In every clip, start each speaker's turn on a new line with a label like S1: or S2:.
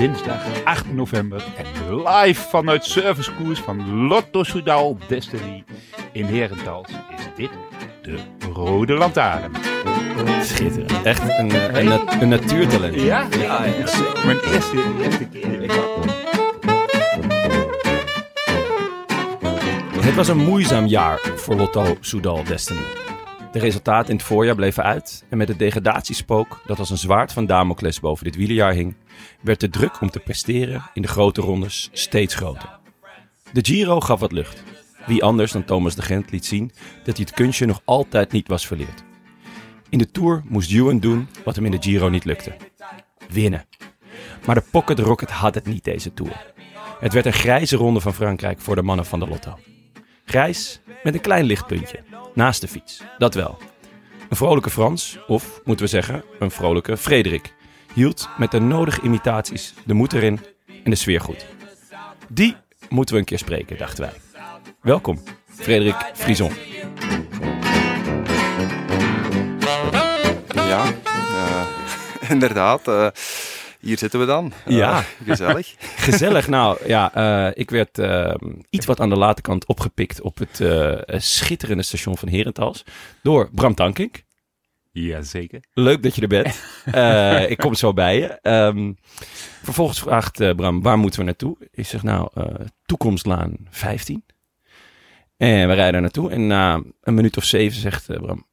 S1: Dinsdag 8 november en live vanuit servicekoers van Lotto Soudal Destiny in Herentals is dit de Rode Lantaarn.
S2: Schitterend. Echt een, een, nat- een natuurtalent.
S1: Ja?
S2: Ja.
S1: Mijn eerste, eerste keer.
S2: Het was een moeizaam jaar voor Lotto Soudal Destiny. De resultaten in het voorjaar bleven uit en met het degradatiespook dat als een zwaard van Damocles boven dit wielerjaar hing, werd de druk om te presteren in de grote rondes steeds groter. De Giro gaf wat lucht. Wie anders dan Thomas de Gent liet zien dat hij het kunstje nog altijd niet was verleerd. In de Tour moest Ewan doen wat hem in de Giro niet lukte. Winnen. Maar de Pocket Rocket had het niet deze Tour. Het werd een grijze ronde van Frankrijk voor de mannen van de Lotto. Grijs met een klein lichtpuntje. Naast de fiets. Dat wel. Een vrolijke Frans, of moeten we zeggen, een vrolijke Frederik, hield met de nodige imitaties de moed erin en de sfeer goed. Die moeten we een keer spreken, dachten wij. Welkom, Frederik Frison.
S3: Ja, eh, inderdaad. eh, hier zitten we dan. Eh,
S2: Ja.
S3: Gezellig.
S2: Gezellig. Nou ja, eh, ik werd eh, iets wat aan de late kant opgepikt op het eh, schitterende station van Herentals door Bram Tankink.
S1: Jazeker.
S2: Leuk dat je er bent. Eh, ik kom zo bij je. Ehm, vervolgens vraagt eh, Bram, waar moeten we naartoe? Ik zeg, nou, eh, Toekomstlaan 15. En we rijden er naartoe. En na een minuut of zeven zegt eh, Bram,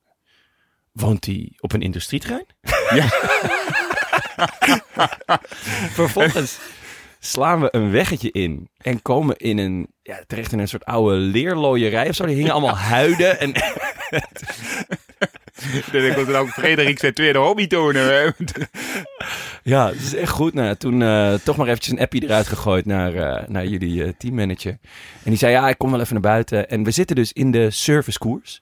S2: woont hij op een industrieterrein?
S1: Ja.
S2: Vervolgens slaan we een weggetje in en komen in een, ja, terecht in een soort oude leerlooierij of zo. Die hingen allemaal huiden en
S1: Dan ik was ook Frederik zijn tweede hobby tonen.
S2: Ja, het is echt goed. Nou, toen eh, toch maar eventjes een appje eruit gegooid naar, eh, naar jullie eh, teammanager. En die zei, ja, ik kom wel even naar buiten. En we zitten dus in de servicekoers.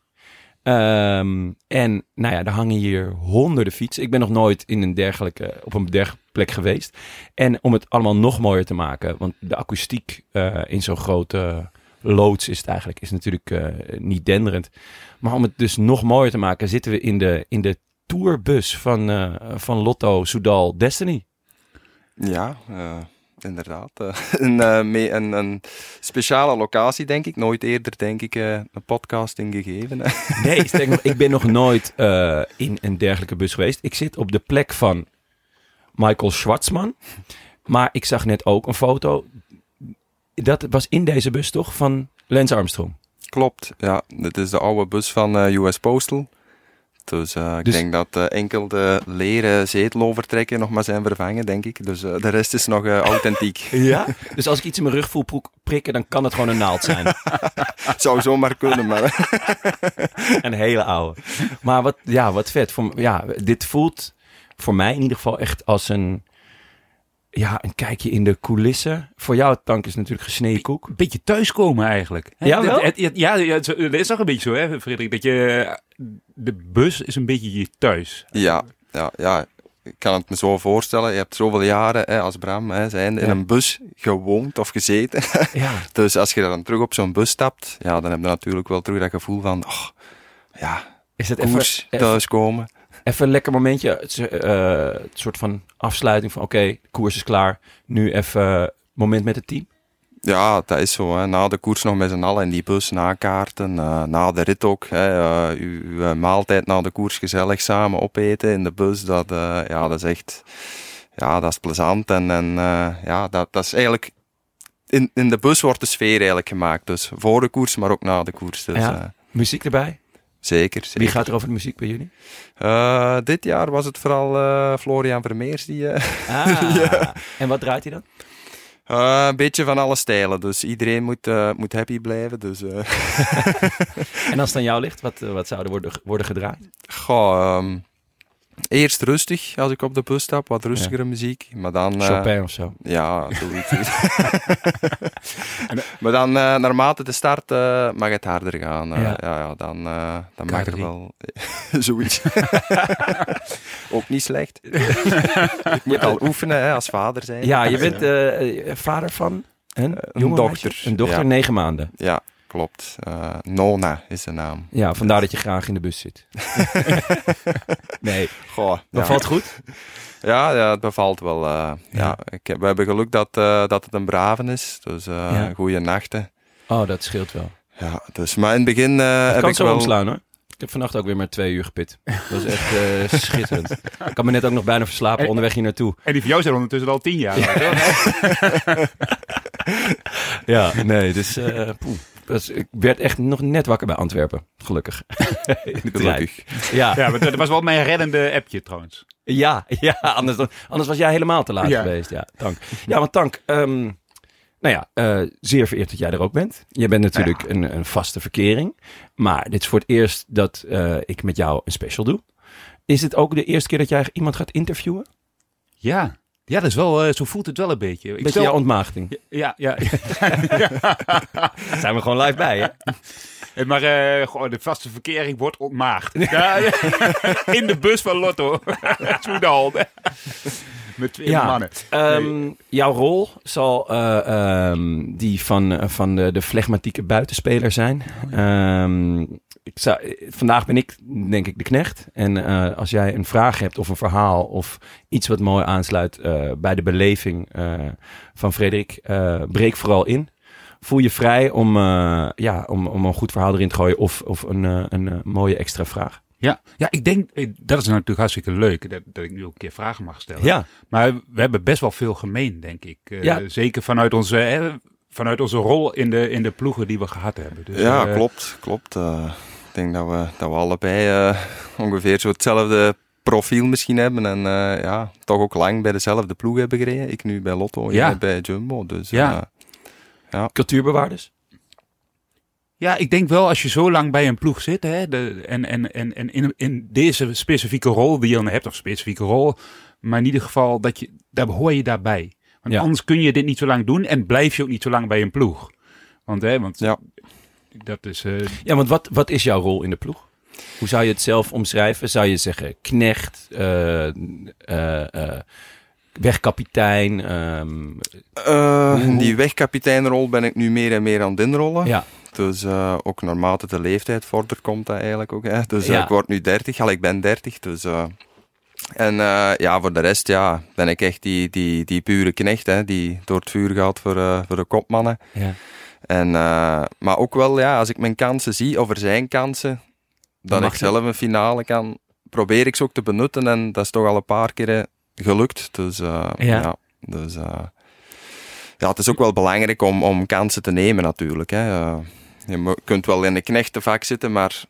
S2: Ehm, en nou ja, er hangen hier honderden fietsen. Ik ben nog nooit in een dergelijke, op een dergelijke plek geweest. En om het allemaal nog mooier te maken, want de akoestiek eh, in zo'n grote loods is het eigenlijk, is natuurlijk eh, niet denderend. Maar om het dus nog mooier te maken, zitten we in de, in de tourbus van, eh, van Lotto Soudal Destiny.
S3: Ja, inderdaad. eh, een, eh, mee- een, een speciale locatie, denk ik. Nooit eerder, denk ik, eh, een podcasting gegeven.
S2: Nee, ik ben nog nooit in een dergelijke bus geweest. Ik zit op de plek van Michael Schwartzman. Maar ik zag net ook een foto. Dat was in deze bus toch van Lance Armstrong.
S3: Klopt, ja. Dit is de oude bus van US Postal. Dus, eh, ik
S2: Dus-
S3: denk dat eh, enkel de leren zetelovertrekken nog maar zijn vervangen, denk ik. Dus eh, de rest is nog eh, authentiek.
S2: Ja? Dus als ik iets in mijn rug voel prikken, dan kan het gewoon een naald zijn.
S3: Zou zomaar kunnen, maar...
S2: Een hele oude. Maar wat, ja, wat vet. Voor, ja, dit voelt voor mij in ieder geval echt als een, ja, een kijkje in de coulissen. Voor jou, Tank, is natuurlijk gesneden koek.
S1: Een beetje thuiskomen eigenlijk. Hè?
S2: Ja, wel?
S1: Het- het- ja, ja, het het is toch een beetje zo, hè, Frederik? Dat je, de bus is een beetje je thuis.
S3: Ja, ja, ja. Ik kan het me zo voorstellen. Je hebt zoveel jaren hè, als Bram hè, zijn in
S2: Ja.
S3: een bus gewoond of gezeten.
S2: Ja,
S3: dus als je dan terug op zo'n bus stapt, ja, dan heb je natuurlijk wel terug dat gevoel van, oh, ja,
S2: is het even,
S3: koers,
S2: even,
S3: thuiskomen.
S2: Even een lekker momentje. Het, eh, het soort van afsluiting van, oké, de koers is klaar. Nu even moment met het team.
S3: Ja, dat is zo. Hè. Na de koers nog met z'n allen in die bus nakaarten. eh na de rit ook. Hè. eh, uw, uw maaltijd na de koers gezellig samen opeten in de bus. Dat, eh, ja, dat is echt... Ja, dat is plezant. En, en eh, ja, dat, dat is eigenlijk... In, in de bus wordt de sfeer eigenlijk gemaakt. Dus voor de koers, maar ook na de koers. Dus,
S2: Ja.
S3: eh,
S2: Muziek erbij?
S3: Zeker, zeker.
S2: Wie gaat er over de muziek bij jullie?
S3: Eh, dit jaar was het vooral eh, Florian Vermeers die... eh,
S2: Ah, en wat draait hij dan?
S3: een beetje van alle stijlen. Dus iedereen moet, moet happy blijven. Dus...
S2: En als het aan jou ligt, wat, wat zou er worden, worden gedraaid?
S3: Goh, ehm, eerst rustig als ik op de bus stap, wat rustigere muziek. Maar dan. eh,
S2: Chopin of zo?
S3: ja, zoiets. maar dan, eh, naarmate de start, eh, mag het harder gaan. Eh,
S2: Ja.
S3: ja. Ja, dan, eh, dan mag er
S1: K3.
S3: wel zoiets. Ook niet slecht. ik moet al oefenen hè, als vader zijn.
S2: Ja, je bent eh, eh, vader van een,
S3: dochter,
S2: meisje? Een dochter,
S3: ja.
S2: negen maanden.
S3: Ja, klopt. Eh, Nona is de naam.
S2: Ja, vandaar dat je graag in de bus zit. nee,
S3: Goh,
S2: dat
S3: ja.
S2: valt goed.
S3: Ja, ja, het bevalt wel. eh,
S2: Ja.
S3: ja. ik heb, we hebben geluk dat, eh, dat het een braven is. Dus eh
S2: Ja.
S3: goede nachten.
S2: Oh, dat scheelt wel.
S3: Ja, dus, maar in het begin eh,
S2: Het
S3: heb
S2: kan
S3: ik
S2: zo
S3: wel...
S2: omslaan hoor. Ik heb vannacht ook weer maar twee uur gepit. Dat was echt eh, schitterend. Ik kan me net ook nog bijna verslapen onderweg hier naartoe.
S1: En die van jou zijn ondertussen al tien jaar.
S2: Ja, nee, dus eh, poeh. Dus ik werd echt nog net wakker bij Antwerpen, gelukkig. In de trein.
S3: Gelukkig.
S2: Ja,
S1: Ja, maar dat was wel mijn reddende appje trouwens.
S2: ja, ja anders, dan, anders was jij helemaal te laat
S1: Ja.
S2: geweest. Ja, Tank. Ja, want Tank, ehm, nou ja, eh, zeer vereerd dat jij er ook bent. Je bent natuurlijk een, een vaste verkering. Maar dit is voor het eerst dat eh, ik met jou een special doe. Is het ook de eerste keer dat jij iemand gaat interviewen?
S1: Ja, ja dat is wel, eh, zo voelt het wel een beetje. Ik
S2: Beetje
S1: stel-
S2: jouw ontmaagding.
S1: ja, ja,
S2: Daar zijn we gewoon live bij, hè?
S1: ja. maar eh, gewoon de vaste verkering wordt ontmaagd. Ja, in de bus van Lotto. Soedal. Met twee
S2: Ja.
S1: mannen.
S2: Ehm, Jouw rol zal eh, ehm, die van, van de, de flegmatieke buitenspeler zijn. Ehm, ik zou, vandaag ben ik denk ik de knecht. En eh, als jij een vraag hebt of een verhaal of iets wat mooi aansluit eh, bij de beleving eh, van Frederik, eh, breek vooral in. Voel je vrij om, eh, ja, om, om een goed verhaal erin te gooien of, of een, eh, een mooie extra vraag.
S1: Ja, ja, ik denk, dat is natuurlijk hartstikke leuk dat, dat ik nu ook een keer vragen mag stellen.
S2: Ja,
S1: Maar we hebben best wel veel gemeen, denk ik. Eh,
S2: Ja.
S1: Zeker vanuit onze, hè, vanuit onze rol in de, in de ploegen die we gehad hebben. Dus,
S3: Ja, klopt. klopt. Eh, denk dat we, dat we allebei eh, ongeveer zo hetzelfde profiel misschien hebben. En eh, ja, toch ook lang bij dezelfde ploeg hebben gereden. Ik nu bij Lotto,
S1: Ja.
S3: jij bij Jumbo. Dus
S1: Ja.
S3: eh,
S2: cultuurbewaarders.
S1: Ja, ik denk wel als je zo lang bij een ploeg zit hè, de, en, en, en, en in, in deze specifieke rol die je dan hebt, of specifieke rol, maar in ieder geval, dat je, daar hoor je daarbij. Want
S2: Ja.
S1: anders kun je dit niet zo lang doen en blijf je ook niet zo lang bij een ploeg. Want, hè, want
S3: Ja.
S1: Dat is... eh,
S2: Ja, want wat, wat is jouw rol in de ploeg? Hoe zou je het zelf omschrijven? Zou je zeggen knecht, eh, eh, eh, wegkapitein? ehm,
S3: eh,
S2: Hoe-
S3: die wegkapiteinrol ben ik nu meer en meer aan het inrollen.
S2: ja,
S3: Dus eh, ook naarmate de leeftijd vordert, komt dat eigenlijk ook. Hè. Dus
S2: Ja.
S3: ik word nu 30, al ik ben 30. Dus, eh, en eh, ja, voor de rest ja, ben ik echt die, die, die pure knecht, hè, die door het vuur gaat voor, voor de kopmannen.
S2: ja.
S3: En, eh, maar ook wel, ja, als ik mijn kansen zie, of er zijn kansen, dat ik zelf een finale kan, probeer ik ze ook te benutten. En dat is toch al een paar keer eh, gelukt. Dus eh,
S2: Ja.
S3: ja. dus, ja, het is ook wel belangrijk om, om kansen te nemen natuurlijk. Hè. Je kunt wel in een knechtenvak zitten, maar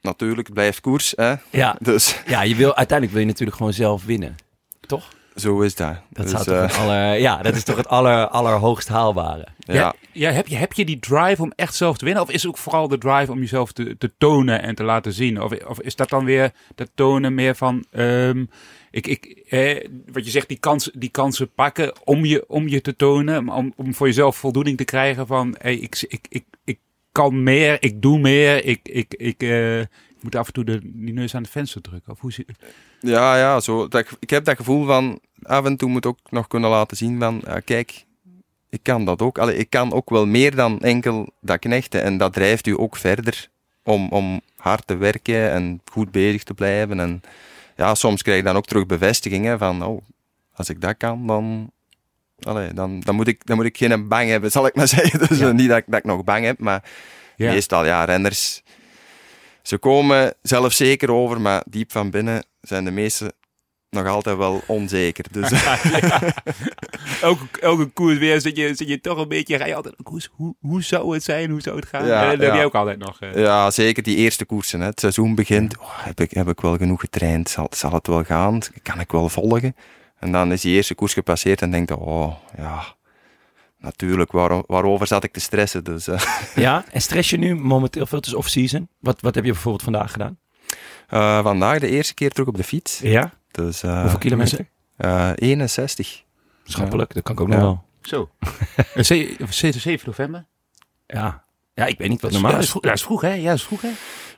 S3: natuurlijk het blijft koers. Hè.
S2: Ja,
S3: Dus
S2: ja je wil, uiteindelijk wil je natuurlijk gewoon zelf winnen. Toch?
S3: Zo is dat.
S2: Dat,
S3: dus,
S2: zou toch
S3: eh,
S2: het aller, ja, dat is toch het aller, allerhoogst haalbare.
S3: ja.
S1: Ja, ja, heb, je, heb je die drive om echt zelf te winnen? Of is het ook vooral de drive om jezelf te, te tonen en te laten zien? Of, of is dat dan weer dat tonen meer van... ehm, ik, ik, eh, wat je zegt, die, kans, die kansen pakken om je, om je te tonen. Om, om voor jezelf voldoening te krijgen van... Hey, ik, ik, ik, ik kan meer, ik doe meer. Ik, ik, ik, eh, ik moet af en toe de, die neus aan het venster drukken. Of hoe
S3: Ja, ja, zo. Dat, ik heb dat gevoel van af en toe moet ook nog kunnen laten zien van, ja, kijk, ik kan dat ook. Allee, ik kan ook wel meer dan enkel dat knechten. En dat drijft u ook verder om, om hard te werken en goed bezig te blijven. En ja, soms krijg je dan ook terug bevestigingen van, oh, als ik dat kan, dan allee, dan, dan, moet ik, dan moet ik geen bang hebben, zal ik maar zeggen. Dus
S1: Ja.
S3: niet dat ik, dat ik nog bang heb, maar
S1: Ja.
S3: meestal, ja, renners, ze komen zelfzeker over, maar diep van binnen zijn de meesten nog altijd wel onzeker. Dus
S1: elke, elke koers weer zit je, zit je toch een beetje, ga je altijd, koers, hoe, hoe zou het zijn, hoe zou het gaan?
S3: Ja,
S1: en dat heb
S3: ja.
S1: je ook altijd nog. eh.
S3: ja, zeker die eerste koersen. Hè. Het seizoen begint, oh, heb, ik, heb ik wel genoeg getraind? Zal, zal het wel gaan? Kan ik wel volgen? En dan is die eerste koers gepasseerd en denk je, oh ja, natuurlijk, waarom, waarover zat ik te stressen? Dus, eh,
S2: Ja, en stress je nu momenteel veel? Het is off-season. Wat, wat heb je bijvoorbeeld vandaag gedaan?
S3: eh, vandaag de eerste keer terug op de fiets.
S2: Ja.
S3: Dus, eh,
S2: Hoeveel kilometer?
S3: eh, 61.
S2: Schappelijk, dat kan ik ook nog
S3: Ja.
S2: wel.
S1: Zo. Eh, ze- of 7 7 november?
S2: Ja. ja, ik weet niet wat
S1: Ja,
S2: normaal
S1: dat is vroeg, dat is vroeg, hè? Ja, is vroeg, hè?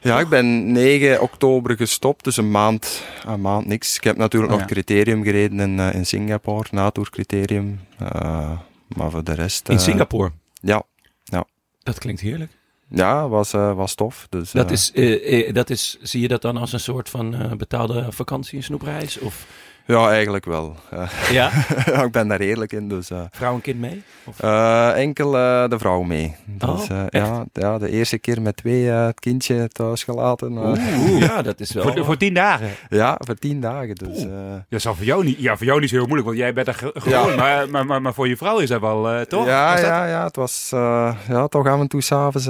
S3: Ja, ik ben 9 oktober gestopt, dus een maand, een maand niks. Ik heb natuurlijk
S1: Oh,
S3: nog
S1: ja.
S3: criterium gereden in, in Singapore, Natour criterium. Eh, maar voor de rest...
S2: In
S3: eh,
S2: Singapore.
S3: Ja,
S2: Dat klinkt heerlijk.
S3: ja was, eh, was tof. Dus,
S2: Dat
S3: eh,
S2: is, dat is, zie je dat dan als een soort van betaalde vakantie, een snoepreis? Of
S3: Ja, eigenlijk wel. Eh,
S2: ja,
S3: ja, ik ben daar eerlijk in, dus... eh,
S2: vrouw en kind mee? Of?
S3: eh, enkel eh, de vrouw mee. Dus,
S2: Oh, echt?
S3: ja, ja, de eerste keer met twee eh, het kindje thuis gelaten. eh,
S2: Oeh, ja, dat is wel...
S1: Voor, voor tien dagen.
S3: ja, voor tien dagen. Dus, eh,
S1: Dat zal voor jou niet, ja, voor jou niet zo heel moeilijk, want jij bent er ge- gewoon. Maar, maar, maar, maar voor je vrouw is dat wel, eh, toch?
S3: Ja,
S1: dat-
S3: ja, ja, het was eh, ja, toch af en toe s'avonds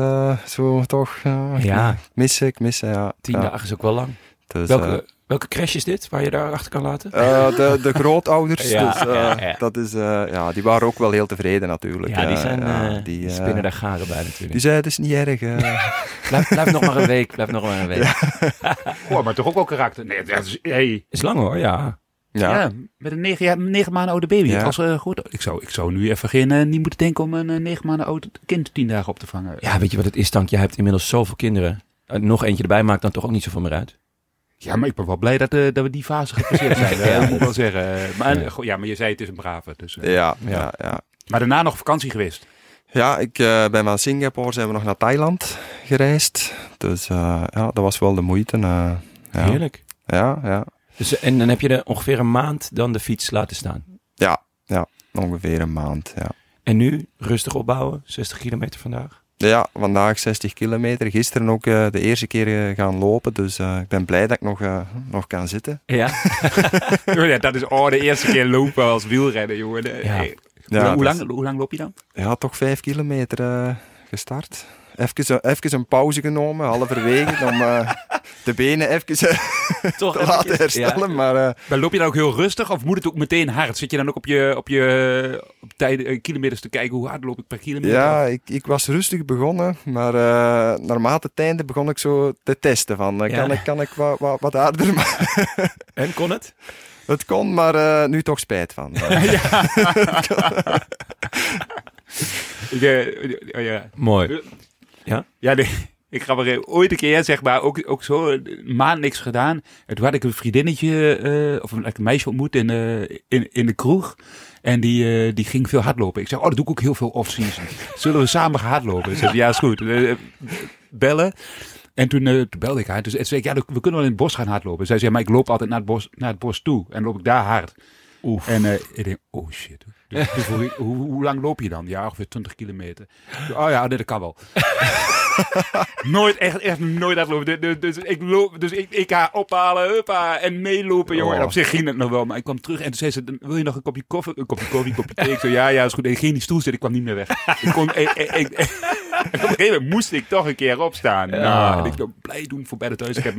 S3: zo toch. ja,
S2: Ja.
S3: Missen, ik missen, ja.
S2: Tien
S3: ja.
S2: dagen is ook wel lang.
S3: Dus,
S2: Welke, welke crash is dit, waar je daar achter kan laten?
S3: eh, de, de grootouders,
S2: Ja,
S3: dus, eh,
S2: ja, ja.
S3: Dat is, eh, ja, die waren ook wel heel tevreden natuurlijk.
S2: Ja, die zijn
S3: die,
S2: die
S3: eh,
S2: spinnen daar garen bij natuurlijk.
S3: Die zei, het is niet erg.
S2: Blijf, blijf nog maar een week, blijf nog maar een week.
S1: Goh, maar toch ook wel karakter. Nee, dat is, hey,
S2: Is lang hoor, ja.
S3: ja.
S1: ja. met een negen, jaar, negen maanden oude baby.
S3: Ja.
S1: Als, eh, goed, ik, zou, ik zou nu even geen, niet moeten denken om een negen maanden oud kind tien dagen op te vangen.
S2: Ja, weet je wat het is, Tank? Jij hebt inmiddels zoveel kinderen. Nog eentje erbij maakt dan toch ook niet zoveel meer uit.
S1: Ja, maar ik ben wel blij dat, eh, dat we die fase gepasseerd zijn.
S2: Ja.
S1: Dat moet ik wel zeggen. Eh, Maar,
S2: Ja.
S1: maar je zei het is een brave. Dus, eh.
S3: Ja,
S2: Ja.
S3: ja, ja.
S1: Maar daarna nog vakantie geweest.
S3: Ja, ik eh, ben van Singapore zijn we nog naar Thailand gereisd. Dus eh, ja, dat was wel de moeite. eh, ja.
S2: Heerlijk.
S3: Ja, ja.
S2: Dus, en dan heb je er ongeveer een maand dan de fiets laten staan.
S3: Ja, ja, ongeveer een maand. Ja.
S2: En nu rustig opbouwen, 60 kilometer vandaag.
S3: Ja, vandaag 60 kilometer. Gisteren ook eh, de eerste keer eh, gaan lopen. Dus eh, ik ben blij dat ik nog, eh, nog kan zitten.
S2: Ja.
S1: ja, dat is oh, de eerste keer lopen als wielrenner, jongen.
S2: Ja.
S1: hey.
S3: Ja,
S1: hoe, lang, hoe, lang, hoe lang loop je dan?
S3: Ja, toch vijf kilometer eh, gestart. Even, even een pauze genomen, halverwege, om eh, de benen even eh,
S2: Toch
S3: te laten herstellen. Maar eh,
S1: Maar loop je dan ook heel rustig of moet het ook meteen hard? Zit je dan ook op je, op je op tijden, eh, kilometers te kijken hoe hard loop ik per kilometer?
S3: ja, ik, ik was rustig begonnen. Maar eh naarmate het einde begon ik zo te testen. Van,
S2: Ja.
S3: kan, ik, kan ik wat, wat, wat harder? Maar
S2: En kon het?
S3: het kon, maar eh, nu toch spijt van.
S1: Ik, eh, oh, ja.
S2: Mooi.
S1: Ja, nee, ik ga maar ooit een keer, zeg maar, ook, ook zo een maand niks gedaan. En toen had ik een vriendinnetje, eh, of een, een meisje ontmoet in, eh, in, in de kroeg. En die, eh, die ging veel hardlopen. Ik zei, oh, dat doe ik ook heel veel off-season. Zullen we samen gaan hardlopen? Ze zei, ja, is goed. Bellen. En toen, toen belde ik haar. Dus zei ik, ja, we kunnen wel in het bos gaan hardlopen. Zij zei, maar ik loop altijd naar het bos, naar het bos toe. En loop ik daar hard.
S2: Oef.
S1: En ik denk, oh shit. Dus, hoe, hoe lang loop je dan? Ja, ongeveer 20 kilometer. Oh ja, nee, dat kan wel. nooit, echt, echt nooit hardlopen. Dus, dus ik loop, dus ik, ik ga ophalen, huppa, en meelopen, jongen. En op zich ging het nog wel, maar ik kwam terug en toen zei ze, wil je nog een kopje koffie? Een kopje koffie, een kopje thee? Ik zei, ja, ja, is goed. Ik ging in die stoel zitten, ik kwam niet meer weg. Ik kon, ik, ik, ik- en op een gegeven moment moest ik toch een keer opstaan.
S2: Ja.
S1: Nou, en ik dacht, blij doen voor bij de thuis. Ik heb,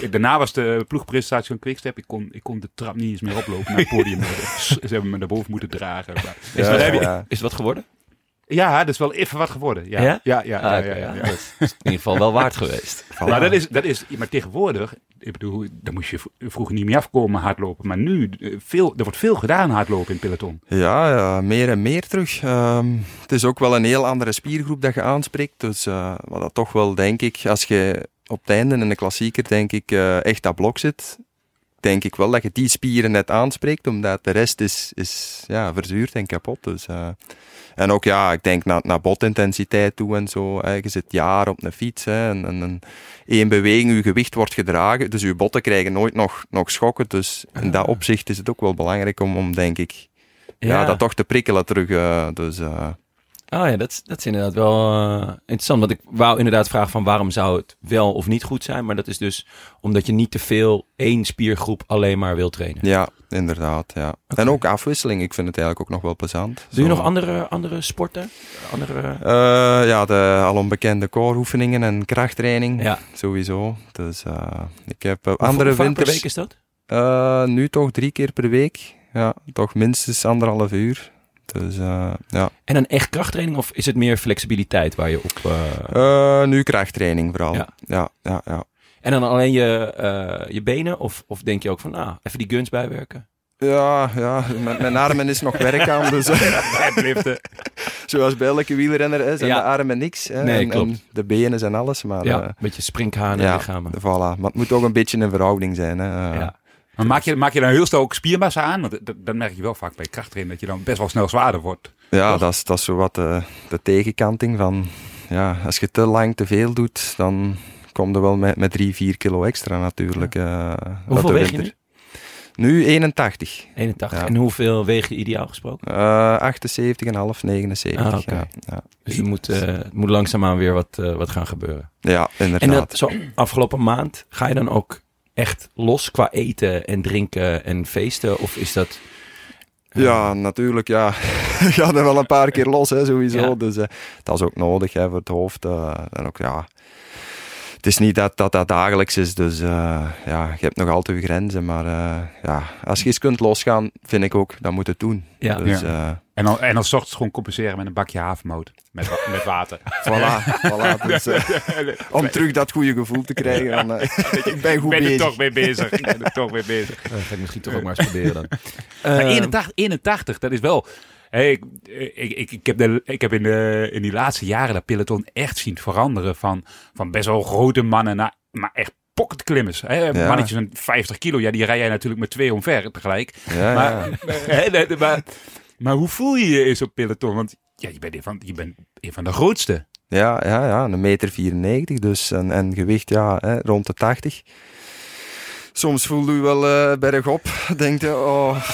S1: ik- daarna was de ploegpresentatie van Quickstep. Ik kon, ik kon de trap niet eens meer oplopen naar het podium. Ze hebben me naar boven moeten dragen. Maar-
S2: Is,
S3: Ja, ja,
S2: is het wat geworden?
S1: ja, dat is wel even wat geworden. Ja,
S2: Ja?
S1: ja, ja. ja,
S2: Ah,
S1: ja,
S2: oké,
S1: ja,
S2: ja. Dat is in ieder geval wel waard geweest.
S1: Maar dat is, dat is, maar tegenwoordig, ik bedoel, daar moest je vroeger niet meer afkomen hardlopen. Maar nu, eh, veel, er wordt veel gedaan hardlopen in het peloton.
S3: Ja, meer en meer terug. Ehm, het is ook wel een heel andere spiergroep dat je aanspreekt. Dus eh, wat dat toch wel, denk ik, als je op het einde in de klassieker, denk ik, eh, echt dat blok zit, denk ik wel dat je die spieren net aanspreekt, omdat de rest is, is ja, verzuurd en kapot. Dus, en ook, ja, ik denk naar, naar botintensiteit toe en zo. Hè. Je zit jaar op een fiets hè, en, en, en één beweging, je gewicht wordt gedragen, dus je botten krijgen nooit nog, nog schokken. Dus in dat opzicht is het ook wel belangrijk om, om denk ik, ja. dat toch te prikkelen terug. eh, dus eh,
S2: Oh ja, dat, is- dat is inderdaad wel eh, interessant. Want ik wou inderdaad vragen van waarom zou het wel of niet goed zijn. Maar dat is dus omdat je niet te veel één spiergroep alleen maar wil trainen.
S3: ja, inderdaad. Ja. En ook afwisseling. Ik vind het eigenlijk ook nog wel plezant.
S2: Doe je
S3: Zo.
S2: nog andere, andere sporten? Andere...
S3: Eh, ja, de al onbekende core-oefeningen en krachttraining.
S2: Ja.
S3: Sowieso. Dus eh, ik heb eh, andere
S2: hoe per week is dat?
S3: Eh, nu toch drie keer per week. Ja, toch minstens anderhalf uur. Dus eh, ja.
S2: En een echt krachttraining of is het meer flexibiliteit waar je op... eh,
S3: Eh, nu krachttraining vooral.
S2: Ja.
S3: Ja, ja, ja.
S2: En dan alleen je, eh, je benen? Of, of denk je ook van, ah, even die guns bijwerken?
S3: Ja, ja, met mijn armen is nog werk aan. Dus,
S1: Deadliften.
S3: zoals bij elke wielrenner hè, zijn
S2: Ja.
S3: de armen niks. Hè,
S2: Nee,
S3: en,
S2: klopt.
S3: en de benen zijn alles. Maar
S2: ja,
S3: eh,
S2: een beetje sprinkhanen
S3: ja,
S2: lichamen.
S3: voilà. Maar het moet ook een beetje een verhouding zijn. Hè. Eh,
S2: Ja.
S1: Maar maak je, maak je dan heel snel ook spiermassa aan? Want dat, dat merk je wel vaak bij krachttraining, dat je dan best wel snel zwaarder wordt.
S3: Ja,
S1: Toch?
S3: dat is, dat is zo wat de, de tegenkanting van... Ja, als je te lang te veel doet, dan kom je wel met, met 3, 4 kilo extra natuurlijk. eh, uit
S2: Hoeveel weeg je.
S3: Nu 81.
S2: 81.
S3: Ja.
S2: En hoeveel weeg je ideaal gesproken?
S3: Eh 78,5, 79.
S2: Ah, oké.
S3: ja, ja.
S2: Dus er moet, het moet langzaamaan weer wat, eh, wat gaan gebeuren.
S3: ja,
S2: En
S3: inderdaad.
S2: dat, zo afgelopen maand, ga je dan ook echt los qua eten en drinken en feesten? Of is dat...
S3: Ja, natuurlijk, ja. Je gaat er wel een paar keer los, hè, sowieso.
S2: Ja.
S3: Dus dat is ook nodig hè, voor het hoofd. en ook, ja... Het is niet dat dat, dat dagelijks is, dus eh, ja, je hebt nog altijd je grenzen. Maar eh, ja, als je eens kunt losgaan, vind ik ook, dan moet het doen.
S2: Ja.
S3: Dus
S1: Ja.
S3: eh,
S1: En dan, en dan 's ochtends gewoon compenseren met een bakje havermout. Met, met water.
S3: voilà, voilà. Dus, om terug dat goede gevoel te krijgen, eh, ik ben goed
S1: Ik ben er
S3: bezig.
S1: toch mee bezig. Ik ben er toch mee bezig.
S2: Ga ik misschien toch ook maar eens proberen dan.
S1: Maar
S2: Eh,
S1: 81, 81, dat is wel... Hey, ik, ik, ik, ik heb, de, ik heb in, de, in die laatste jaren dat peloton echt zien veranderen. Van, van best wel grote mannen naar maar echt pocketklimmers. Hè?
S3: Ja.
S1: Mannetjes van 50 kilo, ja, die rij jij natuurlijk met twee omver tegelijk.
S3: Ja,
S1: Maar,
S3: ja.
S1: maar, maar hoe voel je je eens op peloton? Want ja, je bent een van, je bent een van de grootste.
S3: Ja, ja, ja, een meter 94 dus. En, en gewicht ja, hè, rond de 80. Soms voel je wel eh bergop. Denk je, oh.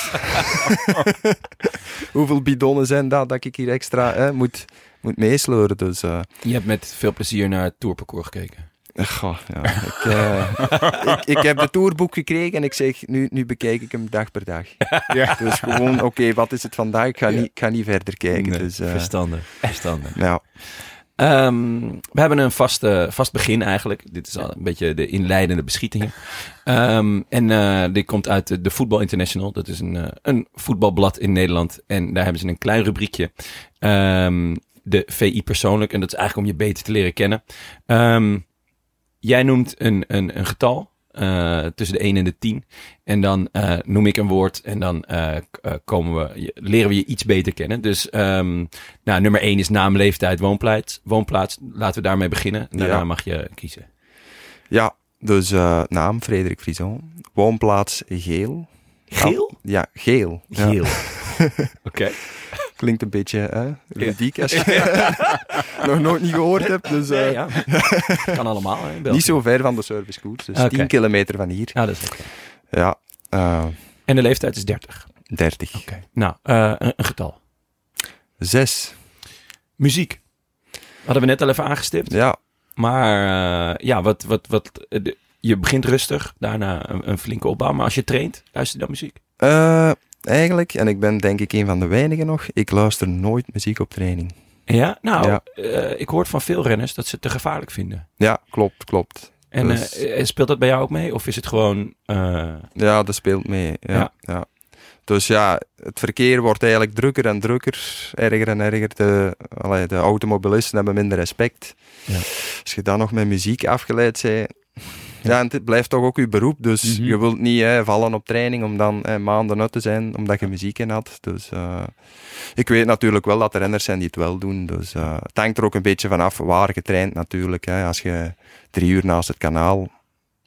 S3: Hoeveel bidonnen zijn dat dat ik hier extra hè, moet, moet meesleuren. Dus, eh,
S2: Je hebt met veel plezier naar het tourparcours gekeken.
S3: goh, ja, ik, eh, ik, ik heb de tourboek gekregen en ik zeg, nu, nu bekijk ik hem dag per dag.
S1: Ja.
S3: Dus gewoon, oké, wat is het vandaag? Ik ga, niet, ik ga niet verder kijken.
S2: Nee,
S3: dus, eh,
S2: verstandig. verstandig.
S3: ja.
S2: Ehm, we hebben een vast, eh, vast begin eigenlijk. Dit is al een beetje de inleidende beschieting. Ehm, en eh, dit komt uit de, Voetbal International. Dat is een, eh, een voetbalblad in Nederland. En daar hebben ze een klein rubriekje. Ehm, de VI persoonlijk. En dat is eigenlijk om je beter te leren kennen. Jij noemt een, een, een getal. Eh, tussen de 1 en de 10. En dan eh, noem ik een woord. En dan eh, komen we, leren we je iets beter kennen. Dus ehm, nou, nummer 1 is naam, leeftijd, woonplaats. Woonplaats, laten we daarmee beginnen. En daarna
S3: Ja.
S2: mag je kiezen.
S3: ja, dus eh, naam Frederik Frison. Woonplaats Geel.
S2: Geel?
S3: Ja, Geel. Ja.
S2: Geel. Oké.
S3: Klinkt een beetje hè, ludiek als je nog nooit niet gehoord hebt. Dus, eh,
S2: Nee, ja. kan allemaal. Hè,
S3: niet zo ver van de servicekoers. Dus
S2: Oké.
S3: 10 kilometer van hier.
S2: Ja, dat is oké.
S3: Ja, eh,
S2: En de leeftijd is 30.
S3: 30.
S2: Oké. Nou, eh, een, een getal.
S3: 6.
S2: Muziek. Hadden we net al even aangestipt.
S3: Ja,
S2: Maar ja, wat, wat, wat, de- je begint rustig. Daarna een, een flinke opbouw. Maar als je traint, luister je dan muziek.
S3: Eh, eigenlijk, en ik ben denk ik een van de weinigen nog, ik luister nooit muziek op training.
S2: Ja, nou,
S3: Ja.
S2: eh, ik hoor van veel renners dat ze het te gevaarlijk vinden.
S3: Ja, klopt, klopt.
S2: En
S3: Dus-
S2: eh, speelt dat bij jou ook mee? Of is het gewoon... eh,
S3: Ja, dat speelt mee. Ja,
S2: Ja.
S3: ja. Dus ja, het verkeer wordt eigenlijk drukker en drukker, erger en erger. De, allee, de automobilisten hebben minder respect.
S2: Ja.
S3: Als je dan nog met muziek afgeleid bent... Ja, en het blijft toch ook je beroep. Dus
S1: Mhm.
S3: je wilt niet hè, vallen op training om dan hè, maanden uit te zijn, omdat je muziek in had. Dus eh, ik weet natuurlijk wel dat er renners zijn die het wel doen. Dus eh, het hangt er ook een beetje vanaf waar je traint natuurlijk. Hè. Als je drie uur naast het kanaal,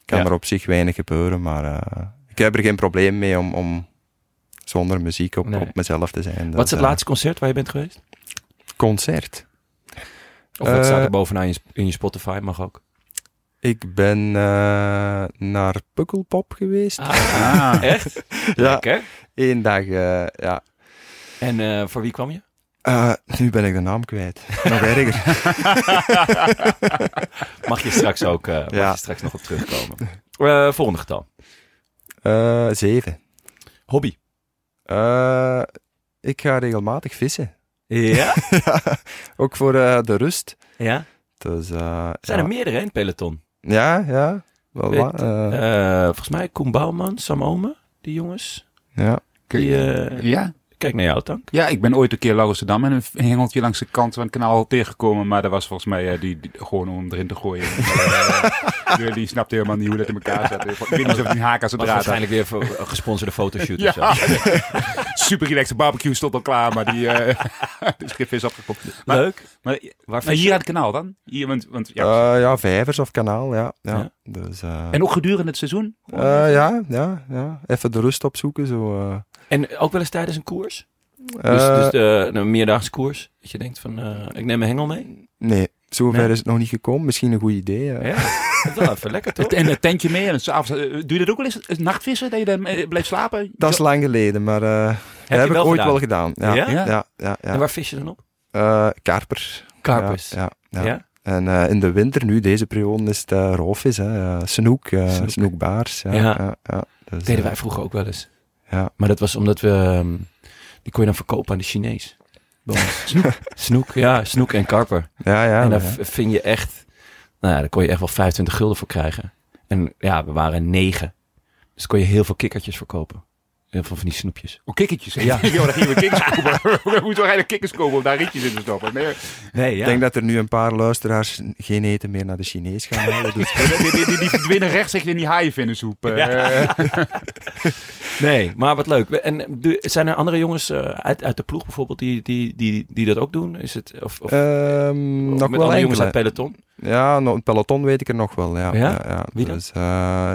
S3: kan
S2: Ja.
S3: er op zich weinig gebeuren. Maar eh, ik heb er geen probleem mee om, om zonder muziek op,
S2: Nee.
S3: op mezelf te zijn.
S2: wat
S3: Dus,
S2: is het
S3: eh,
S2: laatste concert waar je bent geweest?
S3: Concert.
S2: Of wat staat er bovenaan in je Spotify? Mag ook.
S3: Ik ben eh, naar Pukkelpop geweest.
S1: Ah.
S2: Echt?
S3: Ja.
S2: Lekker.
S3: Eén dag, eh, ja.
S2: En eh, voor wie kwam je?
S3: Eh, nu ben ik de naam kwijt. Nog erger.
S2: Mag je straks ook eh, mag
S3: Ja.
S2: je straks nog op terugkomen. Eh, volgende getal.
S3: Eh, zeven.
S2: Hobby.
S3: Eh, ik ga regelmatig vissen.
S2: Ja?
S3: Ja, Ook voor de rust.
S2: ja?
S3: Dus, eh,
S2: Zijn
S3: ja.
S2: er meerdere in het peloton?
S3: Ja, ja. Wel eh,
S2: Eh, volgens mij Koen Bouwman, Sam Ome, die jongens.
S3: ja.
S2: Die, eh,
S1: Ja?
S2: kijk naar jou, Tank.
S1: Ja, ik ben ooit een keer Lauwersdam en een hengeltje langs de kant van het kanaal tegengekomen. Maar dat was volgens mij eh, die, die- gewoon om erin te gooien. Die, die snapte helemaal niet hoe dat in elkaar zat. Ik weet niet of die haak aan zijn
S2: Was
S1: draad
S2: waarschijnlijk weer voor een gesponsorde fotoshoot
S1: Ja,
S2: of zo.
S1: Super relaxed. De barbecue stond al klaar, maar die eh er is geen vis. Maar,
S2: Leuk.
S1: maar,
S2: Waar
S1: maar hier aan het kanaal dan? Hier, want, want, ja.
S3: Ja. ja, vijvers of kanaal, ja. ja.
S2: Ja.
S3: Dus, eh,
S1: en ook gedurende het seizoen?
S3: eh, ja, ja, ja. Even de rust opzoeken. Zo, eh.
S2: En ook wel eens tijdens een koers? Dus, dus de, een meerdaagse koers? Dat je denkt van, eh, ik neem mijn hengel mee?
S3: Nee, zover
S2: Nee?
S3: is het nog niet gekomen. Misschien een goed idee.
S2: Ja, dat is wel even lekker toch?
S1: En het tentje mee en s'avonds. eh, doe je dat ook wel eens? Nachtvissen? Dat je dan blijft slapen?
S3: Dat is lang geleden, maar eh dat
S2: je
S3: heb ik
S2: wel
S3: ooit
S2: gedaan?
S3: wel gedaan. Ja,
S2: Ja?
S3: ja, ja. ja,
S2: En waar vis je dan op?
S3: Eh, karper.
S2: Karpers.
S3: Ja, ja,
S2: Ja?
S3: ja. En eh, in de winter, nu deze periode, is het uh, roofvis, hè. eh, snoek,
S2: Snoek.
S3: snoekbaars. Ja,
S2: Ja.
S3: ja. ja, Dus,
S2: deden wij vroeger ook wel eens.
S3: Ja.
S2: Maar dat was omdat we... ehm, die kon je dan verkopen aan de Chinees. Bij ons. Snoek. Snoek, ja. Snoek en karper.
S3: Ja, ja.
S2: en daar
S3: ja.
S2: vind je echt... Nou ja, daar kon je echt wel 25 gulden voor krijgen. En ja, we waren negen. Dus kon je heel veel kikkertjes verkopen. Heel veel van die snoepjes.
S1: Oh, kikkertjes.
S2: Ja.
S1: Ja, dan gingen we kikkers kopen. We moeten eigenlijk kikkers kopen om daar rietjes in te stoppen. Nee,
S2: Nee,
S3: Ik denk dat er nu een paar luisteraars geen eten meer naar de Chinees gaan halen. Dus
S1: die, die, die, die verdwinnen rechtstreeks in die haaienvinnensoep. eh.
S2: Nee, maar wat leuk. En du- zijn er andere jongens eh, uit, uit de ploeg bijvoorbeeld die, die, die, die dat ook doen? Is het, of, of,
S3: Ehm,
S2: of
S3: nog
S2: met
S3: wel
S2: andere jongens uit peloton?
S3: Ja, nog een peloton weet ik er nog wel. Ja,
S2: Ja?
S3: ja? ja,
S2: Wie dan?
S3: Dus, eh,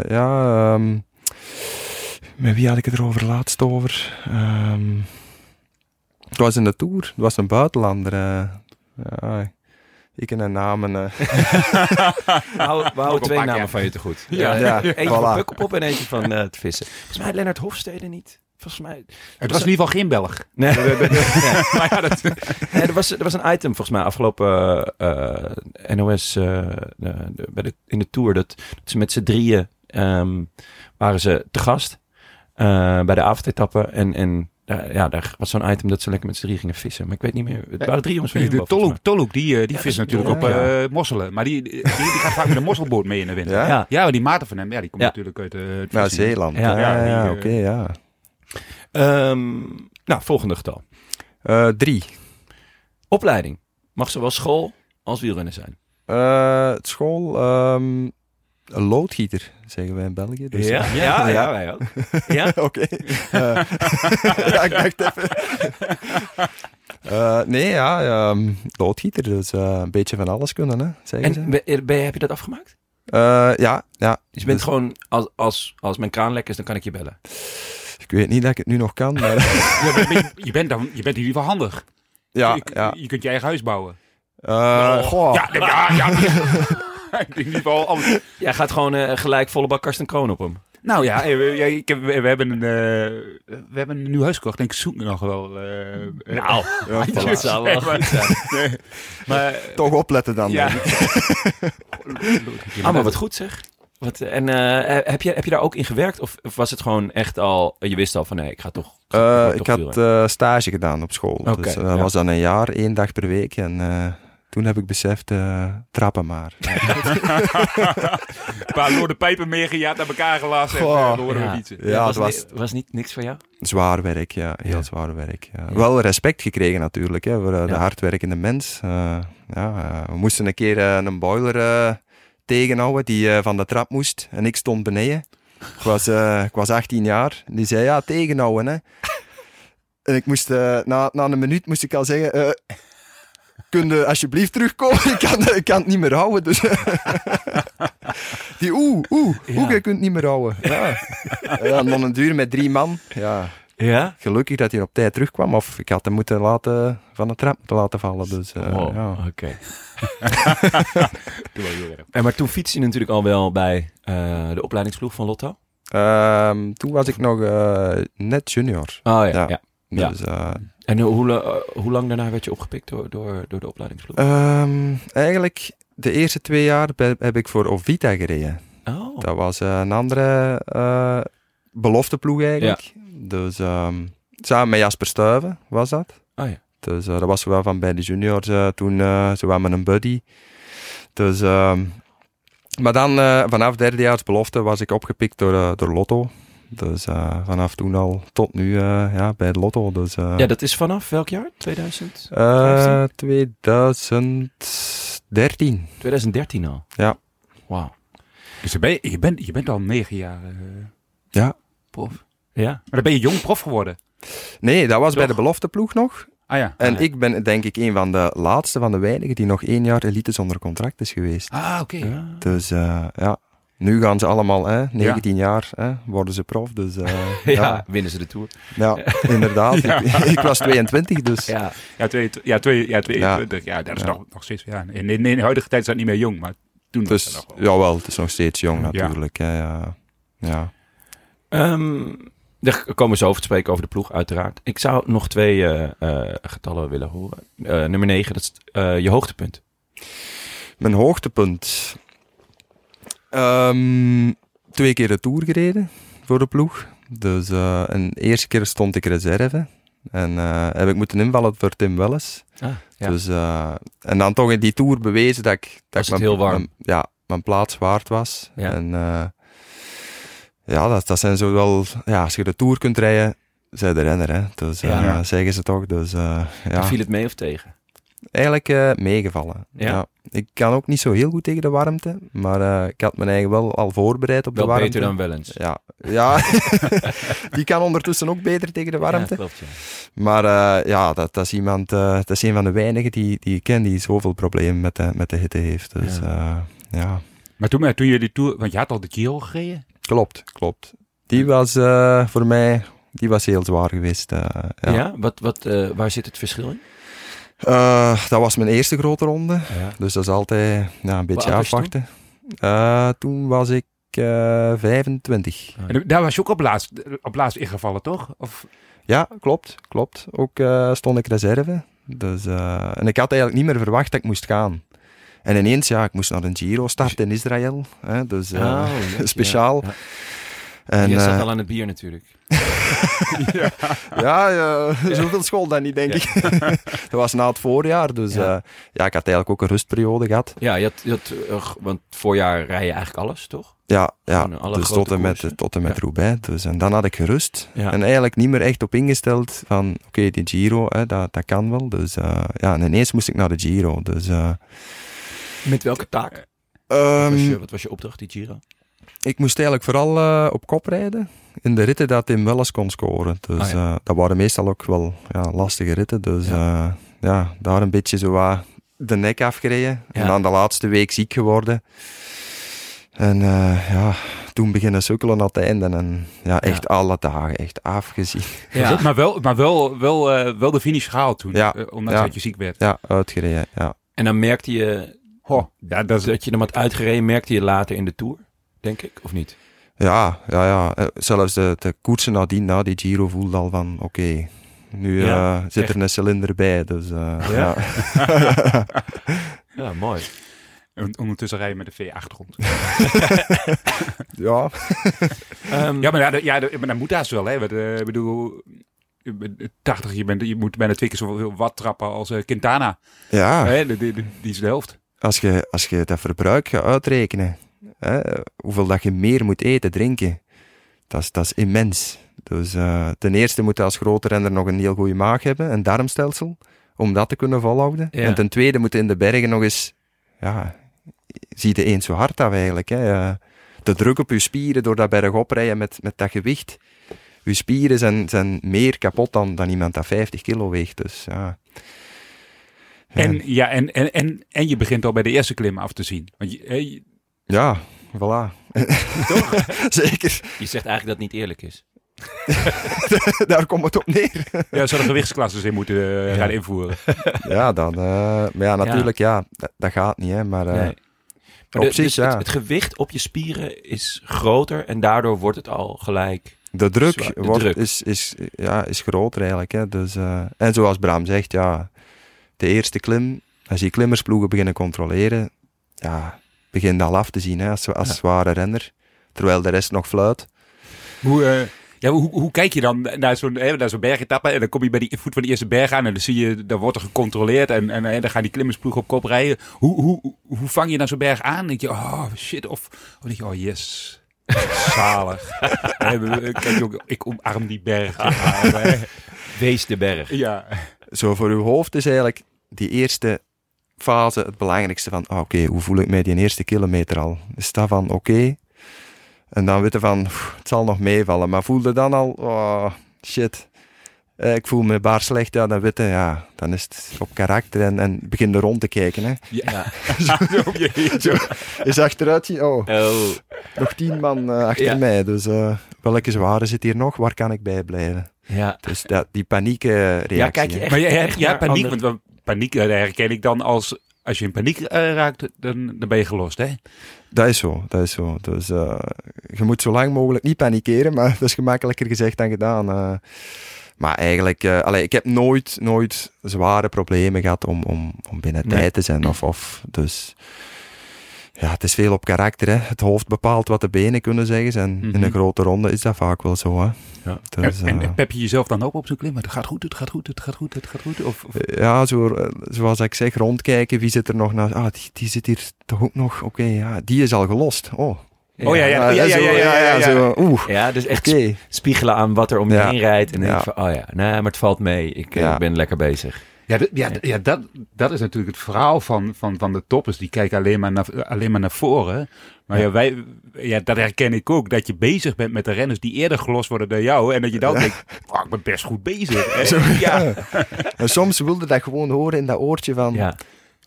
S3: ja, ehm, met wie had ik het er over laatst over? Ehm, het was in de Tour. Het was een buitenlander. eh. ja, ik en een namen. eh.
S2: We houden, we houden
S1: een
S2: twee namen van je te goed.
S1: Ja,
S3: ja,
S2: Eentje van
S3: voilà.
S2: Pukkelpop en eentje van eh, het vissen. Volgens mij Lennart Hofstede niet. Volgens mij...
S1: Het was in ieder geval geen Belg.
S2: Nee, Ja.
S1: Maar ja, dat,
S2: Nee, er, was, er was een item volgens mij afgelopen NOS eh, de- de- bij de, in de Tour. Dat, dat ze met z'n drieën ehm, waren ze te gast eh, bij de avondetappe. En, en eh, ja, daar was zo'n item dat ze lekker met z'n drieën gingen vissen. Maar ik weet niet meer. Het waren drie jongens van
S1: de
S2: Jumbo, volgens
S1: Tolhoek, Tolhoek die, eh, die
S2: Ja,
S1: natuurlijk op
S3: ja.
S1: eh, mosselen. Maar die, die, die gaat vaak met een mosselboot mee in de winter.
S3: Ja?
S2: Ja.
S1: Ja, maar die maten van hem, ja, die komt
S2: Ja.
S1: natuurlijk uit eh.
S3: Zeeland.
S2: Ja,
S3: Ja, ja,
S1: die, eh,
S3: oké, ja.
S2: Ehm, nou, volgende getal.
S3: Eh, drie.
S2: Opleiding. Mag zowel school als wielrennen zijn.
S3: Eh, school, ehm, een loodgieter, zeggen wij in België. Dus,
S2: ja, ja, ja, wij ook. Ja?
S3: Oké. Eh, ja, ik dacht even. Eh, nee, ja, ehm, loodgieter. Dus eh, een beetje van alles kunnen, hè, zeggen ze.
S2: En ben, ben, heb je dat afgemaakt?
S3: Eh, ja, ja.
S2: Dus je bent
S3: Dus
S2: gewoon, als, als, als mijn kraan lek is, dan kan ik je bellen.
S3: Ik weet niet dat ik het nu nog kan, maar
S1: Ja, maar je, bent dan, je bent in ieder geval handig.
S3: ja.
S1: je,
S3: ja.
S1: je kunt je eigen huis bouwen.
S3: Eh, goh.
S1: Ja, ja, ja. In ieder geval alles.
S2: Jij gaat gewoon eh, gelijk volle bak Karsten Kroon op hem.
S1: Nou ja, eh, we, ja, ik heb, we, we hebben een, eh, we hebben een nieuw huis gekocht. Denk ik zoek nog wel. eh,
S2: Nou, dat zou wel
S1: maar-
S2: goed zijn.
S1: nee. Maar,
S3: Toch opletten dan.
S1: ja.
S2: maar wat goed zeg. Wat, en eh, heb, je, heb je daar ook in gewerkt? Of, of was het gewoon echt al, je wist al van nee, ik ga toch...
S3: Eh, ik
S2: toch
S3: had eh, stage gedaan op school.
S2: Oké,
S3: dus dat
S2: ja.
S3: was dan een jaar, één dag per week. En eh, toen heb ik beseft, eh, trappen maar.
S1: een paar lorde pijpen meegejaagd aan elkaar gelast en
S3: Goh.
S1: uh, horen we
S2: Ja.
S1: fietsen.
S3: Ja,
S2: was,
S3: het was
S2: was niet niks voor jou?
S3: zwaar werk, ja. Heel
S2: Ja.
S3: zwaar werk. Ja.
S2: Ja.
S3: Wel respect gekregen natuurlijk, hè, voor eh, de hardwerkende mens. Eh, ja, eh, we moesten een keer eh, een boiler eh, tegenhouden die eh, van de trap moest. En ik stond beneden. Ik was, eh, ik was 18 jaar. Die zei, ja, tegenhouden, hè. En ik moest, eh, na, na een minuut moest ik al zeggen... kun je alsjeblieft terugkomen? ik, kan, ik kan het niet meer houden. Dus die oeh, oeh,
S2: Ja.
S3: oeh, je kunt het niet meer houden. Ja. ja, en dan een duur met drie man. Ja,
S2: Ja?
S3: gelukkig dat hij op tijd terugkwam. Of ik had hem moeten laten, van de trap moeten laten vallen. Dus, eh,
S2: Wow,
S3: ja.
S2: oké. En maar toen fiets je natuurlijk al wel bij eh, de opleidingsploeg van Lotto.
S3: Ehm, toen was ik nog eh, net junior.
S2: Oh ja,
S3: Ja.
S2: ja. Ja.
S3: Dus, eh,
S2: En hoe, hoe lang daarna werd je opgepikt door, door, door de opleidingsploeg?
S3: ehm, eigenlijk, de eerste twee jaar heb ik voor Ovita gereden.
S2: oh.
S3: Dat was eh, een andere eh belofteploeg eigenlijk. Dus ehm, samen met Jasper Stuyven was dat.
S2: Oh ja.
S3: Dus dat was wel van bij de juniors toen, eh zo wel met een buddy. Dus, ehm, maar dan vanaf derdejaars belofte was ik opgepikt door, door Lotto. Dus eh, vanaf toen al tot nu eh, ja, bij de Lotto. Dus, eh,
S2: Ja, dat is vanaf welk jaar? 2000?
S3: eh, 2013.
S2: 2013 al?
S3: Ja.
S2: Wauw.
S1: Dus je, bent, je, bent, je bent al negen jaar eh,
S3: Ja.
S1: prof.
S2: Ja.
S1: Maar dan ben je jong prof geworden.
S3: Nee, dat was bij de belofteploeg nog.
S1: Ah ja.
S3: En
S1: ah,
S3: ik ben denk ik een van de laatste van de weinigen die nog één jaar elite zonder contract is geweest.
S1: Ah, oké.
S2: Ja.
S3: Dus eh, ja, nu gaan ze allemaal, hè, 19 jaar, hè, worden ze prof. Dus eh,
S2: Ja,
S3: ja.
S2: winnen ze de Tour.
S3: ja, inderdaad.
S1: Ja.
S3: Ik, ik was 22, dus
S2: Ja.
S1: Ja, twee, ja, twee, ja, 22. Ja, dat is
S3: Ja.
S1: Nog, nog steeds. Ja. In, in, in de huidige tijd is dat niet meer jong, maar toen was
S3: dus
S1: dat nog wel.
S3: jawel, het is nog steeds jong natuurlijk. hè, ja. Ja.
S2: Ehm, daar komen we zo over te spreken over de ploeg, uiteraard. Ik zou nog twee eh, eh, getallen willen horen. Eh, nummer 9, dat is eh, je hoogtepunt.
S3: Mijn hoogtepunt. Ehm, twee keer de Tour gereden voor de ploeg. Dus eh, een eerste keer stond ik reserve. En eh, heb ik moeten invallen voor Tim Welles.
S2: Ah, ja.
S3: Dus, eh, en dan toch in die Tour bewezen dat ik... Dat
S2: Was
S3: ik mijn, ja, mijn plaats waard was.
S2: Ja.
S3: En eh, ja, dat, dat zijn zo wel... Ja, als je de Tour kunt rijden, zij de renner, hè. Dus eh,
S2: Ja.
S3: zeggen ze toch. Dus eh, ja,
S2: Viel het mee of tegen?
S3: Eigenlijk eh, meegevallen.
S2: Ja?
S3: Ja. Ik kan ook niet zo heel goed tegen de warmte, maar eh, ik had mijn eigen wel al voorbereid op
S2: Wel
S3: de warmte.
S2: beter dan wel eens.
S3: Ja, ja. die kan ondertussen ook beter tegen de warmte.
S2: Ja, klopt, ja.
S3: Maar eh, ja, dat, dat is iemand, eh, dat is een van de weinigen die, die ik ken die zoveel problemen met de, met de hitte heeft. Dus
S2: Ja.
S1: Maar toen, toen je die Tour... Want je had al de Giro gereden?
S3: klopt, klopt. Die was eh, voor mij, die was heel zwaar geweest. eh,
S2: Ja?
S3: ja.
S2: Wat, wat, eh, waar zit het verschil in?
S3: Eh, dat was mijn eerste grote ronde.
S2: Ja.
S3: Dus dat is altijd ja, een beetje afwachten. Eh, toen was ik eh 25.
S1: En daar was je ook op laatst, op laatst ingevallen, toch? Of,
S3: Ja, klopt, klopt. Ook eh, stond ik reserve. Dus, eh, en ik had eigenlijk niet meer verwacht dat ik moest gaan. En ineens, ja, ik moest naar een Giro starten in Israël. Hè, dus eh,
S2: Oh,
S3: speciaal.
S2: Ja.
S3: En,
S2: je zat
S3: eh,
S2: al aan het bier natuurlijk.
S3: ja, ja, zoveel school dan niet, denk ik. dat was na het voorjaar. Dus
S2: Ja.
S3: ja. ja, ik had eigenlijk ook een rustperiode gehad.
S2: Ja, je had, je had, eh, want voorjaar rij je eigenlijk alles, toch?
S3: Ja, ja. Dus tot en met,
S2: koersen.
S3: tot en met
S2: Ja.
S3: Roubaix. Dus, en dan had ik gerust.
S2: Ja.
S3: En eigenlijk niet meer echt op ingesteld van, oké, die Giro, hè, dat, dat kan wel. Dus eh, ja, en ineens moest ik naar de Giro. Dus eh,
S2: Met welke taak?
S3: ehm,
S2: was je, wat was je opdracht, die Giro?
S3: ik moest eigenlijk vooral eh, op kop rijden. In de ritten dat Tim Welles kon scoren. Dus
S2: Ah, ja.
S3: eh, dat waren meestal ook wel ja, lastige ritten. Dus
S2: Ja.
S3: ja. ja, daar een beetje zo wat de nek afgereden.
S2: Ja.
S3: En dan de laatste week ziek geworden. En eh, ja, toen beginnen sukkelen aan het einde. En ja, echt alle dagen, echt afgezien.
S2: Ja.
S1: Maar wel, maar wel, wel, eh, wel de finish gehaald toen,
S3: Ja.
S1: eh, ondanks
S3: Ja.
S1: dat je ziek werd.
S3: Ja, uitgereden, ja.
S2: En dan merkte je
S1: Goh, ja, dat is,
S2: dat je hem had uitgereden, merkte je later in de Tour, denk ik, of niet?
S3: Ja, ja, ja. Eh, Zelfs de, de koersen nadien, na die Giro, voelde al van, oké, nu
S2: Ja,
S3: eh, zit
S2: echt.
S3: er een cilinder bij. Dus eh,
S2: Ja?
S3: ja.
S2: Ja, mooi.
S1: en ondertussen rijden met de V8 rond.
S3: ja.
S2: Ehm,
S1: Ja, maar, ja, ja, dat- maar dat moet haast wel, hè. Eh, Ik bedoel, je bent 80, je, bent, je moet bijna twee keer zoveel watt trappen als eh, Quintana.
S3: ja.
S1: Hè? Die, die, die- die is de helft.
S3: Als, je, als je dat verbruik gaat uitrekenen, hè, hoeveel dat je meer moet eten, drinken, dat is, dat is immens. Dus eh, ten eerste moet je als grote renner nog een heel goede maag hebben, een darmstelsel, om dat te kunnen volhouden.
S2: Ja.
S3: En ten tweede moet je in de bergen nog eens, ja, zie je eens zo hard af eigenlijk. Hè. Eh, de druk op je spieren door dat bergop rijden met, met dat gewicht. Je spieren zijn, zijn meer kapot dan, dan iemand dat 50 kilo weegt. Dus ja.
S1: En, ja, en, en, en, en je begint al bij de eerste klim af te zien. Want je-
S3: Ja, voilà. Toch? Zeker.
S2: Je zegt eigenlijk dat het niet eerlijk is.
S3: Daar komt het op neer.
S1: ja, zou er gewichtsklasses in moeten eh,
S2: Ja.
S1: gaan invoeren.
S3: Ja, dan, eh, maar ja, natuurlijk, ja, dat, dat gaat niet, hè. Maar eh,
S2: Nee. Maar
S3: op
S2: de-
S3: zich,
S2: dus
S3: ja.
S2: het, het gewicht op je spieren is groter en daardoor wordt het al gelijk
S3: De druk,
S2: Zwaar- de
S3: wordt,
S2: druk.
S3: Is, is, ja, is groter eigenlijk. Hè. Dus, eh, en zoals Bram zegt, ja, de eerste klim, als je klimmersploegen beginnen controleren, ja, begin al af te zien hè, als, als
S2: Ja.
S3: zware renner. Terwijl de rest nog fluit.
S1: Hoe, eh, ja, hoe, hoe kijk je dan naar zo'n hè, naar zo'n bergetappe en dan kom je bij die voet van de eerste berg aan en dan zie je, dan wordt er gecontroleerd en, en, en dan gaan die klimmersploegen op kop rijden. Hoe, hoe, hoe vang je dan zo'n berg aan? Denk je, oh shit, of, of denk je, oh yes, zalig. Kijk, ook, ik omarm die berg.
S2: Wees de berg.
S1: ja.
S3: Zo voor uw hoofd is eigenlijk die eerste fase het belangrijkste van, ah, oké, hoe voel ik mij die eerste kilometer al? Is dat van, oké? En dan weten van, het zal nog meevallen. Maar voelde dan al, oh, shit, eh, ik voel me baar slecht, ja, dan weten, ja, dan is het op karakter en, en begin er rond te kijken, hè.
S2: Ja.
S1: Zo, je- zo.
S3: Is achteruit, zien, oh,
S2: Oh.
S3: nog tien man eh, achter
S2: Ja.
S3: mij, dus eh, welke zware zit hier nog? Waar kan ik bij blijven?
S2: Ja.
S3: Dus dat, die paniekreactie.
S2: Ja, kijk je echt,
S1: Maar jij,
S2: echt
S1: ja,
S2: naar
S1: paniek,
S2: andere-
S1: want wa- paniek herken ik dan als, als je in paniek raakt, dan, dan ben je gelost, hè?
S3: Dat is zo, dat is zo. Dus eh, je moet zo lang mogelijk niet panikeren, maar dat is gemakkelijker gezegd dan gedaan. eh. Maar eigenlijk, eh, allee, ik heb nooit, nooit zware problemen gehad om, om, om binnen
S2: Nee.
S3: tijd te zijn. Of, of, dus ja, het is veel op karakter. Hè. Het hoofd bepaalt wat de benen kunnen zeggen. En in
S1: Mhm.
S3: een grote ronde is dat vaak wel zo. Hè.
S2: Ja.
S3: Dus,
S1: en,
S3: eh,
S1: en pep je jezelf dan ook op zo'n klim? Het gaat goed, het gaat goed, het gaat goed, het gaat goed. Of, of-
S3: Ja, zo, eh, zoals ik zeg, rondkijken. Wie zit er nog naast? Ah, die, die zit hier toch ook nog. Oké, ja, die is al gelost. Oh,
S1: Oh ja, ja, ja, ja,
S3: zo,
S1: ja, ja, ja, ja.
S3: Zo, Oeh,
S2: Ja, dus echt
S3: oké.
S2: spiegelen aan wat er om je
S3: Ja.
S2: heen rijdt. En
S3: Ja.
S2: denk van, oh ja, nee, maar het valt mee. Ik eh,
S3: Ja.
S2: ben lekker bezig.
S1: Ja, ja, ja dat, dat is natuurlijk het verhaal van, van, van de toppers. Die kijken alleen maar naar, alleen maar naar voren. Maar ja. wij, ja, dat herken ik ook. Dat je bezig bent met de renners die eerder gelost worden dan jou. En dat je dan denkt, "Fuck, ik ben best goed bezig. En, ja,
S3: En soms wilde dat gewoon horen in dat oortje van
S2: Ja.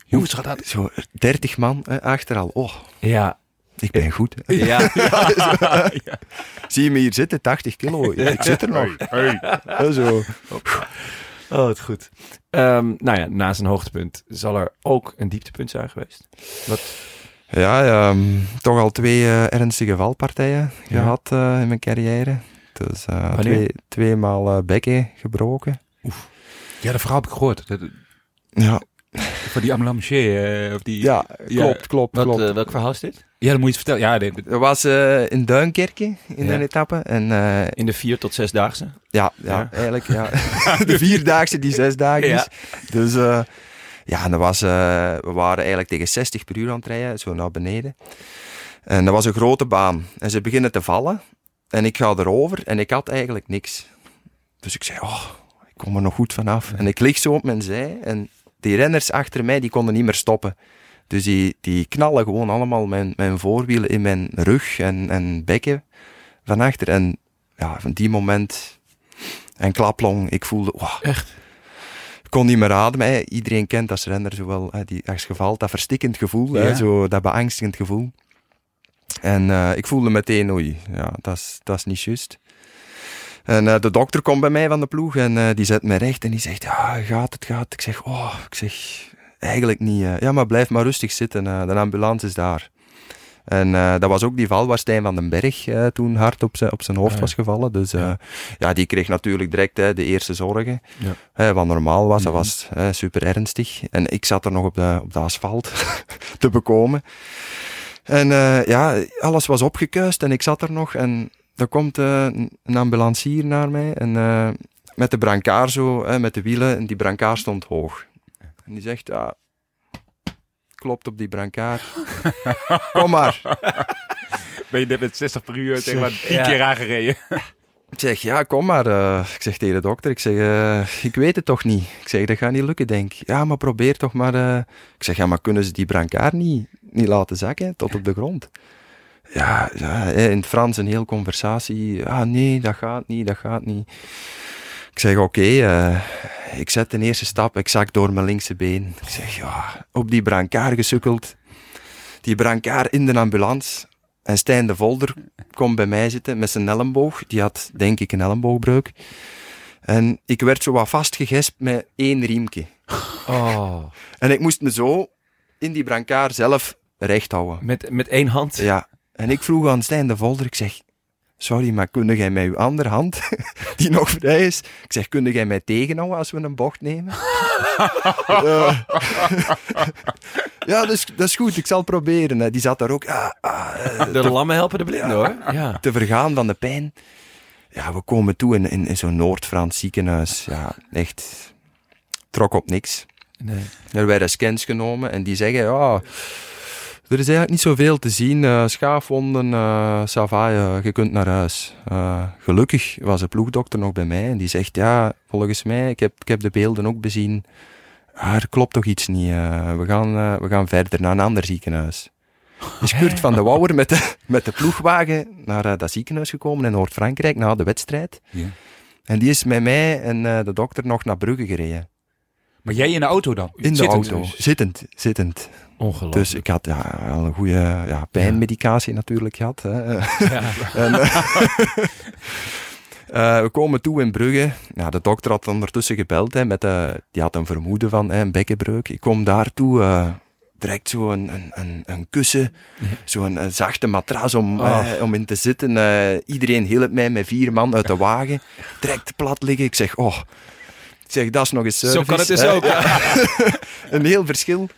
S1: jongens, gaat dat?
S3: zo 30 man hè, achter al. Oh,
S2: Ja.
S3: Ik ben goed. hè.
S2: Ja.
S3: Zie je me hier zitten, 80 kilo. Ja, ik zit er nog. Zo.
S2: Oh, het goed. Ehm, nou ja, na zijn hoogtepunt zal er ook een dieptepunt zijn geweest. Wat?
S3: Ja, ehm, toch al twee eh, ernstige valpartijen
S2: Ja.
S3: gehad eh, in mijn carrière. Dus
S2: Wanneer?
S3: twee, tweemaal eh, bekken gebroken.
S1: Ja, dat verhaal heb ik gehoord. Dat,
S3: Ja,
S1: van die Amlamché. of die,
S3: ja
S1: Ja,
S3: klopt, klopt,
S2: Wat,
S3: klopt.
S2: eh, welk verhaal is dit?
S1: ja, dan moet je het vertellen. Ja, dit-
S3: was eh, in Duinkerke in
S2: Ja.
S3: een etappe. En eh,
S2: In de vier tot zesdaagse?
S3: ja, ja,
S2: Ja.
S3: eigenlijk ja. de vierdaagse die zes dagen is.
S2: Ja.
S3: Dus eh, ja, en dat was, eh, we waren eigenlijk tegen 60 per uur aan het rijden, zo naar beneden. En dat was een grote baan. En ze beginnen te vallen. En ik ga erover en ik had eigenlijk niks. Dus ik zei, oh, ik kom er nog goed vanaf. En ik lig zo op mijn zij en die renners achter mij, die konden niet meer stoppen. Dus die, die knallen gewoon allemaal mijn, mijn voorwielen in mijn rug en, en bekken van achter. En ja, van die moment, en klaplong, ik voelde, wow,
S2: Echt?
S3: ik kon niet meer ademen. Hè. Iedereen kent als renner zowel hè, die als dat verstikkend gevoel, hè, zo, dat beangstigend gevoel. En eh, ik voelde meteen, oei, ja, dat is- dat is niet juist. En eh, de dokter komt bij mij van de ploeg en eh, die zet me recht en die zegt, ja, gaat het, gaat. Ik zeg, oh, ik zeg, eigenlijk niet. eh. ja, maar blijf maar rustig zitten, de ambulance is daar. En dat was ook die val waar Stijn van den Berg toen hard op zijn op zijn hoofd
S2: Ah, ja.
S3: was gevallen. Dus eh, ja. die kreeg natuurlijk direct de eerste zorgen.
S2: Ja.
S3: Wat normaal was, dat
S1: Mhm.
S3: was super ernstig. En ik zat er nog op de, op de asfalt te bekomen. En ja, alles was opgekuist en ik zat er nog. En er komt eh, een ambulancier naar mij. En eh, met de brancard zo, hè, met de wielen. En die brancard stond hoog. En die zegt, ja, klopt op die brancard. Kom maar.
S1: ben je net met 60 per uur tegen maar tien
S2: Ja.
S1: keer aangereden.
S3: Ik zeg, ja, kom maar. eh. ik zeg tegen de dokter, ik zeg, ik weet het toch niet. Ik zeg, dat gaat niet lukken, denk ik. Ja, maar probeer toch maar. eh. Ik zeg, ja, maar kunnen ze die brancard niet, niet laten zakken tot op de grond? Ja, ja, in het Frans een heel conversatie. Ah, nee, dat gaat niet, dat gaat niet. Ik zeg, oké, eh, ik zet de eerste stap, ik zak door mijn linkse been. Ik zeg, ja, op die brancard gesukkeld. Die brancard in de ambulance. En Stijn de Volder komt bij mij zitten met zijn elleboog. Die had, denk ik, een elleboogbreuk. En ik werd zo wat vastgegespt met één riemke.
S2: Oh.
S3: En ik moest me zo in die brancard zelf recht houden.
S2: Met, met één hand?
S3: Ja. En ik vroeg aan Stijn de Volder, ik zeg, sorry, maar kun jij met uw andere hand, die nog vrij is, ik zeg, kun jij mij tegenhouden als we een bocht nemen? Eh, ja, dat is, dat is goed, ik zal het proberen. hè. Die zat daar ook ah, ah, eh,
S2: De lammen helpen de blinden hoor. Ja.
S3: te vergaan van de pijn. Ja, we komen toe in, in, in zo'n Noord-Frans ziekenhuis. Ja, echt, trok op niks.
S2: Nee.
S3: Er werden scans genomen en die zeggen, ja, er is eigenlijk niet zoveel te zien. eh, schaafwonden, Sava, eh, je kunt naar huis. Gelukkig was de ploegdokter nog bij mij en die zegt, ja, volgens mij, ik heb, ik heb de beelden ook bezien. Ah, er klopt toch iets niet. we, gaan, we gaan verder naar een ander ziekenhuis. Is Kurt van de Wouwer met de, met de ploegwagen naar dat ziekenhuis gekomen in Noord-Frankrijk na de wedstrijd.
S1: Ja.
S3: En die is met mij en de dokter nog naar Brugge gereden.
S1: Maar jij in de auto dan?
S3: In de
S1: Zittend
S3: auto.
S1: dus.
S3: Zittend, zittend.
S2: Ongelooflijk.
S3: Dus ik had ja, al een goede ja, pijnmedicatie natuurlijk gehad. Hè.
S2: Ja.
S3: En, eh, we komen toe in Brugge. Ja, de dokter had ondertussen gebeld. Hè, met, eh, die had een vermoeden van hè, een bekkenbreuk. Ik kom daartoe, eh direct zo een, een, een, een kussen, zo'n een zachte matras om,
S2: Oh.
S3: eh, om in te zitten. Eh, iedereen hielp mij met vier man uit de wagen. Direct plat liggen. Ik zeg, oh, zeg, dat is nog eens
S2: Zo kan het dus
S3: hè.
S2: ook. Ja.
S3: Een heel verschil.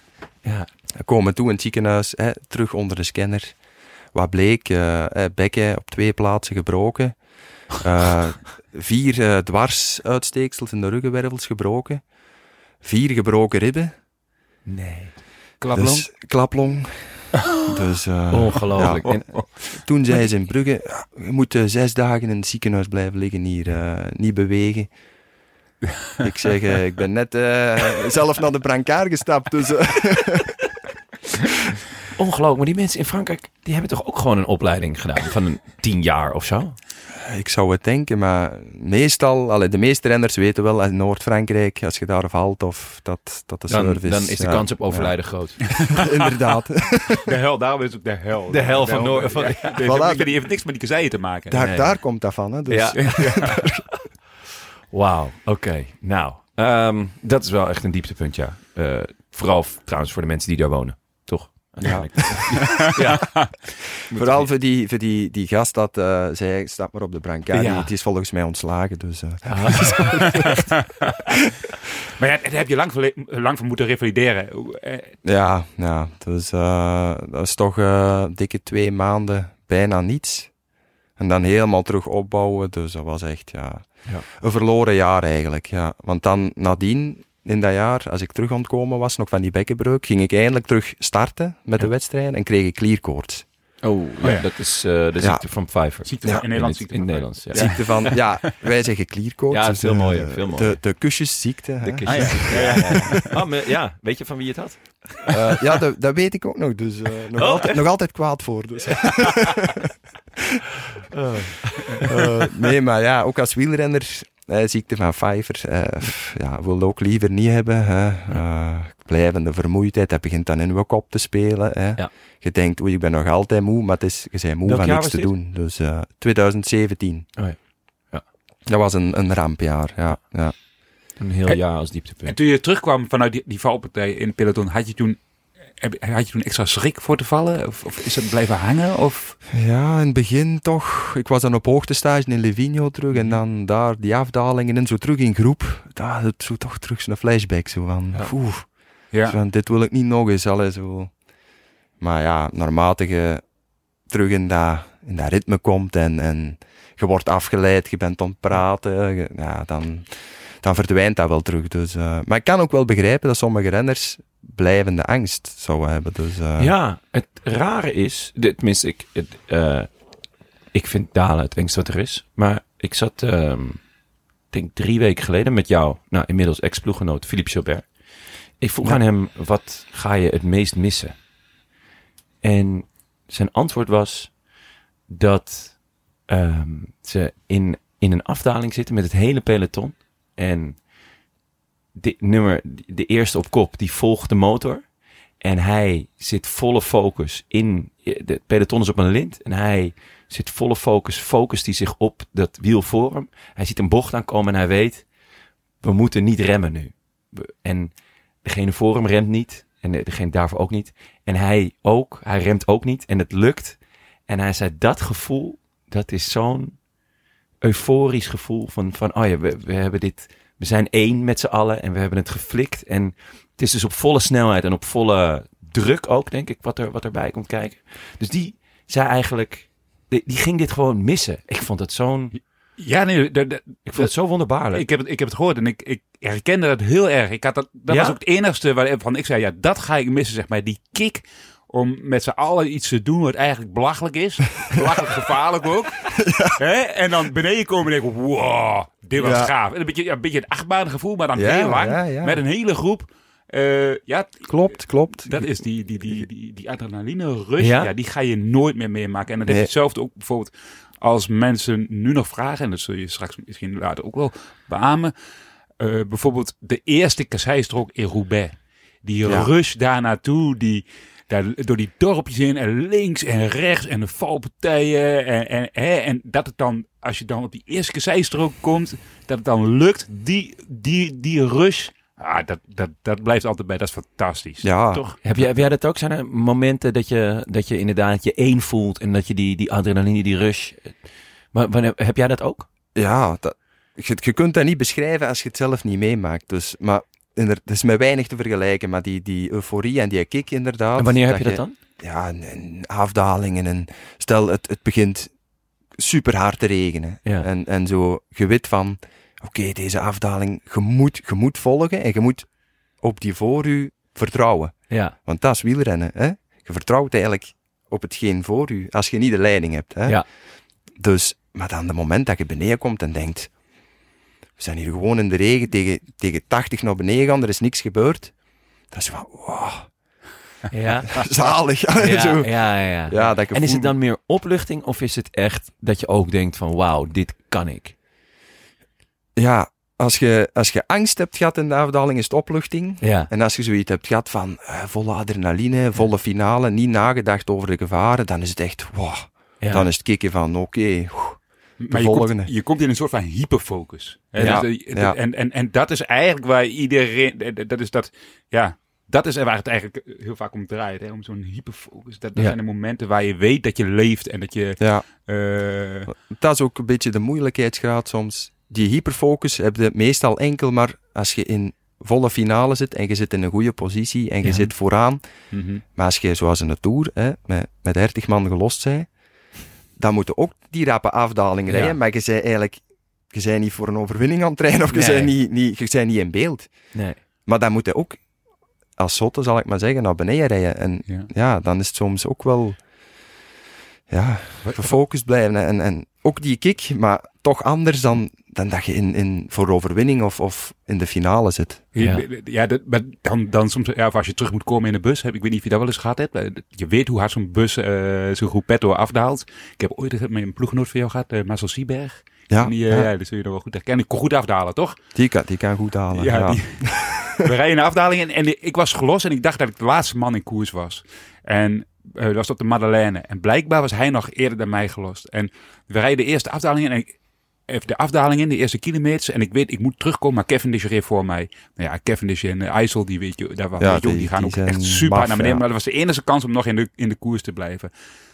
S2: Ja.
S3: We komen toe in het ziekenhuis, hè, terug onder de scanner. Wat bleek? eh, hè, bekken op twee plaatsen gebroken. Eh, vier eh, dwarsuitsteeksels in de ruggenwervels gebroken. Vier gebroken ribben.
S2: Nee.
S1: Klaplong?
S3: Dus, klaplong. dus, eh,
S2: Ongelooflijk.
S3: ja,
S2: En-
S3: toen zei ze in Brugge, je moet zes dagen in het ziekenhuis blijven liggen hier, niet bewegen. ik zeg, eh, ik ben net eh, zelf naar de brancard gestapt, dus... eh,
S2: Ongelooflijk. Maar die mensen in Frankrijk, die hebben toch ook gewoon een opleiding gedaan van een tien jaar of zo?
S3: Ik zou het denken, maar meestal, allee, de meeste renners weten wel in Noord-Frankrijk, als je daar valt of dat, dat de
S2: Dan,
S3: service...
S2: dan is de
S3: ja,
S2: kans op overlijden groot.
S3: inderdaad.
S1: De hel, daarom is het ook de hel.
S2: De hel van Noord- van-
S1: Ja, die,
S3: Voilà.
S1: heeft, die heeft niks met die kasseien te maken.
S3: Daar,
S2: Nee.
S3: daar komt dat van. Hè, dus.
S2: Ja. Wauw, oké. Nou, ehm, dat is wel echt een dieptepunt, ja. Eh, vooral trouwens voor de mensen die daar wonen, toch? Uiteindelijk. ja.
S3: Vooral voor die, voor die, die gast dat eh, zei, stap maar op de brancard.
S2: Ja.
S3: Die- Die is volgens mij ontslagen, dus... eh,
S1: Maar ja, daar heb je lang, lang voor moeten revalideren. Eh,
S3: Ja, ja dus, eh, dat is toch eh, dikke twee maanden bijna niets. En dan helemaal terug opbouwen, dus dat was echt ja,
S2: Ja.
S3: Een verloren jaar eigenlijk. Ja. Want dan nadien, in dat jaar, als ik terug ontkomen was, nog van die bekkenbreuk, ging ik eindelijk terug starten met
S2: Ja.
S3: de wedstrijd en kreeg ik klierkoorts.
S2: Oh, ja,
S1: ja.
S2: dat is eh, de
S3: Ja.
S2: ziekte van Pfeiffer.
S1: ziekte van- in Nederland
S2: in,
S1: ziekte
S2: het- in
S1: van-
S2: het Nederlands, ja.
S3: Ziekte van, ja, wij zeggen klierkoorts.
S2: Ja, veel
S3: eh,
S2: mooier, veel mooier.
S3: De, de kusjesziekte.
S2: De kus-
S1: Ah, ja.
S2: ja. Ja, ja. Oh, maar ja, weet je van wie het had?
S3: Eh, ja, dat, dat weet ik ook nog. Dus eh, nog,
S2: Oh,
S3: altijd, nog altijd kwaad voor. Dus. Eh, nee, maar ja, ook als wielrenner, ziekte van pff, ja, wil ook liever niet hebben. Hè. Blijvende vermoeidheid, dat begint dan in je kop te spelen. Hè.
S2: Ja.
S3: Je denkt, oei, ik ben nog altijd moe, maar het is, je bent moe
S2: Welk
S3: van niks te
S2: dit?
S3: doen. Dus eh, 2017.
S2: Oh ja. Ja.
S3: Dat was een, een rampjaar, ja. ja.
S2: Een heel
S1: En-
S2: jaar als
S1: En
S2: dieptepunt.
S1: toen je terugkwam vanuit die, die valpartij in het peloton, had je toen, heb- had je toen extra schrik voor te vallen? Of, of is het blijven hangen? Of?
S3: Ja, in het begin toch. Ik was dan op hoogtestage in Livigno terug en dan daar die afdalingen en zo terug in groep. Daar het zo toch terug zo'n flashback zo van,
S2: Ja.
S3: oeh,
S1: Ja.
S3: zo van, dit wil ik niet nog eens. Allee, zo. Maar ja, naarmate je terug in dat, in dat ritme komt en, en je wordt afgeleid, je bent aan het praten, je- ja, dan, dan verdwijnt dat wel terug. Dus, eh, maar ik kan ook wel begrijpen dat sommige renners blijvende angst zouden hebben. Dus, eh,
S2: Ja, het rare is, de- tenminste, ik, het, eh, ik vind dalen het engste wat er is. Maar ik zat, ehm, ik denk drie weken geleden met jou, nou inmiddels ex-ploeggenoot Philippe Gilbert. Ik vroeg
S3: Ja.
S2: aan hem, wat ga je het meest missen? En zijn antwoord was dat ehm, ze in, in een afdaling zitten met het hele peloton. En nummer, de eerste op kop, die volgt de motor. En hij zit volle focus in. De peloton is op een lint. En hij zit volle focus. Focust hij zich op dat wiel voor hem. Hij ziet een bocht aankomen en hij weet. We moeten niet remmen nu. En degene voor hem remt niet. En de- degene daarvoor ook niet. En hij ook. Hij remt ook niet. En het lukt. En hij zei: Dat gevoel. dat is zo'n euforisch gevoel van, van oh ja, we, we hebben dit, we zijn één met z'n allen en we hebben het geflikt. En het is dus op volle snelheid en op volle druk ook, denk ik, wat, er, wat erbij komt kijken. Dus die zei eigenlijk, die, die ging dit gewoon missen. Ik vond het zo'n,
S1: Ja, nee,
S2: ik vond het zo wonderbaarlijk.
S1: ik, heb het, ik heb het gehoord en ik, ik herkende dat heel erg. Ik had dat, dat
S2: Ja?
S1: was ook het enigste waarvan ik zei, ja, dat ga ik missen, zeg maar. Die kick om met z'n allen iets te doen wat eigenlijk belachelijk is. belachelijk gevaarlijk ook. Hè? En dan beneden komen en denken, wow, dit was
S4: Ja.
S1: gaaf. En een beetje, ja, een beetje een achtbaangevoel, maar dan
S3: Ja,
S1: heel lang. Met een hele groep. Eh, ja,
S3: Klopt, klopt.
S1: dat is die, die, die, die, die adrenaline rush.
S2: Ja?
S1: Die ga je nooit meer meemaken. En dat
S3: Nee.
S1: is hetzelfde ook bijvoorbeeld als mensen nu nog vragen. En dat zul je straks misschien later ook wel beamen. Eh, bijvoorbeeld de eerste kasseistrook in Roubaix. Die rush daar naartoe. Die, daar, door die dorpjes in. En links en rechts. En de valpartijen. En, en, hè, en dat het dan, als je dan op die eerste kasseistrook komt. Dat het dan lukt. Die, die, die rush. Ah, dat, dat, dat blijft altijd bij. Dat is fantastisch.
S3: Ja.
S1: Toch?
S2: Heb jij, heb jij dat ook? Zijn er momenten dat je, dat je inderdaad je één voelt en dat je die, die adrenaline, die rush. Maar wanneer, heb jij dat ook?
S3: Ja, dat, je, je kunt dat niet beschrijven als je het zelf niet meemaakt. Dus, maar het is met weinig te vergelijken. Maar die, die euforie en die kick inderdaad.
S2: En wanneer heb je dat dan?
S3: Ja, een, een afdalingen. En stel, het, het begint super hard te regenen.
S2: Ja.
S3: En, en zo, je weet van, oké, deze afdaling, je moet, je moet volgen en je moet op die voor u vertrouwen.
S2: Ja.
S3: Want dat is wielrennen. Hè? Je vertrouwt eigenlijk op hetgeen voor u, als je niet de leiding hebt. Hè?
S2: Ja.
S3: Dus, maar dan de moment dat je beneden komt en denkt, we zijn hier gewoon in de regen tegen, tegen 80 naar beneden gaan, er is niks gebeurd. Dat is van, wow,
S2: Ja.
S3: zalig.
S2: Ja,
S3: Zo.
S2: ja, ja, ja.
S3: Dat
S2: En is het dan meer opluchting of is het echt dat je ook denkt van wauw, dit kan ik?
S3: Ja, als je, als je angst hebt gehad in de afdaling, is het opluchting.
S2: Ja.
S3: En als je zoiets hebt gehad van eh, volle adrenaline, volle finale, niet nagedacht over de gevaren, dan is het echt, wow.
S2: ja.
S3: Dan is het kicken van, oké,
S1: Maar je komt, je komt in een soort van hyperfocus. Hè?
S3: Ja,
S1: Dus, eh,
S3: ja.
S1: En, en, en dat is eigenlijk waar iedereen, eh, dat is dat, ja, dat is waar het eigenlijk heel vaak om draait. Hè? Om zo'n hyperfocus. Dat, dat
S2: Ja.
S1: zijn de momenten waar je weet dat je leeft en dat je,
S3: ja.
S1: eh,
S3: Dat is ook een beetje de moeilijkheidsgraad soms. Die hyperfocus heb je meestal enkel maar als je in volle finale zit en je zit in een goede positie en je
S2: Ja.
S3: zit vooraan.
S1: mhm.
S3: Maar als je zoals in de Tour hè, met, met 30 man gelost zijn, dan moeten ook die rappe afdalingen
S2: Ja.
S3: rijden. Maar je zei eigenlijk, je bent niet voor een overwinning aan het trainen of je
S2: Nee.
S3: niet, niet, je niet in beeld.
S2: Nee.
S3: Maar dan moet je ook als zotte, zal ik maar zeggen, naar beneden rijden. En
S1: ja.
S3: ja, dan is het soms ook wel ja, gefocust blijven. En, en ook die kick, maar toch anders dan, dan dat je in, in, voor overwinning of, of in de finale zit.
S2: Ja.
S1: Ja, dat, maar dan, dan soms, ja, of als je terug moet komen in de bus, heb, ik weet niet of je dat wel eens gehad hebt. Je weet hoe hard zo'n bus, eh zo'n groepetto afdaalt. Ik heb ooit met een ploeggenoot van jou gehad, uh, Marcel Sieberg.
S3: Ja,
S1: Die, eh,
S3: ja.
S1: ja, dat zul je nog wel goed herkennen. Ik kon goed afdalen, toch?
S3: Die, kan, die kan goed halen.
S1: Ja,
S3: Ja,
S1: die- we rijden een afdaling en, en ik was gelost en ik dacht dat ik de laatste man in koers was. En eh, dat was op de Madeleine. En blijkbaar was hij nog eerder dan mij gelost. En we rijden de eerste afdaling in en ik, even de afdaling in, de eerste kilometers. En ik weet, ik moet terugkomen, maar Cavendish reed voor mij. Nou ja, Cavendish en uh, IJssel, die weet je, daar, was,
S3: Ja, die-
S1: die gaan
S3: die
S1: ook echt super naar beneden.
S3: ja.
S1: Maar dat was de enige kans om nog in de, in de koers te blijven.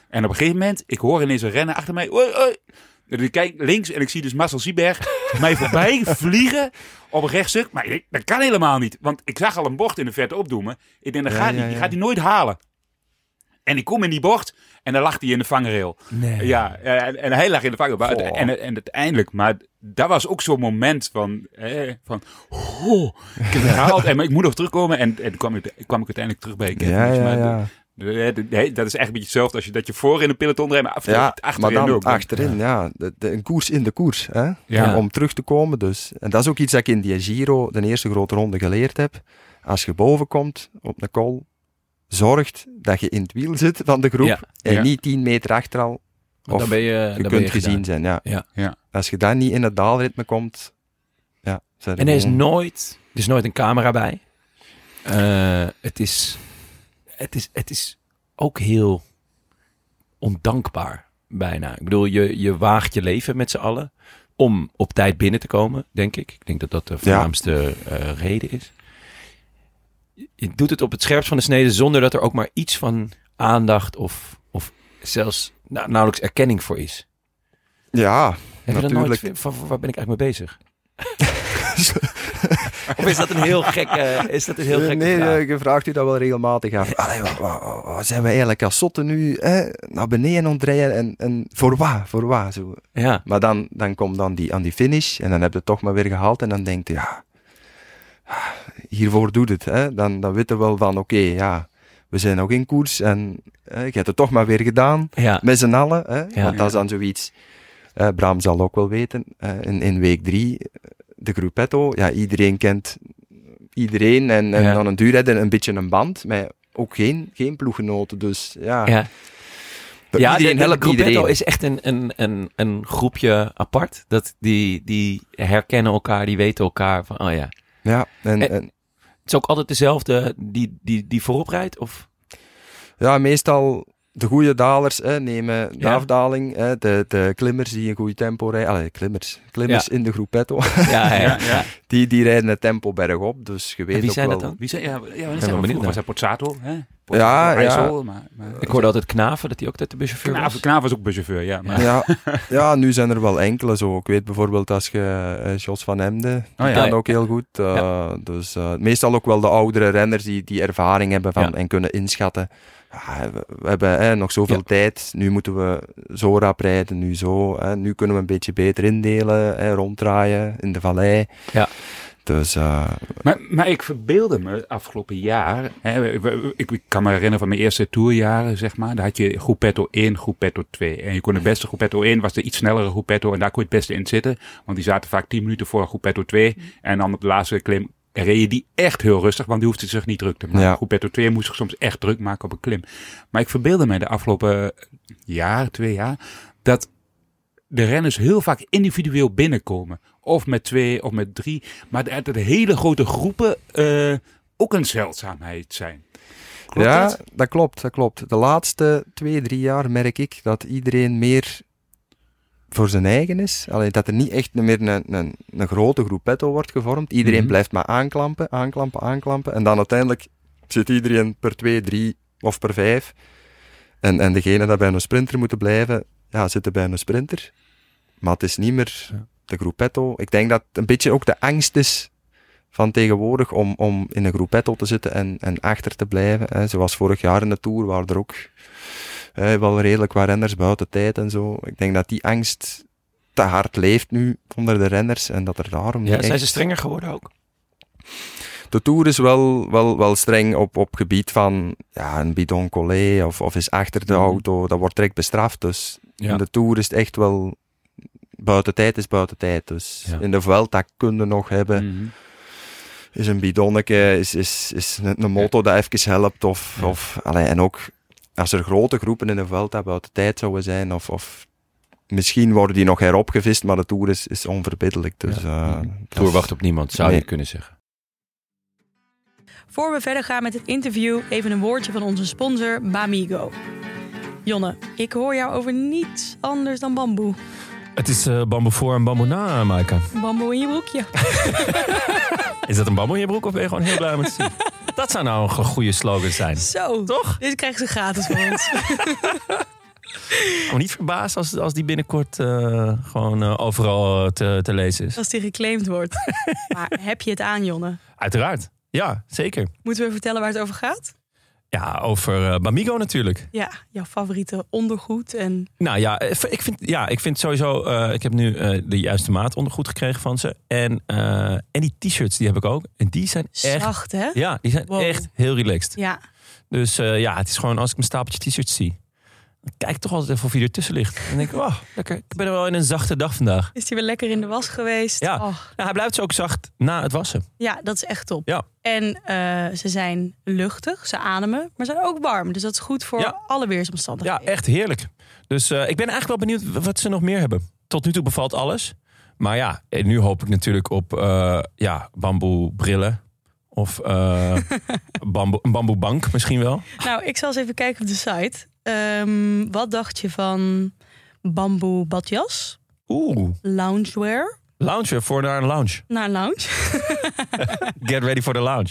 S1: En op een gegeven moment, ik hoor ineens een rennen achter mij. Oei, oei. Ik kijk links en ik zie dus Marcel Sieberg mij voorbij vliegen op een rechtstuk. Maar ik, dat kan helemaal niet. Want ik zag al een bocht in de verte opdoemen. Ik denk, dat
S3: Ja,
S1: gaat niet. Die gaat hij nooit halen. En ik kom in die bocht en dan lag hij in de vangrail.
S2: Nee.
S1: Ja, en, en hij lag in de vangrail. En, en uiteindelijk, maar dat was ook zo'n moment van, eh, van oh, ik heb het gehaald en maar ik moet nog terugkomen. En, en kwam, ik, kwam ik uiteindelijk terug bij Kevin.
S3: ja,
S1: Dus,
S3: ja. ja.
S1: de- de- de- dat is echt een beetje hetzelfde als je, dat je voor in een peloton rijdt, maar
S3: Ja,
S1: achterin
S3: maar dan
S1: ook.
S3: achterin, ja. De, de- een koers in de koers, hè.
S1: Ja.
S3: Om, terug te komen, dus. En dat is ook iets dat ik in die Giro, de eerste grote ronde, geleerd heb. Als je boven komt op een col, zorgt dat je in het wiel zit van de groep
S2: Ja.
S3: en
S1: Ja.
S3: niet 10 meter achteral.
S2: Want
S3: Of
S2: dan ben je,
S3: je
S2: dan ben
S3: kunt
S2: je
S3: gezien
S2: gedaan.
S3: zijn, ja.
S2: Ja.
S1: Ja.
S3: Als je dan niet in het daalritme komt, ja. zijn er
S2: En er is
S3: gewoon-
S2: nooit, er is nooit een camera bij. Eh, het, is, het, is, het is ook heel ondankbaar, bijna. Ik bedoel, je, je waagt je leven met z'n allen om op tijd binnen te komen, denk ik. Ik denk dat dat de voornaamste eh, reden is. Je- doet het op het scherpst van de snede zonder dat er ook maar iets van aandacht of, of zelfs nauwelijks erkenning voor is.
S3: Ja,
S2: Heb
S3: natuurlijk.
S2: nooit, van, waar ben ik eigenlijk mee bezig? of is dat een heel gekke, is dat een heel gekke
S3: nee,
S2: vraag?
S3: eh, je vraagt u dat wel regelmatig af. Allee, wat, wat, wat- wat zijn we eigenlijk als zotten nu hè, naar beneden ontrijden en, en voor wat, voor wat, zo.
S2: Ja,
S3: Maar dan, dan komt dan die, aan die finish en dan heb je het toch maar weer gehaald en dan denkt je, ja, hiervoor doet het. Hè. Dan, dan weten we wel van, oké, ja, we zijn nog in koers en hè, je hebt het toch maar weer gedaan,
S2: ja.
S3: met z'n allen. Hè.
S2: Ja.
S3: Want dat is dan zoiets, eh Bram zal ook wel weten, eh, in, in week drie, de gruppetto, ja, iedereen kent iedereen en, en
S2: Ja.
S3: dan een duur een beetje een band, maar ook geen, geen ploeggenoten. Dus ja,
S2: ja.
S3: dat
S2: Ja,
S3: iedereen
S2: de, de
S3: helpt iedereen.
S2: is echt een, een, een, een groepje apart. Dat die, die herkennen elkaar, die weten elkaar van, oh ja.
S3: Ja, en,
S2: En-
S3: en,
S2: Het is ook altijd dezelfde die, die, die voorop rijdt? Of?
S3: Ja, meestal de goede dalers hè, nemen de
S2: Ja.
S3: afdaling. Hè, de, de klimmers die een goed tempo rijden. Allee, klimmers. Klimmers in de groepetto.
S2: Ja, Ja,
S1: ja.
S3: Die, die rijden het tempo bergop. Dus je weet
S2: En wie
S3: ook
S2: zijn
S3: wel...
S2: dat dan?
S1: Wie ja, ja, dat
S2: ben
S1: zijn we
S2: benieuwd
S1: was dat Pozzato, hè?
S3: Ja,
S1: Pozzato,
S3: ja.
S1: IJssel, maar, maar,
S2: Ik hoorde altijd Knaven, dat hij ook de buschauffeur was.
S1: Knaaf was ook buschauffeur, ja. Maar,
S3: Ja, ja, nu zijn er wel enkele zo. Ik weet bijvoorbeeld als je eh, Jos van Emden, die
S1: Oh ja.
S3: kan ook heel goed. eh, Dus eh, meestal ook wel de oudere renners die, die ervaring hebben van,
S2: Ja.
S3: en kunnen inschatten. Ja, we, we hebben hè, nog zoveel
S2: Ja.
S3: tijd, nu moeten we zo rap rijden, nu zo. Hè, nu kunnen we een beetje beter indelen, hè, ronddraaien in de vallei.
S2: Ja.
S3: Dus eh,
S1: Maar, maar ik verbeelde me afgelopen jaar. Hè, ik, ik kan me herinneren van mijn eerste tourjaren, zeg maar. Daar had je groepetto 1, groepetto 2. En je kon de beste groepetto 1 was de iets snellere groepetto. En daar kon je het beste in zitten. Want die zaten vaak 10 minuten voor groepetto 2. En dan op de laatste klim reed je die echt heel rustig. Want die hoefde zich niet druk te maken.
S3: Ja.
S1: Groepetto 2 moest zich soms echt druk maken op een klim. Maar ik verbeelde me de afgelopen jaar, twee jaar. Dat de renners heel vaak individueel binnenkomen. Of met twee of met drie. Maar dat de hele grote groepen eh, ook een zeldzaamheid zijn. Klopt
S3: ja,
S1: dat?
S3: dat? klopt, dat klopt. De laatste twee, drie jaar merk ik dat iedereen meer voor zijn eigen is. Alleen dat er niet echt meer een, een, een grote groepetto wordt gevormd. Iedereen
S2: Mhm.
S3: blijft maar aanklampen, aanklampen, aanklampen. En dan uiteindelijk zit iedereen per twee, drie of per vijf. En, en degene dat bij een sprinter moeten blijven, ja, zitten bij een sprinter. Maar het is niet meer. De groepetto. Ik denk dat een beetje ook de angst is van tegenwoordig om, om in een groepetto te zitten en, en achter te blijven. Hè. Zoals vorig jaar in de Tour waren er ook hè, wel redelijk wat renners buiten tijd en zo. Ik denk dat die angst te hard leeft nu onder de renners en dat er daarom
S2: Ja, zijn ze strenger geworden ook?
S3: de Tour is wel, wel, wel streng op, op gebied van ja, een bidon collé of, of is achter de
S2: Mhm.
S3: auto. Dat wordt direct bestraft. Dus
S2: Ja.
S3: in de Tour is het echt wel... Buiten tijd is buiten tijd. Dus
S2: Ja.
S3: in de Vuelta kun je nog hebben.
S1: Mhm.
S3: Is een bidonnetje, is, is, is een, een motto dat even helpt. Of,
S2: Ja.
S3: of, allee, en ook als er grote groepen in de Vuelta buiten tijd zouden zijn. Of, of misschien worden die nog heropgevist, maar de Tour is, is onverbiddelijk. Dus,
S2: Ja.
S3: eh, dat
S2: Tour
S3: is-
S2: wacht op niemand, zou
S3: Nee.
S2: je kunnen zeggen.
S5: Voor we verder gaan met het interview, even een woordje van onze sponsor Bamigo. Jonne, ik hoor jou over niets anders dan bamboe.
S6: Het is eh, bamboe voor en bamboe na, Maaike.
S5: Bamboe in je broekje.
S6: Is dat een bamboe in je broek of ben je gewoon heel blij met zien? Dat zou nou een go- goede slogan zijn.
S5: Zo,
S6: Toch?
S5: dit krijgen ze gratis van ons.
S6: Me niet verbaasd als, als die binnenkort eh, gewoon eh, overal te, te lezen is.
S5: Als die geclaimd wordt. Maar heb je het aan, Jonne?
S6: Uiteraard. Ja, zeker.
S5: Moeten we vertellen waar het over gaat?
S6: Ja, over eh, Bamigo natuurlijk.
S5: Ja, jouw favoriete ondergoed en
S6: Nou ja, eh, ik vind, ja, ik vind sowieso... eh, ik heb nu de juiste maat ondergoed gekregen van ze. En, en die t-shirts, die heb ik ook. En die zijn echt...
S5: zacht, hè?
S6: Ja, die zijn
S5: Wow.
S6: echt heel relaxed.
S5: Ja,
S6: Dus ja, het is gewoon als ik mijn stapeltje t-shirts zie. Dan kijk ik toch altijd even of hij ertussen ligt. En denk ik, oh, lekker. Ik ben er wel in een zachte dag vandaag.
S5: is die weer lekker in de was geweest?
S6: Ja.
S5: Oh,
S6: Nou, hij blijft zo ook zacht na het wassen.
S5: ja dat is echt top.
S6: Ja.
S5: En eh, ze zijn luchtig, ze ademen, maar ze zijn ook warm. Dus dat is goed voor
S6: Ja.
S5: alle
S6: Ja,
S5: weersomstandigheden.
S6: echt heerlijk. Dus eh, ik ben eigenlijk wel benieuwd wat ze nog meer hebben. Tot nu toe bevalt alles. Maar ja, en nu hoop ik natuurlijk op eh, ja, bamboe brillen. Of eh, bamboe, een bamboebank misschien wel.
S5: Nou, ik zal eens even kijken op de site. Ehm, wat dacht je van bamboe badjas,
S6: Oeh,
S5: loungewear,
S6: lounge voor naar een lounge.
S5: naar lounge,
S6: Get ready for the lounge.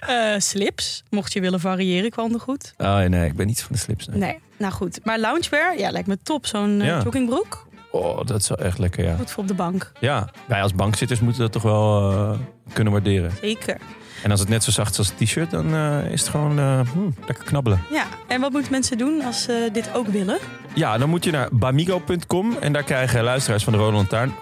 S5: Eh, slips, mocht je willen variëren qua ondergoed.
S6: Oh nee, ik ben niet van de slips. nee.
S5: Nee, nou goed. Maar loungewear, ja, lijkt me top. Zo'n eh,
S6: Ja.
S5: joggingbroek.
S6: Oh, dat is wel echt lekker, ja.
S5: Goed voor op de bank.
S6: Ja, wij als bankzitters moeten dat toch wel eh, kunnen waarderen.
S5: Zeker.
S6: En als het net zo zacht is als het t-shirt, dan eh, is het gewoon eh, hmm, lekker knabbelen.
S5: Ja, en wat moeten mensen doen als ze dit ook willen?
S6: Ja, dan moet je naar bamigo.com en daar krijgen luisteraars van de Rode Lantaarn 25%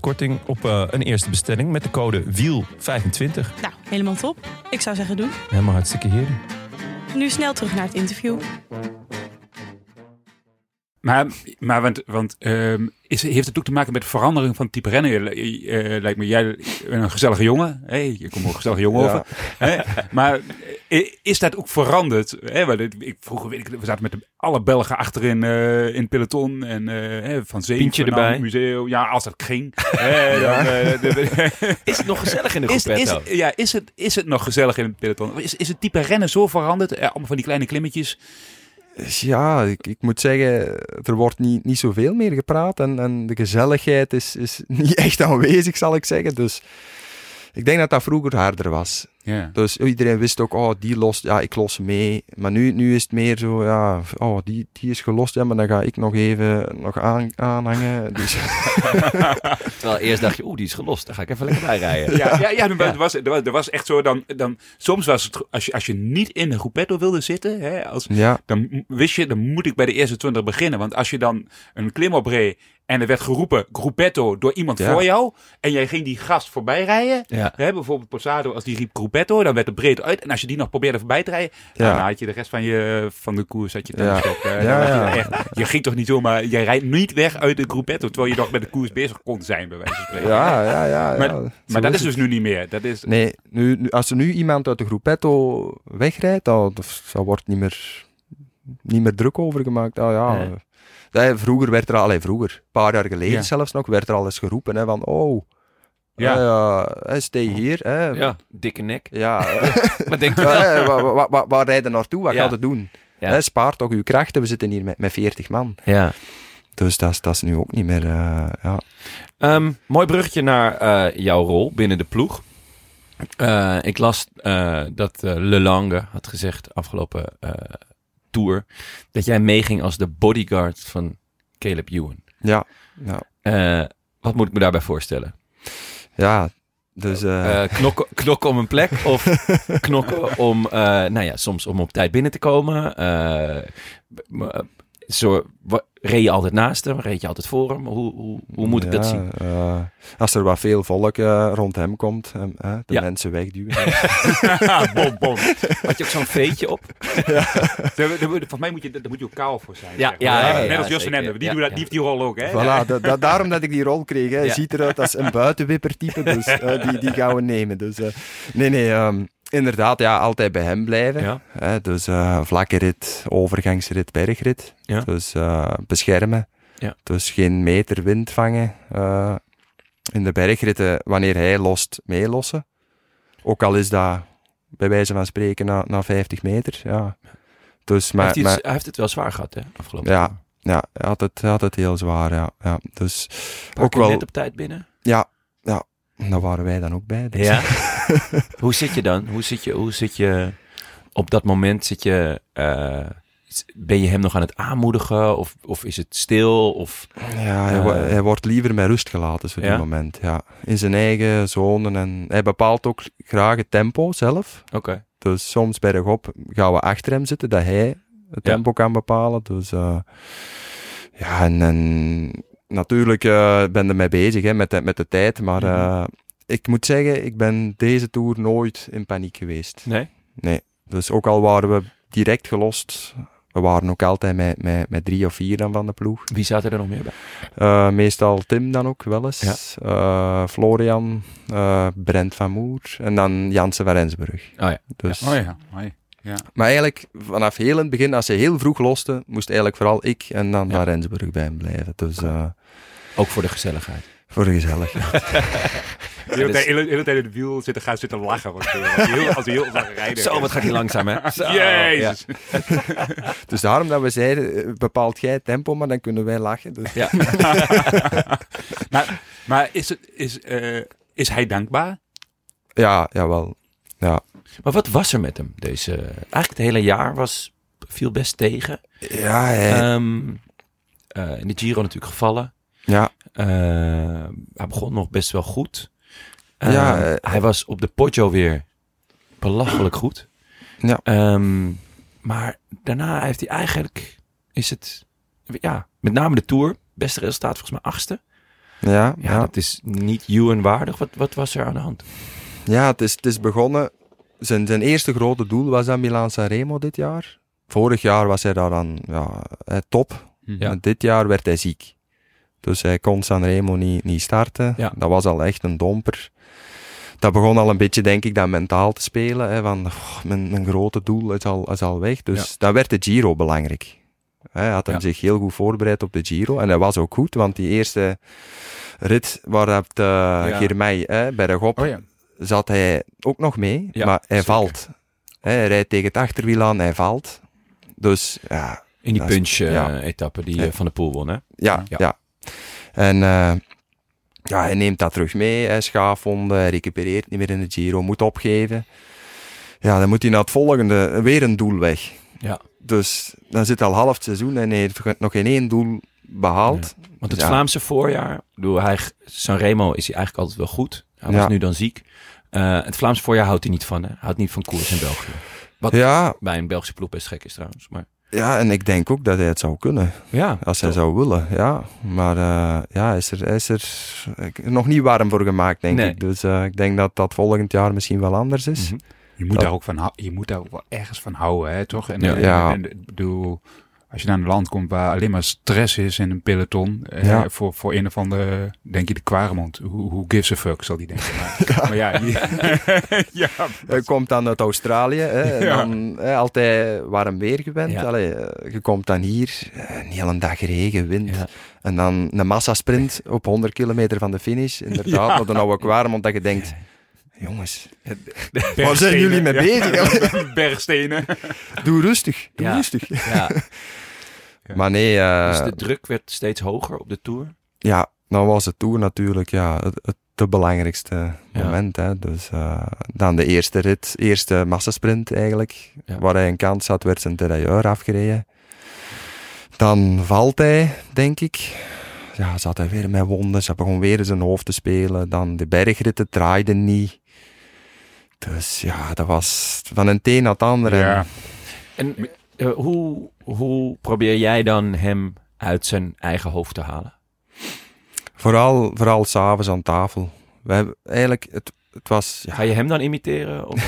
S6: korting op eh, een eerste bestelling met de code WIEL25.
S5: Nou, helemaal top. Ik zou zeggen doen.
S6: Helemaal hartstikke heerlijk.
S5: Nu snel terug naar het interview.
S1: Maar, maar want, want ehm, is, heeft het ook te maken met de verandering van type rennen? Eh, lijkt me, jij bent een gezellige jongen. Hey, je komt ook een gezellige jongen
S3: Ja.
S1: over. Maar eh, is dat ook veranderd? Want ik, vroeger weet ik, we zaten met de, alle Belgen achterin eh, in het peloton. En hè, van
S2: erbij.
S1: het museum. Ja, als dat ging. Hè, dan, de- de-
S2: Is het nog gezellig in de
S1: is, is, ja, is, het, is het nog gezellig in het peloton? Is, is het type rennen zo veranderd? Allemaal van die kleine klimmetjes.
S3: Dus ja, ik, moet zeggen, er wordt niet, niet zoveel meer gepraat en, en de gezelligheid is, is niet echt aanwezig, zal ik zeggen. Dus ik denk dat dat vroeger harder was.
S1: Ja.
S3: Dus iedereen wist ook, oh, die lost, ja, ik los mee. Maar nu, nu is het meer zo, ja, oh, die, die is gelost, ja, maar dan ga ik nog even nog aan, aanhangen. Dus,
S2: Terwijl eerst dacht je, oeh, die is gelost. Dan ga ik even lekker bijrijden.
S1: Ja, ja, ja, er, was, er, was, er, was, er was echt zo. Dan, dan, soms was het, als je, als je niet in de groepetto wilde zitten, hè, als,
S3: ja,
S1: dan wist je, dan moet ik bij de eerste 20 beginnen. Want als je dan een klim opreed en er werd geroepen groepetto door iemand
S3: Ja.
S1: voor jou, en jij ging die gast voorbij rijden,
S2: Ja.
S1: hè, bijvoorbeeld Posado, als die riep groepetto, dan werd het breed uit. En als je die nog probeerde voorbij te rijden,
S3: Ja.
S1: dan had je de rest van, je, van de koers had je
S3: Ja.
S1: eh,
S3: Ja,
S1: je
S3: ja.
S1: echt- je ging toch niet zomaar, jij rijdt niet weg uit de groepetto, terwijl je nog met de koers bezig kon zijn, bij wijze van spreken.
S3: ja, ja, ja.
S1: Maar- dat is dus nu niet meer. Dat is,
S3: Nee, nu, nu- als er nu iemand uit de groepetto wegrijdt, dan, dan wordt niet meer, niet meer druk over gemaakt. Ah, ja.
S2: Nee.
S3: Eh, vroeger werd er, allee, vroeger, een paar jaar geleden
S1: Ja.
S3: zelfs nog, werd er al eens geroepen hè, van, oh,
S1: Ja.
S3: ja. uh, stay hier. Hè.
S2: Ja, dikke nek.
S3: Ja,
S2: Maar denk je
S3: Ja,
S2: wel.
S3: waar, waar, waar, waar rijden naartoe? Wat
S2: Ja.
S3: gaat het doen?
S2: Ja.
S3: Hè, spaar toch uw krachten, we zitten hier met, met 40 man.
S2: Ja.
S3: Dus dat is, dat is nu ook niet meer, eh, ja.
S2: Ehm, mooi bruggetje naar eh, jouw rol binnen de ploeg. Eh, ik las eh, dat eh Le Lange had gezegd afgelopen eh, tour dat jij meeging als de bodyguard van Caleb Ewan.
S3: Ja, ja.
S2: Eh, wat moet ik me daarbij voorstellen?
S3: ja dus... eh,
S2: Eh, knokken, knokken om een plek of knokken om, nou ja, soms om op tijd binnen te komen. Zo, reed je altijd naast hem? Reed je altijd voor hem? Hoe, hoe, hoe moet ik dat
S3: Ja,
S2: zien?
S3: eh, als er wat veel volk eh, rond hem komt, eh, de
S2: Ja.
S3: mensen wegduwen.
S1: bom, bom.
S2: Had je ook zo'n veetje op?
S1: Daar- daar- Volgens mij moet je, daar moet je ook kaal voor zijn.
S2: Ja, ja,
S3: ja,
S1: Net
S2: ja,
S1: als Jos en. Ende. Die,
S2: Ja, ja.
S1: die heeft die rol ook, hè?
S3: Voilà, da- da- daarom dat ik die rol kreeg. Hè.
S2: Ja.
S3: Ziet eruit als een buitenwippertype, dus eh, die, die gaan we nemen. Dus, nee, nee, ehm, inderdaad, ja, altijd bij hem blijven.
S2: Ja.
S3: Hè, dus eh vlakke rit, overgangsrit, bergrit.
S2: Ja.
S3: Dus eh, beschermen.
S2: Ja.
S3: Dus geen meter wind vangen. eh, in de bergritten, wanneer hij lost, meelossen. Ook al is dat bij wijze van spreken na, na 50 meter. Ja. Dus, maar,
S2: hij, heeft
S3: maar,
S2: iets- hij heeft het wel zwaar gehad, hè? Afgelopen
S3: Ja.
S2: jaar.
S3: ja, hij had het, had het heel zwaar. Ja, ja. Dus ook wel,
S2: net op tijd binnen.
S3: ja, ja, daar waren wij dan ook bij. Dus.
S2: Ja. hoe zit je dan? Hoe zit je, hoe zit je op dat moment? Zit je, eh, ben je hem nog aan het aanmoedigen? Of, of is het stil? Of,
S3: Ja, hij,
S2: Eh.
S3: hij wordt liever met rust gelaten op
S2: Ja?
S3: dit moment. Ja. In zijn eigen zone. En hij bepaalt ook graag het tempo zelf.
S2: Oké.
S3: Dus soms bergop gaan we achter hem zitten, dat hij het
S2: Ja.
S3: tempo kan bepalen. Dus eh, ja, en, en natuurlijk ben er mee bezig hè, met, de, met de tijd. Maar
S2: Mhm.
S3: Ik moet zeggen, ik ben deze tour nooit in paniek geweest.
S2: Nee?
S3: Dus ook al waren we direct gelost, we waren ook altijd met, met, met drie of vier dan van de ploeg.
S2: Wie zaten er nog meer bij?
S3: Eh, meestal Tim dan ook wel eens. Eh, Florian, eh, Brent van Moer en dan Jansen van Rensburg.
S2: Oh ja.
S3: Dus,
S1: Oh ja, mooi.
S3: Maar eigenlijk, vanaf heel in het begin, als ze heel vroeg losten, moest eigenlijk vooral ik en dan
S2: Ja.
S3: van Rensburg bij hem blijven. Dus eh,
S2: Ook voor de gezelligheid.
S3: Voor de gezelligheid.
S1: De hele tijd- hele hele tijd in het wiel zitten, gaan zitten lachen. Want, als hij heel, als hij heel zag rijden.
S2: Zo, wat gaat hij langzaam, hè? Zo,
S1: Jezus.
S3: dus daarom dat we zeiden, eh, bepaalt jij het tempo, maar dan kunnen wij lachen. Dus,
S2: Ja.
S1: maar maar is, het, is, eh, is hij dankbaar?
S3: ja, jawel. Ja.
S2: Maar wat was er met hem? Deze, eigenlijk het hele jaar was, viel best tegen.
S3: Ja,
S2: eh, in de Giro natuurlijk gevallen.
S3: Ja,
S2: hij begon nog best wel goed. Eh,
S3: Ja, eh,
S2: hij was op de Poggio weer belachelijk goed.
S3: Ja.
S2: Ehm, maar daarna heeft hij eigenlijk, is het, ja, met name de Tour, beste resultaat volgens mij achtste.
S3: ja,
S2: Ja,
S3: ja.
S2: dat is niet Ewan waardig. Wat, wat was er aan de hand?
S3: Ja, het is, het is begonnen. Zijn, zijn eerste grote doel was aan Milaan Sanremo dit jaar. Vorig jaar was hij daar dan ja, eh, top.
S2: Ja.
S3: Dit jaar werd hij ziek. Dus hij kon Sanremo niet, niet starten.
S2: Ja.
S3: Dat was al echt een domper. Dat begon al een beetje, denk ik, dat mentaal te spelen. Hè, van, "Oh, mijn, mijn grote doel is al, is al weg. Dus
S2: Ja.
S3: dan werd de Giro belangrijk. Hij had hem
S2: Ja.
S3: zich heel goed voorbereid op de Giro. En hij was ook goed, want die eerste rit waar de
S2: Ja.
S3: Girmay, hè, bij de Gop,
S1: Oh
S3: zat hij ook nog mee, maar hij
S2: zeker.
S3: valt. Hè, hij rijdt tegen het achterwiel aan, hij valt. Dus ja,
S2: In die
S3: Dat ja.
S2: punch-etappe die
S3: Ja.
S2: eh, Van de Poel won, hè?
S3: ja,
S2: Ja.
S3: ja. En eh, ja, hij neemt dat terug mee, hij schaafwonden, hij recupereert niet meer in de Giro, moet opgeven. Ja, dan moet hij naar het volgende, weer een doel weg.
S2: Ja.
S3: Dus dan zit al half het seizoen en hij heeft nog geen één doel behaald.
S2: Want het
S3: Ja.
S2: Vlaamse voorjaar, bedoel, hij, Sanremo is hij eigenlijk altijd wel goed. Hij was
S3: Ja.
S2: nu dan ziek. Eh, het Vlaamse voorjaar houdt hij niet van, hè? Hij houdt niet van koers in België. Wat
S3: Ja,
S2: bij een Belgische ploeg best gek is trouwens. Maar
S3: ja, en ik denk ook dat hij het zou kunnen.
S2: ja,
S3: Als hij
S2: toch.
S3: zou willen, ja. Maar eh, ja, hij is er, is er nog niet warm voor gemaakt, denk
S2: Nee.
S3: ik. Dus eh, ik denk dat dat volgend jaar misschien wel anders is.
S2: Mhm.
S1: Je moet,
S3: Dat-
S1: daar ook van, je moet daar ook wel ergens van houden, hè, toch? En,
S2: Ja.
S1: en- bedoel, als je naar een land komt waar alleen maar stress is in een peloton, eh,
S3: Ja.
S1: voor, voor een of andere, denk je de Quaremont, hoe, gives a fuck, zal die denken. Maar, maar ja, ja,
S3: Hij komt dan uit Australië, hè, en
S1: Ja.
S3: dan altijd warm weer gewend.
S2: Ja.
S3: Allee, eh, je komt dan hier, eh, een hele dag regen, wind.
S2: Ja.
S3: En dan een massasprint op 100 kilometer van de finish. Inderdaad,
S1: Ja.
S3: op een oude Kwaremond, dat je denkt... Jongens, waar
S1: bergstenen,
S3: zijn jullie mee
S1: ja.
S3: bezig?
S1: Bergstenen.
S3: Doe rustig, doe
S2: Ja.
S3: rustig.
S2: Ja,
S3: Maar nee, eh,
S2: dus de druk werd steeds hoger op de Tour.
S3: Ja, dan was het toen natuurlijk ja, het, het de belangrijkste
S2: Ja.
S3: moment. Hè. Dus eh, dan de eerste rit, eerste massasprint eigenlijk,
S2: Ja.
S3: waar hij een kans had, werd zijn derailleur afgereden. Dan valt hij, denk ik. Ja, zat hij weer met wonden, ze begon weer in zijn hoofd te spelen. Dan de bergritten draaiden niet. Dus ja, dat was van een teen naar het ander. En
S1: Ja.
S2: En eh, hoe, hoe probeer jij dan hem uit zijn eigen hoofd te halen?
S3: Vooral, vooral s'avonds aan tafel. We hebben eigenlijk, het, het was ja,
S2: Ga je hem dan imiteren? Of,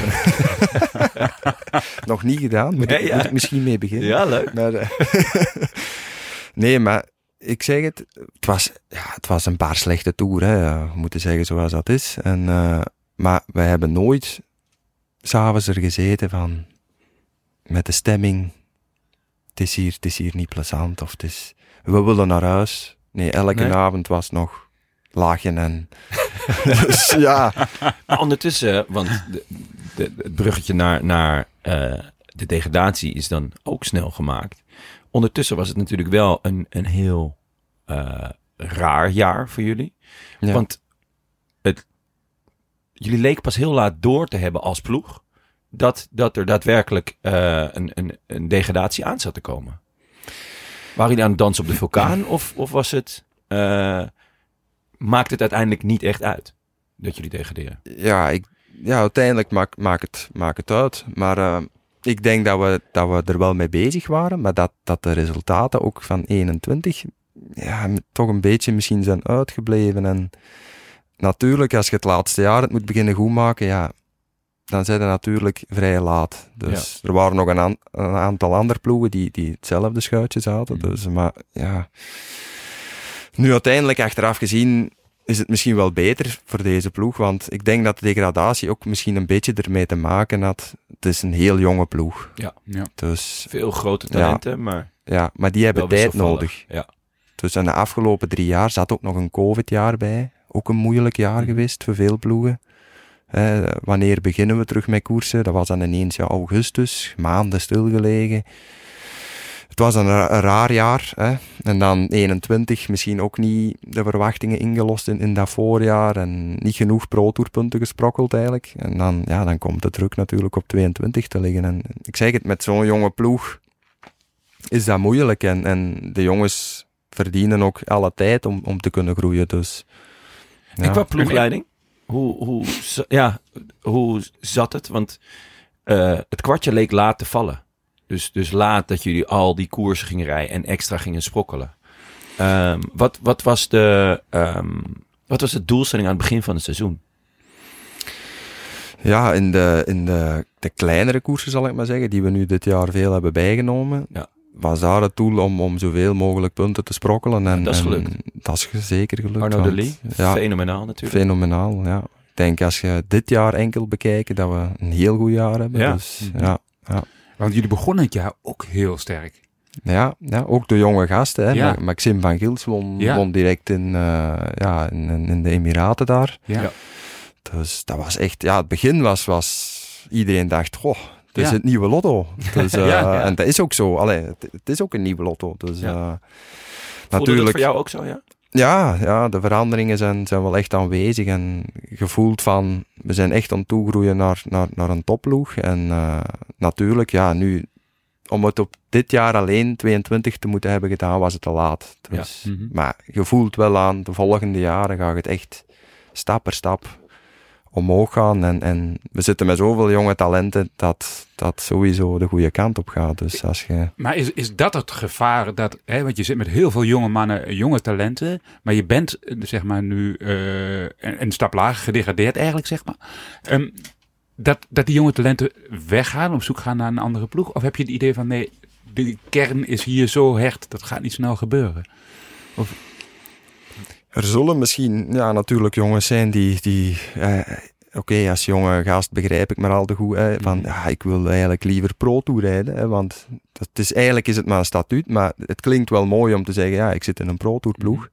S3: nog niet gedaan. Moet,
S2: Nee,
S3: ik,
S2: ja.
S3: moet ik misschien mee beginnen?
S2: ja, leuk.
S3: Maar, eh, nee, maar ik zeg het, het was, ja, het was een paar slechte toeren, hè. We moeten zeggen zoals dat is. En, eh, maar wij hebben nooit s'avonds er gezeten van, met de stemming, het is hier, het is hier niet plezant, of het is, we willen naar huis. Nee, elke
S2: Nee.
S3: avond was nog lachen en, dus ja,
S2: Maar ondertussen, want de, de, het bruggetje naar, naar eh, de degradatie is dan ook snel gemaakt. Ondertussen was het natuurlijk wel een, een heel eh, raar jaar voor jullie.
S3: Ja.
S2: Want het, jullie leken pas heel laat door te hebben als ploeg... dat, dat er daadwerkelijk eh, een, een, een degradatie aan zat te komen. Waren jullie aan het dansen op de vulkaan? Of, of was het... eh, maakt het uiteindelijk niet echt uit dat jullie degraderen?
S3: ja, ik, ja uiteindelijk maakt maak het, maak het uit. Maar eh, ik denk dat we, dat we er wel mee bezig waren, maar dat, dat de resultaten ook van 21 ja, toch een beetje misschien zijn uitgebleven. En natuurlijk, als je het laatste jaar het moet beginnen goedmaken, ja, dan zijn ze natuurlijk vrij laat. Dus er waren nog een, aan- een aantal andere ploegen die, die hetzelfde schuitje zaten.
S2: Mhm.
S3: Dus, maar ja, nu uiteindelijk achteraf gezien is het misschien wel beter voor deze ploeg, want ik denk dat de degradatie ook misschien een beetje ermee te maken had. Het is een heel jonge ploeg,
S1: Ja.
S3: dus
S2: Veel grote talenten, maar
S3: ja, maar die hebben tijd nodig.
S2: Ja.
S3: Dus in de afgelopen drie jaar zat ook nog een COVID-jaar bij. Ook een moeilijk jaar
S2: Mhm.
S3: geweest voor veel ploegen. Wanneer beginnen we terug met koersen? Dat was dan ineens ja, augustus, maanden stilgelegen. Het was een, ra- een raar jaar. Hè? En dan 21 misschien ook niet de verwachtingen ingelost in, in dat voorjaar. En niet genoeg pro-tourpunten gesprokkeld eigenlijk. En dan, ja, dan komt de druk natuurlijk op 22 te liggen. En ik zeg het, met zo'n jonge ploeg is dat moeilijk. En, en de jongens verdienen ook alle tijd om, om te kunnen groeien. Dus, ja.
S2: En qua ploegleiding, hoe, hoe, ja, hoe zat het? Want eh, het kwartje leek laat te vallen. Dus, dus laat dat jullie al die koersen gingen rijden en extra gingen sprokkelen. Ehm, wat, wat, was de, ehm, wat was de doelstelling aan het begin van het seizoen?
S3: Ja, in, de, in de, de kleinere koersen zal ik maar zeggen, die we nu dit jaar veel hebben bijgenomen,
S2: Ja.
S3: Was daar het doel om, om zoveel mogelijk punten te sprokkelen. En,
S2: Dat is
S3: en
S2: gelukt.
S3: dat is zeker gelukt.
S2: Arno de Lee,
S3: Ja,
S2: fenomenaal natuurlijk.
S3: fenomenaal. Ja. Ik denk als je dit jaar enkel bekijkt, dat we een heel goed jaar hebben.
S2: Ja.
S3: Dus,
S1: Mhm.
S3: ja,
S1: Want jullie begonnen het jaar ook heel sterk.
S3: ja, ja, ook de jonge gasten. Hè.
S1: Ja.
S3: Ma- Maxime van Gils won,
S1: Ja.
S3: won direct in, eh, ja, in, in- in de Emiraten daar.
S1: Ja.
S2: Ja.
S3: Dus dat was echt, ja, het begin was, was iedereen dacht, goh, het is
S1: Ja.
S3: het nieuwe lotto. Dus, eh,
S2: Ja, ja.
S3: En dat is ook zo. Allee, het, het is ook een nieuwe lotto. Dus
S2: Ja.
S3: eh,
S2: Voelde dat
S3: natuurlijk,
S2: voor jou ook zo, ja?
S3: ja, ja, de veranderingen zijn, zijn wel echt aanwezig en gevoeld van, we zijn echt aan het toegroeien naar, naar, naar een topploeg. En eh, natuurlijk, ja, nu, om het op dit jaar alleen 22 te moeten hebben gedaan, was het te laat. Dus,
S1: Mhm.
S3: Maar je voelt wel aan, de volgende jaren gaat het echt stap per stap omhoog gaan. En, en we zitten met zoveel jonge talenten dat dat sowieso de goede kant op gaat. Dus als je...
S1: Maar is, is dat het gevaar dat, hè, want je zit met heel veel jonge mannen, jonge talenten, maar je bent eh, zeg maar nu eh, een, een stap lager gedegradeerd eigenlijk zeg maar. Ehm, dat, dat die jonge talenten weggaan, op zoek gaan naar een andere ploeg? Of heb je het idee van nee, de kern is hier zo hecht, dat gaat niet snel gebeuren?
S3: Er zullen misschien ja, natuurlijk jongens zijn die... die eh, Oké, als jonge gast begrijp ik maar al te goed. Hè, van, ja, ik wil eigenlijk liever Pro Tour rijden. Want dat is, eigenlijk is het maar een statuut. Maar het klinkt wel mooi om te zeggen, ja, ik zit in een Pro Tour ploeg.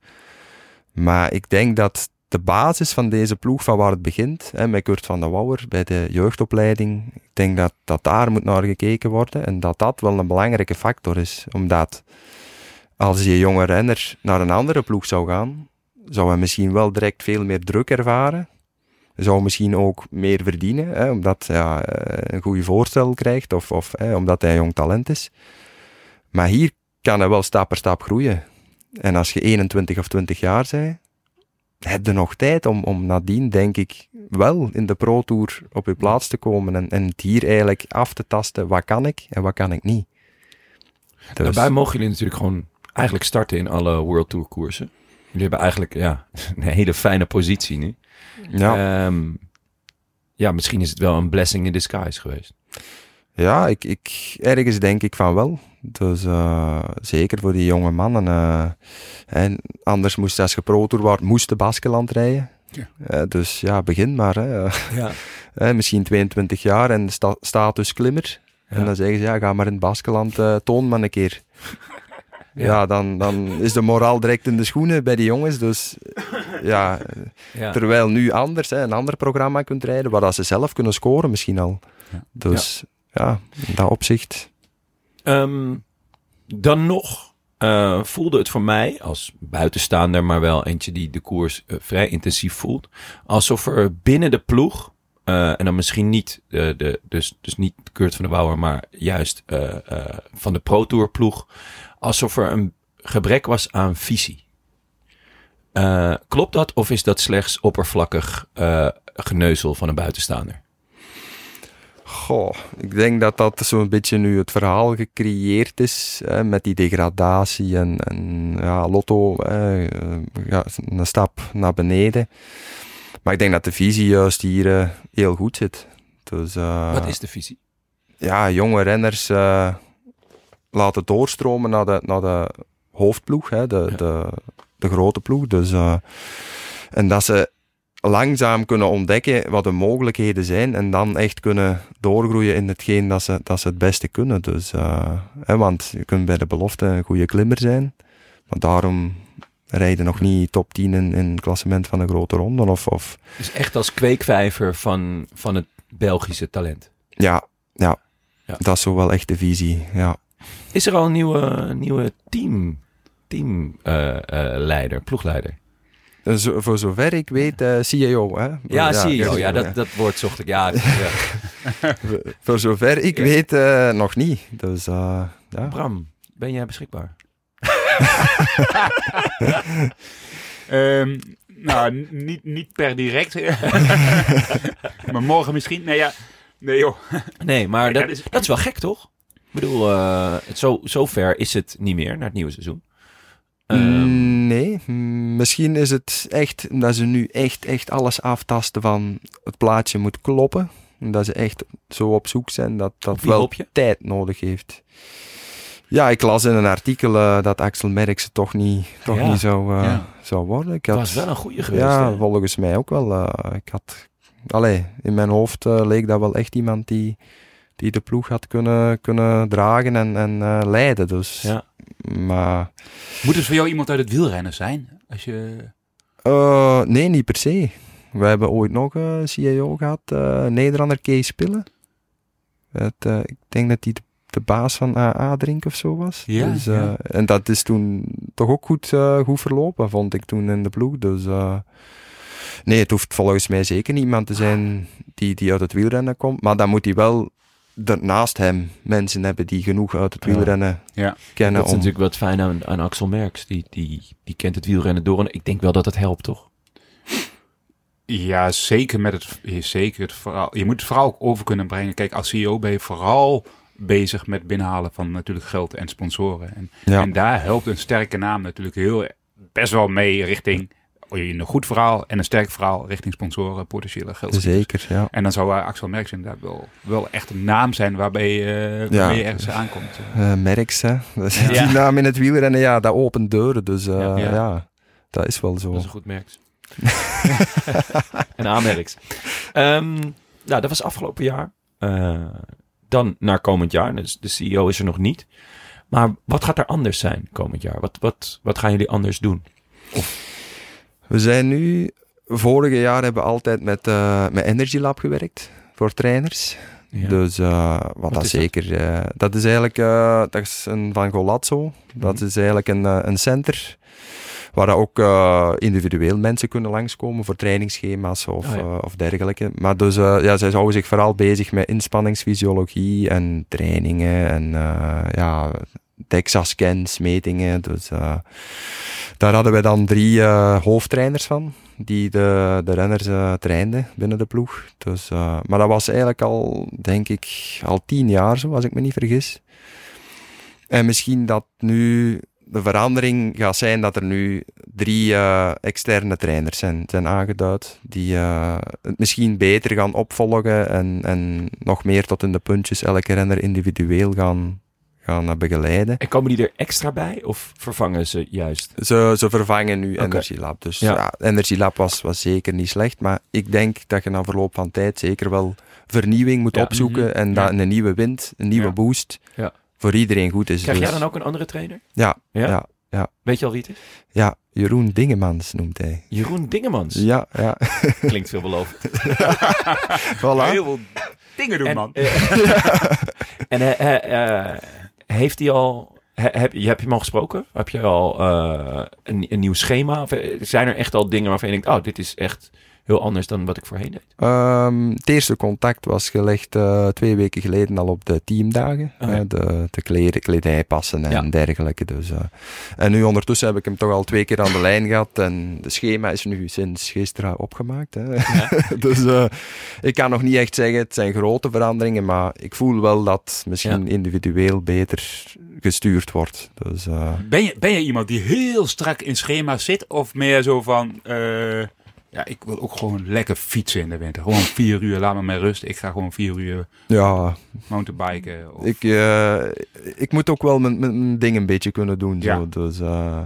S3: Maar ik denk dat de basis van deze ploeg, van waar het begint, hè, met Kurt van der Wouwer bij de jeugdopleiding, ik denk dat, dat daar moet naar gekeken worden en dat dat wel een belangrijke factor is. Omdat als je jonge renner naar een andere ploeg zou gaan, zou hij misschien wel direct veel meer druk ervaren. Zou misschien ook meer verdienen, hè, omdat hij ja, eh, een goede voorstel krijgt of, of hè, omdat hij jong talent is. Maar hier kan hij wel stap per stap groeien. En als je 21 of 20 jaar bent, heb je nog tijd om, om nadien, denk ik, wel in de Pro Tour op je plaats te komen en, en het hier eigenlijk af te tasten. Wat kan ik en wat kan ik niet? Dus,
S2: Daarbij mogen jullie natuurlijk gewoon eigenlijk starten in alle World Tour koersen. Jullie hebben eigenlijk ja, een hele fijne positie nu.
S3: ja,
S2: Ehm, ja, misschien is het wel een blessing in disguise geweest.
S3: ja ik, ik, ergens denk ik van wel. Dus eh, zeker voor die jonge mannen. eh, en anders moest als je Pro wordt, moest de Baskeland rijden.
S1: Ja.
S3: Eh, dus ja, begin maar. Hè.
S2: Ja.
S3: Misschien 22 jaar en sta status klimmer.
S2: Ja.
S3: En dan zeggen ze, ja, ga maar in het Baskeland, eh toon maar een keer. Ja, dan, dan is de moraal direct in de schoenen bij die jongens. Dus ja,
S2: Ja.
S3: terwijl nu anders, hè, een ander programma kunt rijden, waar dat ze zelf kunnen scoren misschien al.
S1: Ja.
S3: Dus ja, in dat opzicht.
S2: Ehm, dan nog eh, voelde het voor mij, als buitenstaander, maar wel eentje die de koers eh, vrij intensief voelt, alsof er binnen de ploeg, eh, en dan misschien niet, de, de, dus, dus niet Kurt van der Bouwer, maar juist eh, eh, van de Pro Tour ploeg, alsof er een gebrek was aan visie. Eh, klopt dat of is dat slechts oppervlakkig eh, geneuzel van een buitenstaander?
S3: Goh, ik denk dat dat zo'n beetje nu het verhaal gecreëerd is hè, met die degradatie en, en ja, Lotto hè, eh, ja, een stap naar beneden. Maar ik denk dat de visie juist hier heel goed zit. Dus,
S2: Wat is de visie?
S3: ja, jonge renners laten doorstromen naar de, naar de hoofdploeg, hè, de,
S2: Ja.
S3: de, de grote ploeg. Dus, eh, en dat ze langzaam kunnen ontdekken wat de mogelijkheden zijn en dan echt kunnen doorgroeien in hetgeen dat ze, dat ze het beste kunnen. Dus, eh, hè, want je kunt bij de belofte een goede klimmer zijn, maar daarom rijden nog niet top 10 in, in het klassement van een grote ronde. Of, of
S2: Dus echt als kweekvijver van, van het Belgische talent.
S3: ja, ja,
S2: Ja.
S3: dat is zo wel echt de visie. Ja.
S2: Is er al een nieuwe, nieuwe team, teamleider, ploegleider?
S3: Eh, Zo, voor zover ik weet, eh CEO. Hè?
S2: Ja, zie je.
S3: ja,
S2: Ja, dat, dat woord zocht ik. Ja, ja.
S3: Voor- zover ik weet, eh, nog niet. Dus eh, ja.
S2: Bram, ben jij beschikbaar?
S1: Ehm, nou, niet, niet per direct. maar morgen misschien. Nee, ja. Nee, joh.
S2: Nee, maar
S1: Ja,
S2: dat,
S1: dat is-
S2: dat is wel gek, toch? Ik bedoel, eh, het zo, zo ver is het niet meer naar het nieuwe seizoen. Ehm,
S3: nee, misschien is het echt dat ze nu echt, echt alles aftasten van het plaatje moet kloppen. En Dat ze echt zo op zoek zijn dat dat wel tijd nodig heeft. Ja, ik las in een artikel eh, dat Axel Merckx het toch niet, toch
S2: Ja.
S3: niet zou, eh,
S1: Ja.
S3: zou worden. Ik had,
S2: was wel een goede geweest.
S3: ja,
S2: hè?
S3: volgens mij ook wel. ik had, allee, in mijn hoofd leek dat wel echt iemand die, die de ploeg had kunnen, kunnen dragen en, en eh, leiden. Dus,
S2: Ja.
S3: Maar
S1: Moet het voor jou iemand uit het wielrennen zijn? Als je...
S3: Eh, nee, niet per se. We hebben ooit nog een CIO gehad, eh Nederlander Kees Spillen. Het, ik denk dat hij de, de baas van AA Drink of zo was.
S1: Ja,
S3: dus,
S1: ja.
S3: En dat is toen toch ook goed, goed verlopen, vond ik toen in de ploeg. Dus nee, het hoeft volgens mij zeker niet iemand te zijn die, die uit het wielrennen komt. Maar dan moet hij wel er naast hem mensen hebben die genoeg uit het wielrennen
S1: Ja.
S3: kennen.
S2: Dat is
S3: om,
S2: natuurlijk wat fijn aan, aan Axel Merks. Die, die, die kent het wielrennen door. En ik denk wel dat het helpt, toch?
S1: Ja, zeker met het, zeker het verhaal. Je moet het verhaal ook over kunnen brengen. Kijk, als CEO ben je vooral bezig met binnenhalen van natuurlijk geld en sponsoren. En,
S3: ja,
S1: en daar helpt een sterke naam natuurlijk heel best wel mee richting een goed verhaal en een sterk verhaal richting sponsoren, potentiële geld.
S3: zeker, ja.
S1: En dan zou eh, Axel Merks inderdaad wel, wel echt een naam zijn waarbij, je, eh, je ergens aankomt.
S3: Eh Merks, hè. Dat is-
S1: Ja.
S3: Die naam in het wielrennen, ja, dat opent deuren. Dus eh,
S2: Ja.
S3: ja. dat is wel zo.
S2: Dat is een goed Merks. en A-Merks. Ehm, nou, dat was afgelopen jaar. Eh, dan naar komend jaar. Dus de CEO is er nog niet. Maar wat gaat er anders zijn komend jaar? Wat, wat, wat gaan jullie anders doen?
S3: We zijn nu... Vorige jaar hebben we altijd met, eh, met Energy Lab gewerkt. Voor trainers.
S2: Ja.
S3: Dus eh, wat, dat
S2: is dat?
S3: zeker... eh, dat is eigenlijk... dat is een van Golazzo. Dat
S2: Mhm.
S3: is eigenlijk een, een center... Waar ook individueel mensen kunnen langskomen voor trainingsschema's of,
S2: Oh ja.
S3: eh, of dergelijke. Maar dus, ja, zij houden zich vooral bezig met inspanningsfysiologie en trainingen en eh, ja, DEXA-scans, metingen. Dus eh, daar hadden wij dan drie eh, hoofdtrainers van, die de, de renners eh, trainden binnen de ploeg. Dus, maar dat was eigenlijk al, denk ik, al tien jaar zo, als ik me niet vergis. En misschien dat nu de verandering gaat zijn dat er nu drie externe trainers zijn, zijn aangeduid, die het misschien beter gaan opvolgen en, en nog meer tot in de puntjes elke renner individueel gaan, gaan eh, begeleiden.
S2: En komen die er extra bij? Of vervangen ze juist?
S3: Ze, ze vervangen nu. Energy Lab. Dus
S2: Ja.
S3: ja. Energy Lab was, was zeker niet slecht. Maar ik denk dat je na verloop van tijd zeker wel vernieuwing moet
S2: Ja.
S3: opzoeken.
S1: Mhm.
S3: En
S1: Ja.
S3: dat een nieuwe wind, een nieuwe
S1: Ja.
S3: boost,
S2: Ja.
S3: voor iedereen goed is.
S2: Krijg
S3: Dus-
S2: jij dan ook een andere trainer?
S3: Ja,
S2: Ja?
S3: ja.
S2: Weet je al wie het is?
S3: ja, Jeroen Dingemans noemt hij.
S2: Jeroen Dingemans.
S3: Ja, ja.
S2: Klinkt veelbelovend.
S3: voilà.
S1: Heel veel dingen doen,
S2: En,
S1: man.
S2: eh, en eh, heeft hij al... he- heb, je, heb je hem al gesproken? Heb je al eh, een, een nieuw schema? Of eh, zijn er echt al dingen waarvan je denkt... Oh, dit is echt heel anders dan wat ik voorheen deed?
S3: Ehm, het eerste contact was gelegd eh, twee weken geleden al op de teamdagen.
S2: Oh, ja.
S3: Eh, de, de kleden, en
S2: Ja.
S3: dergelijke. Dus, eh. en nu ondertussen heb ik hem toch al twee keer aan de lijn gehad. En de schema is nu sinds gisteren opgemaakt. Hè. dus eh, ik kan nog niet echt zeggen, het zijn grote veranderingen. Maar ik voel wel dat misschien individueel beter gestuurd wordt. Dus, eh,
S1: Ben je, ben je iemand die heel strak in schema's zit? Of meer zo van... ja, ik wil ook gewoon lekker fietsen in de winter. Gewoon vier uur, laat me met rust. Ik ga gewoon vier uur
S3: ja,
S1: mountainbiken. Of,
S3: Ik, eh, ik moet ook wel mijn, mijn, ding een beetje kunnen doen. Zo. Dus, eh,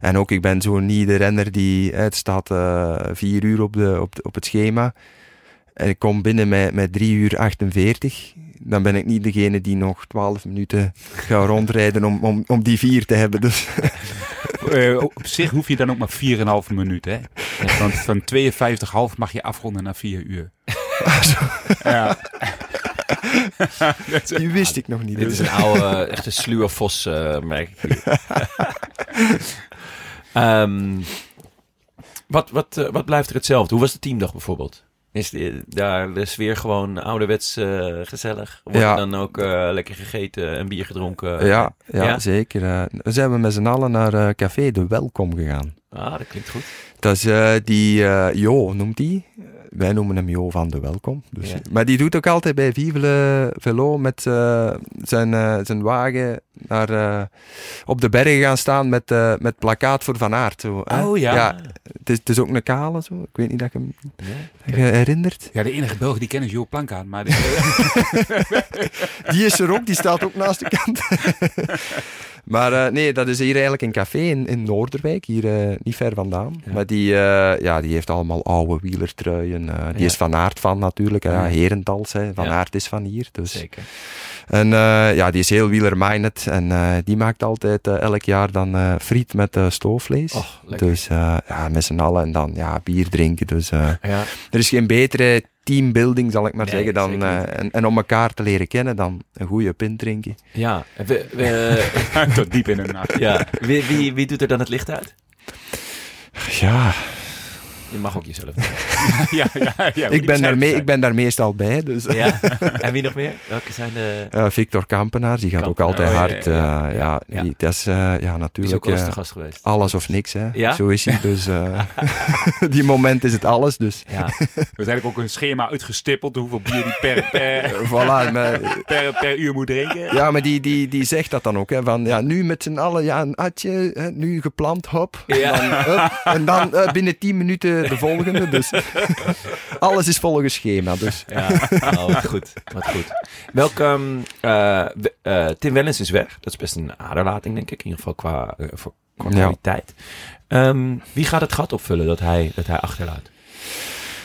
S3: en ook, ik ben zo niet de renner die... Het staat eh, vier uur op, de, op, de- op het schema. En ik kom binnen met, met drie uur 48. Dan ben ik niet degene die nog 12 minuten gaat rondrijden om, om, om die vier te hebben. Dus
S1: Eh, op zich hoef je dan ook maar 4,5 minuten. Hè? Want van 52,5 mag je afronden naar 4 uur. ja. Dat is-
S3: die wist ik nog niet.
S2: Dit is een oude, echte sluwe vos, eh, merk ik. hier. Ehm, wat, wat, eh, wat blijft er hetzelfde? Hoe was de teamdag bijvoorbeeld? Is daar de sfeer gewoon ouderwets eh, gezellig? Wordt
S3: Ja.
S2: dan ook eh, lekker gegeten en bier gedronken?
S3: Ja, ja,
S2: Ja?
S3: zeker. eh. we zijn we met z'n allen naar Café De Welkom gegaan.
S2: Ah, dat klinkt goed.
S3: Dat is die Jo, noemt die. Wij noemen hem Jo van de Welkom. Dus,
S2: Ja.
S3: Maar die doet ook altijd bij Vive le Velo met eh, zijn, eh, zijn wagen naar, eh, op de bergen gaan staan met, met plakkaat voor Van Aert. Zo, hè?
S2: Oh ja.
S3: het, is, het is ook een kale, zo. ik weet niet dat je hem
S2: Ja.
S3: herinnert.
S1: Ja, de enige Belg die kennen is Jo Plankaan. Maar
S3: Die is er ook, die staat ook naast de kant. maar eh, nee, dat is hier eigenlijk een café in, in Noorderwijk, hier eh, niet ver vandaan.
S2: Ja.
S3: Maar die, eh, ja, die heeft allemaal oude wielertruien. die
S2: Ja.
S3: is van Aert van natuurlijk. Herentals. Hè. Van
S2: Ja.
S3: Aert is van hier. Dus.
S2: Zeker.
S3: En eh, ja, die is heel wielerminded. En eh, die maakt altijd eh, elk jaar dan eh, friet met eh, stoofvlees.
S2: Lekker.
S3: dus eh, ja, met z'n allen en dan ja, bier drinken. Dus eh,
S2: Ja.
S3: er is geen betere teambuilding, zal ik maar
S2: Nee,
S3: zeggen, dan, eh, en, en om elkaar te leren kennen, dan een goede pint drinken.
S2: ja. We, we,
S1: tot diep in de nacht.
S2: ja. Wie, wie, wie doet er dan het licht uit?
S3: Ja,
S2: Je mag ook jezelf
S1: ja, ja, ja,
S3: ik, ben daar mee, ik ben daar meestal bij. Dus.
S2: Ja. En wie nog meer? Welke zijn de...
S3: Eh, Victor Kampenaar, die gaat ook altijd
S1: oh, ja,
S3: hard.
S1: ja,
S3: eh,
S2: ja.
S3: Die, dat is eh, ja,
S2: Die is ook
S3: natuurlijk
S2: gast geweest.
S3: alles of niks. Hè.
S2: Ja?
S3: Zo is hij. Dus eh, die moment is het alles. Dus
S2: Ja.
S1: We zijn eigenlijk ook een schema uitgestippeld hoeveel bier die per, per,
S3: voilà. Maar,
S1: per, per uur moet drinken.
S3: ja, maar die, die, die zegt dat dan ook. Hè, van, ja, nu met z'n allen ja, een atje, hè, nu gepland, hop.
S2: Ja.
S3: En dan, hup, en dan binnen 10 minuten de volgende. Dus alles is volgens schema. Dus.
S2: Ja, wat goed. Wat goed. Welk, ehm, eh, eh, Tim Wellens is weg. Dat is best een aderlating, denk ik. In ieder geval qua, eh, voor- qua
S3: Ja.
S2: kwaliteit. Ehm, wie gaat het gat opvullen dat hij, dat hij achterlaat?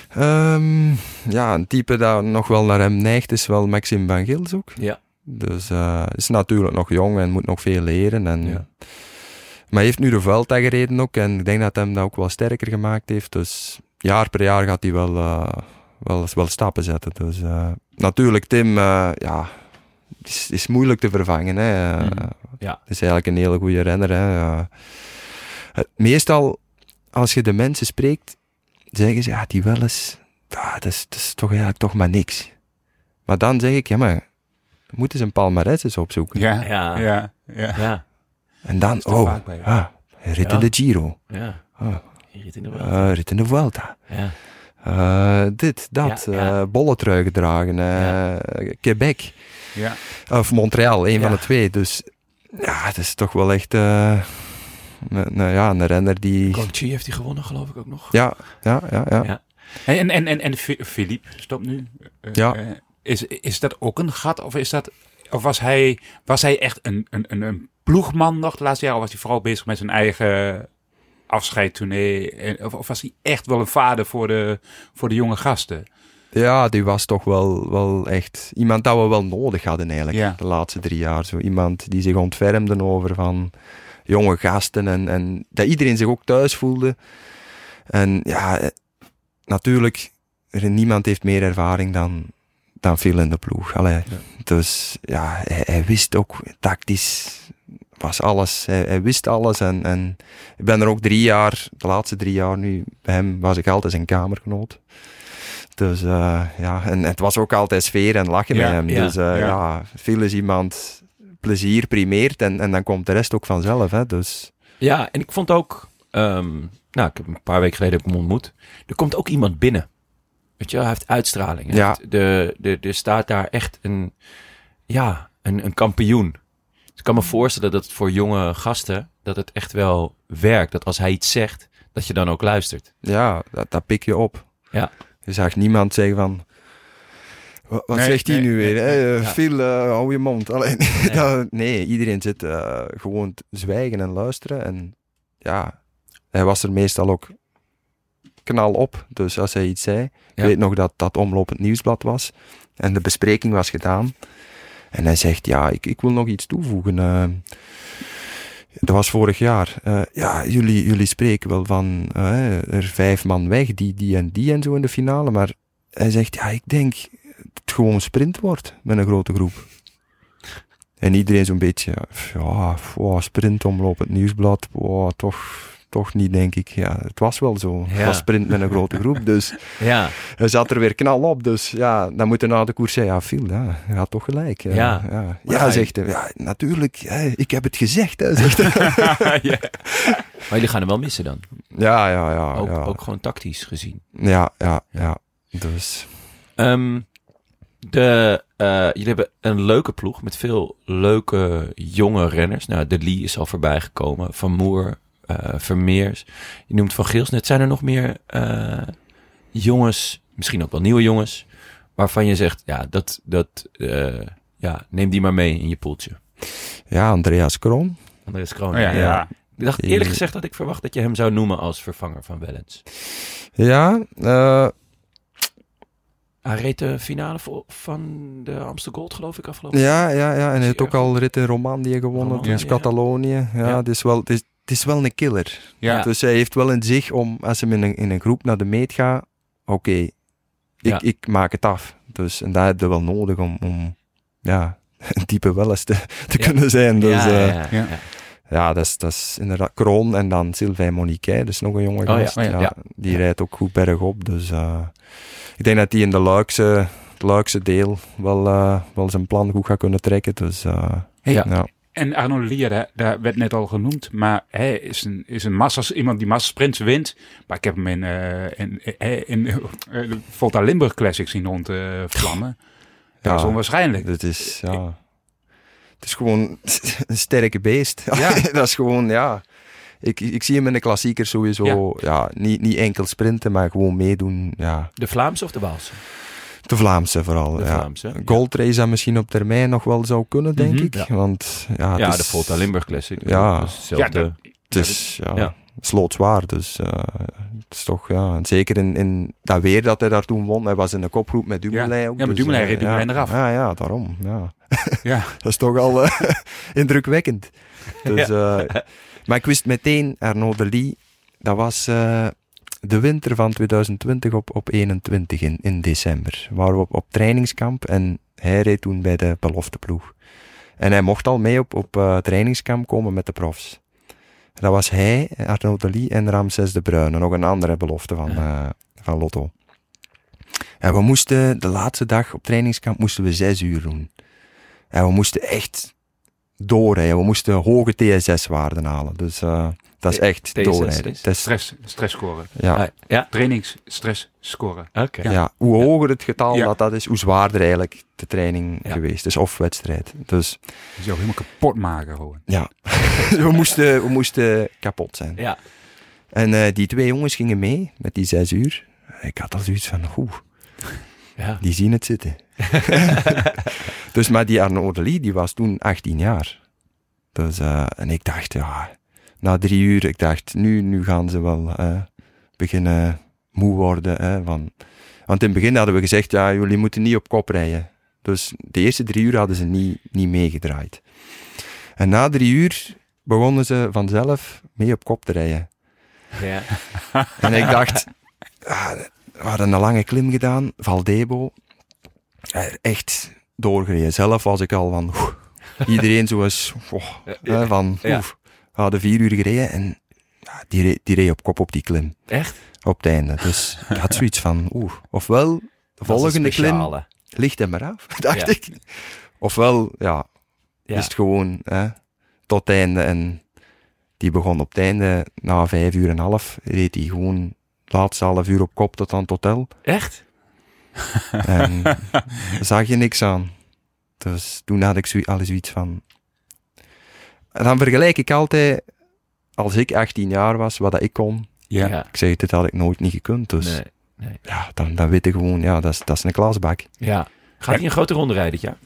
S3: Ehm, ja, een type dat nog wel naar hem neigt is wel Maxime van Gils ook.
S2: Ja.
S3: Dus eh is natuurlijk nog jong en moet nog veel leren. En,
S2: Ja.
S3: Maar hij heeft nu de Vuelta gereden ook. En ik denk dat hem dat ook wel sterker gemaakt heeft. Dus jaar per jaar gaat hij wel, eh, wel, wel stappen zetten. Dus eh, natuurlijk, Tim, eh, ja, is, is moeilijk te vervangen. Hè.
S2: Mhm. Ja.
S3: is eigenlijk een hele goede renner. Hè. Het- meestal, als je de mensen spreekt, zeggen ze, ja, die wel eens, ah, dat, is, dat is toch eigenlijk toch maar niks. Maar dan zeg ik, ja, maar moeten ze een palmarès eens opzoeken.
S1: Ja,
S2: Ja.
S1: ja, ja.
S2: Ja.
S3: En dan, oh,
S1: vaak bij,
S3: ah, rit in
S2: Ja.
S3: de Giro,
S2: Ja.
S3: oh,
S2: Je rit in de
S3: eh, rit in de Vuelta.
S2: ja.
S3: Eh, dit, dat,
S2: Ja, ja.
S3: eh, bolletrui gedragen, eh,
S2: Ja.
S3: Quebec,
S1: ja.
S3: of Montreal, een
S2: Ja.
S3: van de twee. Dus ja, het is toch wel echt eh, een, een- ja, een renner die...
S2: Coachy heeft hij gewonnen, geloof ik ook nog.
S3: Ja, ja, ja, ja.
S2: Ja.
S1: En, en, en, en Philippe stopt nu.
S3: Ja.
S1: is, is dat ook een gat? Of, is dat, of was, hij, was hij echt een, een, een, een ploegman nog de laatste jaren? Of was hij vooral bezig met zijn eigen afscheidtournee? Of, of was hij echt wel een vader voor de, voor de jonge gasten?
S3: Ja, die was toch wel, wel echt iemand dat we wel nodig hadden eigenlijk.
S1: Ja.
S3: De laatste drie jaar. Zo iemand die zich ontfermde over van jonge gasten. En, en dat iedereen zich ook thuis voelde. En ja, eh, natuurlijk, niemand heeft meer ervaring dan, dan Phil in de ploeg. Allee, Dus ja, hij, hij wist ook tactisch was alles. Hij, hij wist alles. En, en ik ben er ook drie jaar, de laatste drie jaar nu, bij hem was ik altijd zijn kamergenoot. Dus eh, ja, en het was ook altijd sfeer en lachen
S1: Ja,
S3: met hem.
S2: ja,
S3: dus eh,
S1: ja.
S3: ja. Phil is iemand plezier primeert en, en dan komt de rest ook vanzelf. Hè, dus
S2: Ja, en ik vond ook... ehm, nou, ik heb een paar weken geleden heb ik hem ontmoet. Er komt ook iemand binnen. Weet je, hij heeft uitstraling. Hij
S3: Ja.
S2: heeft de, de, er staat daar echt een... Ja, een, een kampioen. Dus ik kan me voorstellen dat het voor jonge gasten... dat het echt wel werkt. Dat als hij iets zegt, dat je dan ook luistert.
S3: ja, dat, dat pik je op.
S2: Ja.
S3: Je zag niemand zeggen van... Wat, wat
S1: Nee,
S3: zegt hij
S1: nee,
S3: nu
S1: nee,
S3: weer? hè?
S2: ja.
S3: Phil, eh, hou je mond. Alleen,
S2: Nee.
S3: dat- nee, iedereen zit eh, gewoon te zwijgen en luisteren. En ja, hij was er meestal ook knal op. Dus als hij iets zei... Ik weet nog dat dat omlopend nieuwsblad was. En de bespreking was gedaan. En hij zegt, ja, ik, ik wil nog iets toevoegen. eh. dat was vorig jaar. Eh, ja, jullie, jullie spreken wel van eh, er vijf man weg, die, die en die en zo in de finale. Maar hij zegt, ja, ik denk het gewoon sprint wordt met een grote groep. En iedereen zo'n beetje, ja, sprint omlopend nieuwsblad, wow, toch, toch niet, denk ik. Ja, het was wel zo. Het
S2: Ja.
S3: was sprint met een grote groep, dus
S2: Ja,
S3: hij zat er weer knal op. Dus ja, dan moet hij na de koers zeggen, ja, Phil, ja, hij had toch gelijk. Ja,
S2: Ja.
S3: ja. Zegt hij. Ja, natuurlijk, hè, ik heb het gezegd, hè, zegt hij.
S1: ja.
S2: maar jullie gaan hem wel missen dan.
S3: Ja, ja, ja.
S2: Ook, ook gewoon tactisch gezien.
S3: Ja, ja, ja. Dus
S2: Ehm, de, eh, jullie hebben een leuke ploeg met veel leuke jonge renners. Nou, De Lee is al voorbij gekomen. Van Moer, Vermeers. Je noemt Van Geels net. Zijn er nog meer eh, jongens, misschien ook wel nieuwe jongens, waarvan je zegt, ja, dat, dat, eh, ja, neem die maar mee in je poeltje.
S3: ja, Andreas Kroon.
S2: Andreas Kroon.
S1: Oh ja, ja.
S2: Ik dacht eerlijk gezegd dat ik verwacht dat je hem zou noemen als vervanger van Wellens.
S3: Ja, eh,
S2: Hij reed de finale van de Amsterdam Gold, geloof ik, afgelopen
S3: ja, ja, ja. En hij heeft ook al rit in Romandie gewonnen,
S2: Romandie,
S3: dus
S2: ja.
S3: Catalonië. Ja,
S2: Ja.
S3: Het, is wel, het, is, het is wel een killer.
S1: Ja.
S3: Dus hij heeft wel in zich om, als hij in een, in een groep naar de meet gaat, oké, ik,
S2: Ja.
S3: ik maak het af. Dus, en dat heb je wel nodig om, om ja, een type wel eens te, te
S2: Ja.
S3: kunnen zijn. Dus
S2: ja,
S3: ja,
S2: ja, ja,
S1: ja.
S2: ja.
S3: ja dat, is, dat is inderdaad Kroon en dan Sylvain Moniquet, dus nog een jonge
S2: ja,
S3: gast.
S1: oh ja,
S2: ja.
S3: Die
S2: Ja.
S3: rijdt ook goed bergop. Dus eh, ik denk dat hij in de Luikse, het Luikse deel wel, eh, wel zijn plan goed gaat kunnen trekken. Dus eh,
S1: Hey,
S2: Ja.
S1: En Arno Lier, daar, daar werd net al genoemd, maar hij is een, is een massas, iemand die massasprints wint. Maar ik heb hem in, eh in, in, in, eh, de Volta Limburg Classic zien rondvlammen. dat is
S3: Ja.
S1: onwaarschijnlijk.
S3: Het is, ja. Het is gewoon een sterke beest.
S1: Ja.
S3: dat is gewoon, ja. Ik, ik zie hem in de klassiekers sowieso, ja, niet, niet enkel sprinten, maar gewoon meedoen. Ja.
S2: De Vlaamse of de Waalse?
S3: De Vlaamse vooral.
S2: De
S3: ja.
S2: Vlaamse.
S3: Dat misschien op termijn nog wel zou kunnen, denk
S1: Mhm.
S3: ik.
S2: Ja.
S3: Want ja,
S2: Ja,
S3: is,
S2: de Volta Limburg Classic.
S3: Ja.
S2: Hetzelfde.
S1: Ja,
S3: Het is, ja,
S2: Ja.
S3: slootzwaar. Dus eh, het is toch, ja. Zeker in, in dat weer dat hij daar toen won. Hij was in de kopgroep met Dumoulin ook.
S1: Ja, met
S3: dus,
S1: Dumoulin
S3: eh,
S1: reed Dumoulin
S3: ja.
S1: eraf.
S3: Ja, ja, daarom. Ja.
S1: Ja.
S3: Dat is toch al eh, indrukwekkend. Dus, eh, maar ik wist meteen, Arnaud de Lee, dat was eh, de winter van 2020 op, op 21 in, in december. Waren we op, op trainingskamp en hij reed toen bij de belofteploeg. En hij mocht al mee op, op eh, trainingskamp komen met de profs. Dat was hij, Arnaud de Lee en Ramses de Bruyne, nog een andere belofte van, eh, van Lotto. En we moesten, de laatste dag op trainingskamp, moesten we zes uur doen. En we moesten echt doorrijden. We moesten hoge TSS-waarden halen. Dus eh, dat is echt
S2: TSS
S3: doorrijden.
S1: Stress, stress scoren.
S3: ja,
S2: Ah, ja,
S1: Trainings, stress scoren.
S2: oké.
S3: ja. hoe hoger het getal
S1: Ja.
S3: dat dat is, hoe zwaarder eigenlijk de training
S2: Ja.
S3: geweest is. Of wedstrijd. Dus
S1: Je zou helemaal kapot maken gewoon.
S3: ja, we, moesten, we moesten kapot zijn.
S2: Ja.
S3: En eh, die twee jongens gingen mee met die zes uur. Ik had al zoiets van, oeh,
S2: Ja.
S3: die zien het zitten. dus, maar die Arno Odelie, die was toen 18 jaar. Dus, eh, en ik dacht, ja, na drie uur, ik dacht, nu, nu gaan ze wel eh, beginnen moe worden. Hè, van, want in het begin hadden we gezegd, ja, jullie moeten niet op kop rijden. Dus de eerste drie uur hadden ze niet, niet meegedraaid. En na drie uur begonnen ze vanzelf mee op kop te rijden.
S2: Ja.
S3: En ik dacht, ah, we hadden een lange klim gedaan, Valdebo. Echt doorgereden. Zelf was ik al van, oeh, iedereen zo eens, oh, van,
S2: Ja.
S3: We hadden vier uur gereden en ja, die, reed, die reed op kop op die klim,
S2: Echt?
S3: op het einde. Dus ik had zoiets van, oeh, ofwel de volgende klim ligt hem eraf, dacht
S2: Ja.
S3: ik. Ofwel, ja,
S2: Ja.
S3: is het gewoon hè, tot het einde. En die begon op het einde, na vijf uur en half, reed hij gewoon het laatste half uur op kop tot aan het hotel.
S2: Echt?
S3: En zag je niks aan. Dus toen had ik zo, al zoiets van... Dan vergelijk ik altijd, als ik 18 jaar was, wat dat ik kon.
S1: Ja.
S3: Ik zeg, dit had ik nooit niet gekund. Dus
S2: Nee.
S3: ja, dan, dan weet ik gewoon, ja, dat is, dat is een klasbak.
S2: Ja. Gaat hij een grote ronde rijden dit jaar?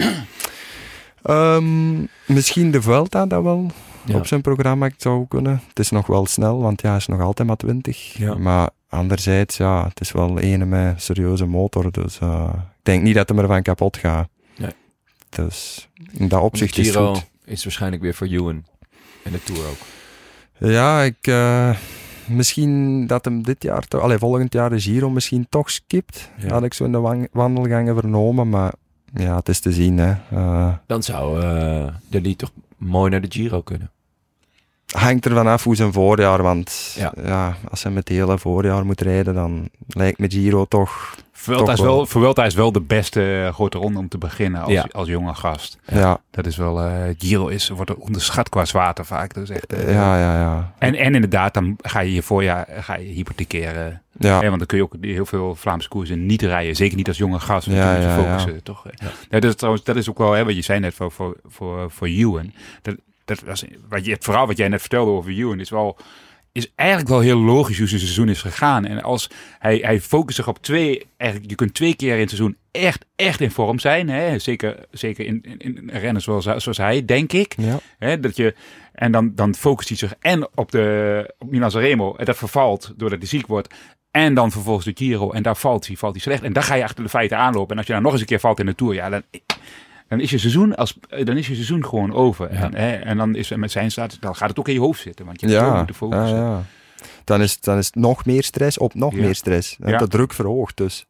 S3: Ehm, misschien de Vuelta dat wel
S2: Ja.
S3: op zijn programma zou kunnen. Het is nog wel snel, want ja, hij is nog altijd maar 20.
S2: Ja.
S3: Maar anderzijds, ja, het is wel een met een serieuze motor. Dus eh, ik denk niet dat hem ervan kapot gaat.
S2: Nee.
S3: Dus in dat opzicht is het goed.
S2: Is waarschijnlijk weer voor Ewan. En de Tour ook.
S3: Ja, ik... eh, misschien dat hem dit jaar, toch, allee, volgend jaar de Giro misschien toch skipt.
S2: Ja.
S3: Had ik zo in de wandelgangen vernomen, maar ja, het is te zien. Hè. Eh,
S2: Dan zou eh de Lee toch mooi naar de Giro kunnen.
S3: hangt er vanaf hoe zijn voorjaar, want
S6: Ja.
S3: ja. als hij met het hele voorjaar moet rijden, dan lijkt me Giro toch,
S1: Vuelta is,
S3: wel.
S1: Vuelta is wel de beste eh, grote ronde om te beginnen als,
S6: Ja.
S1: als jonge gast.
S3: ja,
S1: Dat is wel, eh Giro is, wordt onderschat qua zwaarte vaak. Dat is echt, eh,
S3: ja, ja, ja.
S1: En, en inderdaad, dan ga je je voorjaar ga je hypothekeren.
S3: Ja,
S1: Hè, want dan kun je ook heel veel Vlaamse koersen niet rijden. Zeker niet als jonge gast.
S3: Ja, ja,
S1: focussen, toch? Ja. dat, is trouwens, dat is ook wel, hè, wat je zei net voor, voor, voor, voor Ewan. Dat, dat was, wat je, het verhaal wat jij net vertelde over Ewan is wel... Is eigenlijk wel heel logisch hoe zijn seizoen is gegaan. En als hij, hij focust zich op twee, eigenlijk, je kunt twee keer in het seizoen echt, echt in vorm zijn. Hè? Zeker, zeker in, in, in rennen zoals, zoals hij, denk ik.
S3: ja.
S1: Hè, dat je, en dan, dan focust hij zich en op, de, op Milan Sanremo. En dat vervalt doordat hij ziek wordt. En dan vervolgens de Giro. En daar valt hij, valt hij slecht. En daar ga je achter de feiten aanlopen. En als je dan nog eens een keer valt in de Tour. Ja, dan, dan is je seizoen, als, dan is je seizoen gewoon over. En, hè, en dan is met zijn status, dan gaat het ook in je hoofd zitten. Want je hebt zo
S3: Ja,
S1: moeten focussen.
S3: ja. Dan, is, dan is het nog meer stress op nog
S1: Ja.
S3: meer stress. En
S1: Ja.
S3: de druk verhoogt dus.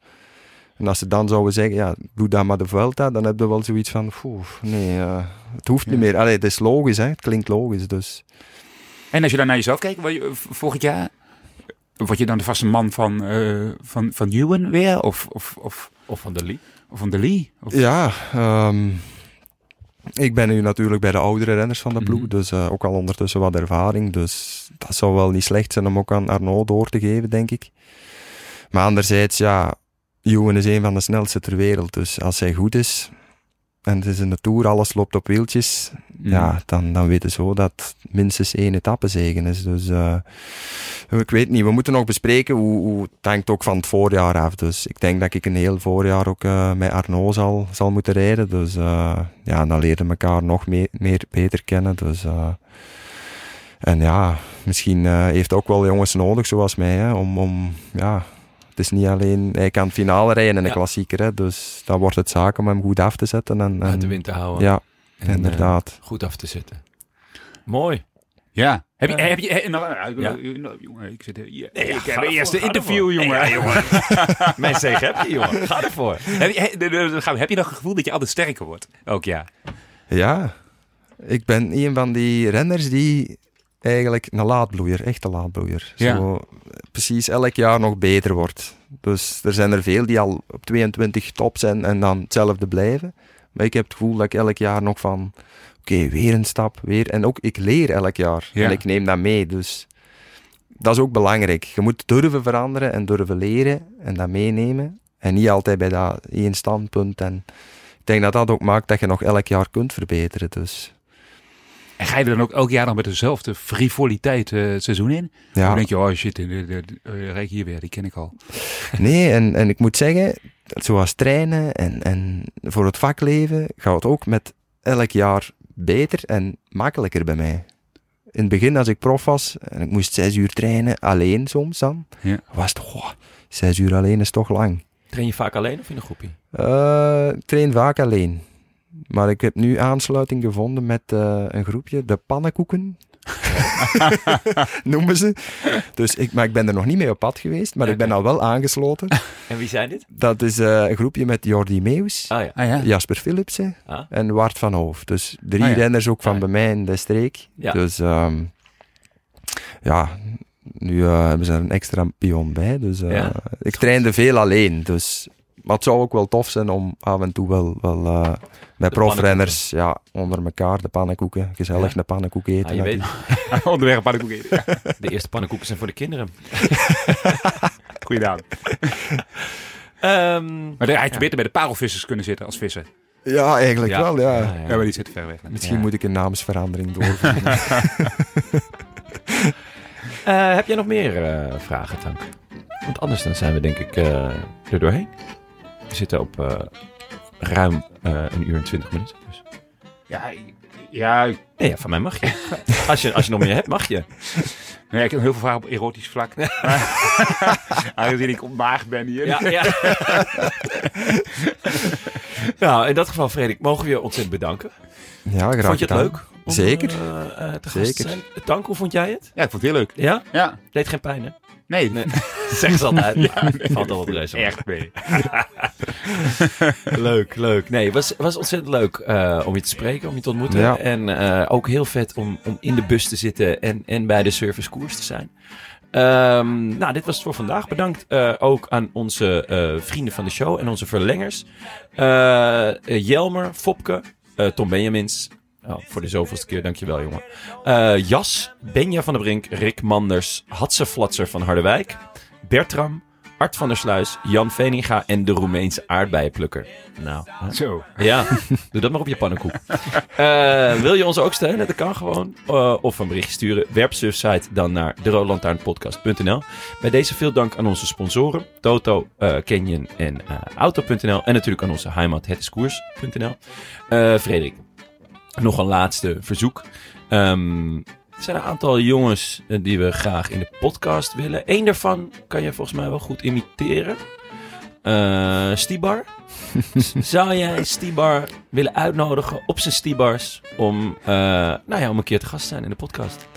S3: En als ze dan zouden zeggen, ja, doe dat maar de Vuelta, dan heb je wel zoiets van, "Oeh, nee, eh, het hoeft niet meer. Allee, het is logisch, hè. het klinkt logisch. Dus.
S1: En als je dan naar jezelf kijkt, wat je, volgend jaar, word je dan de vaste man van, eh van, van Ewan weer? Of, of, of,
S6: Of van de Lee.
S1: Of van de Lee? Of,
S3: Ja, ehm, ik ben nu natuurlijk bij de oudere renners van de ploeg,
S1: Mhm.
S3: dus eh, ook al ondertussen wat ervaring. Dus dat zou wel niet slecht zijn om ook aan Arnaud door te geven, denk ik. Maar anderzijds, ja, Ewan is een van de snelste ter wereld. Dus als hij goed is, en het is in de Tour, alles loopt op wieltjes, ja, dan, dan weten zo dat minstens één etappezegen is. Dus eh, ik weet niet, we moeten nog bespreken hoe, hoe het hangt ook van het voorjaar af. Dus ik denk dat ik een heel voorjaar ook eh, met Arnaud zal, zal moeten rijden. Dus eh, ja, dan leren we elkaar nog meer, meer beter kennen. Dus, en ja, misschien heeft ook wel jongens nodig zoals mij, hè, om, om ja... Het is niet alleen, hij kan finale rijden in een
S6: Ja.
S3: klassieker, hè, dus dan wordt het zaak om hem goed af te zetten. En, en,
S6: Uit de wind te houden.
S3: Ja,
S6: En, eh,
S3: inderdaad.
S6: goed af te zetten. Mooi.
S1: Ja. Heb je,
S6: Ja.
S1: heb je, he- nou, nou,
S6: Ja.
S1: jongen, ik zit hier.
S6: Nee, ja,
S1: ik heb eerst
S6: ga
S1: interview, jongen.
S6: Ja, Mijn zegen heb je, jongen. Ga ervoor.
S1: Heb je, heb je nog het gevoel dat je altijd sterker wordt? Elk jaar.
S3: Ja, ik ben een van die renners die eigenlijk een laadbloeier, echt een laadbloeier.
S1: Ja.
S3: Zo, precies elk jaar nog beter wordt. Dus er zijn er veel die al op 22 top zijn en dan hetzelfde blijven. Maar ik heb het gevoel dat ik elk jaar nog van, oké, weer een stap, weer. En ook, ik leer elk jaar.
S1: Ja.
S3: En ik neem dat mee, dus dat is ook belangrijk. Je moet durven veranderen en durven leren en dat meenemen. En niet altijd bij dat één standpunt. En ik denk dat dat ook maakt dat je nog elk jaar kunt verbeteren. Dus
S1: En ga je er dan ook elk jaar nog met dezelfde frivoliteit eh, het seizoen in?
S3: ja,
S1: Dan denk je, oh shit, de- rijk hier weer, die ken ik al.
S3: nee, en, en ik moet zeggen, zoals trainen en, en voor het vakleven gaat het ook met elk jaar beter en makkelijker bij mij. In het begin, als ik prof was en ik moest zes uur trainen, alleen soms dan,
S1: Ja.
S3: was het, oh, zes uur alleen is toch lang.
S6: Train je vaak alleen of in een groepje?
S3: Eh, ik train vaak alleen. Maar ik heb nu aansluiting gevonden met eh, een groepje, de pannenkoeken. Noemen ze. Dus ik, maar ik ben er nog niet mee op pad geweest, maar ik ben al wel aangesloten.
S6: En wie zijn dit?
S3: Dat is eh, een groepje met Jordi Meus,
S6: Ah ja.
S1: Ah ja?
S3: Jasper Philipsen
S6: Ah.
S3: en Wart van Hoof. Dus drie
S1: Ah, ja.
S3: renners ook van
S6: Ah, ja.
S3: bij mij in de streek.
S6: Ja.
S3: Dus ehm, ja, nu eh, hebben ze er een extra pion bij. Dus eh,
S6: Ja,
S3: ik trainde veel alleen. Dus, maar het zou ook wel tof zijn om af en toe wel, wel eh, met profrenners ja, onder elkaar de pannenkoeken, gezellig
S6: Ja.
S3: een pannenkoek eten.
S6: Ah, je weet,
S1: Onderweg pannenkoek eten.
S6: de eerste pannenkoeken zijn voor de kinderen.
S1: Goeie naam.
S6: Ehm,
S1: Maar dan had je beter bij de parelvissers kunnen zitten als visser.
S3: Ja, eigenlijk
S6: Ja.
S3: wel, ja.
S6: ja,
S1: Ja, maar die zitten ver weg.
S3: Misschien
S6: Ja.
S3: moet ik een naamsverandering doorvoeren.
S6: Eh, heb jij nog meer eh, vragen, Tank? Want anders dan zijn we denk ik eh, er doorheen. We zitten op eh, ruim eh, een uur en twintig minuten. Dus.
S1: Ja, ik- ja, ik-
S6: Nee, ja, van mij mag je. Als je, als je nog meer hebt, mag je.
S1: nee, ik heb heel veel vragen op erotisch vlak. Aangezien ik ontmaagd ben hier.
S6: Ja, ja. nou, in dat geval, Frederik, mogen we je ontzettend bedanken.
S3: Ja, graag
S6: vond je het leuk? om,
S3: Zeker.
S6: eh, te
S3: Zeker.
S6: zijn? Tank, hoe vond jij het?
S1: Ja, ik vond het heel leuk.
S6: Ja?
S1: Ja.
S6: Deed geen pijn, hè?
S1: Nee,
S2: Nee. Zeg ze altijd. Valt al wat reuze.
S1: echt mee.
S2: Leuk, leuk. Nee, het was, was ontzettend leuk eh, om je te spreken, om je te ontmoeten.
S3: Ja.
S2: En eh, ook heel vet om, om in de bus te zitten en, en bij de service koers te zijn. Ehm, nou, dit was het voor vandaag. Bedankt eh, ook aan onze eh, vrienden van de show en onze verlengers. Jelmer, Fopke, eh, Tom Benjamins. Oh, voor de zoveelste keer, dankjewel jongen. Eh, Jas, Benja van der Brink, Rick Manders, Hatse Flatser van Harderwijk, Bertram, Art van der Sluis, Jan Veninga en de Roemeense aardbeienplukker. Nou, hè?
S1: Zo.
S2: ja, doe dat maar op je pannenkoek. Eh, wil je ons ook steunen? Dat kan gewoon. Eh, of een berichtje sturen. Werp site dan naar deroodlantaarnpodcast.nl. Bij deze veel dank aan onze sponsoren. Toto, Canyon en Auto.nl. En natuurlijk aan onze heimat hetiskoers.nl. Frederik, nog een laatste verzoek. Ehm, er zijn een aantal jongens eh, die we graag in de podcast willen. Eén daarvan kan je volgens mij wel goed imiteren. Eh Stibar. Zou jij Stibar willen uitnodigen op zijn Stibars om, eh, nou ja, om een keer te gast te zijn in de podcast?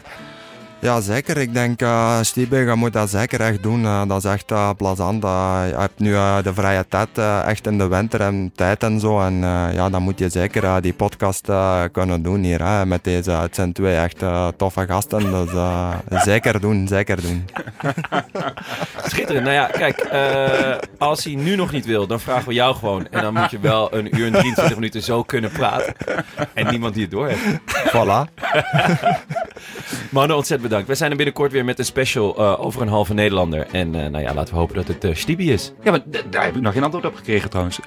S3: Ja, zeker. Ik denk, uh, Stiebe, je moet dat zeker echt doen. Eh, dat is echt uh, plezant. Uh, je hebt nu de vrije tijd, echt in de winter en tijd en zo. En ja, dan moet je zeker die podcast kunnen doen hier. Hè, met deze, het zijn twee echt toffe gasten. Dus zeker doen, zeker doen.
S2: Schitterend. Nou ja, kijk, als hij nu nog niet wil, dan vragen we jou gewoon. En dan moet je wel een uur en 23 minuten zo kunnen praten. En niemand die het door heeft.
S3: Voilà.
S2: Mannen, ontzettend bedankt. We zijn er binnenkort weer met een special uh, over een halve Nederlander. En uh, nou ja, laten we hopen dat het uh, Stibi is.
S1: Ja, maar daar heb ik nog geen antwoord op gekregen trouwens.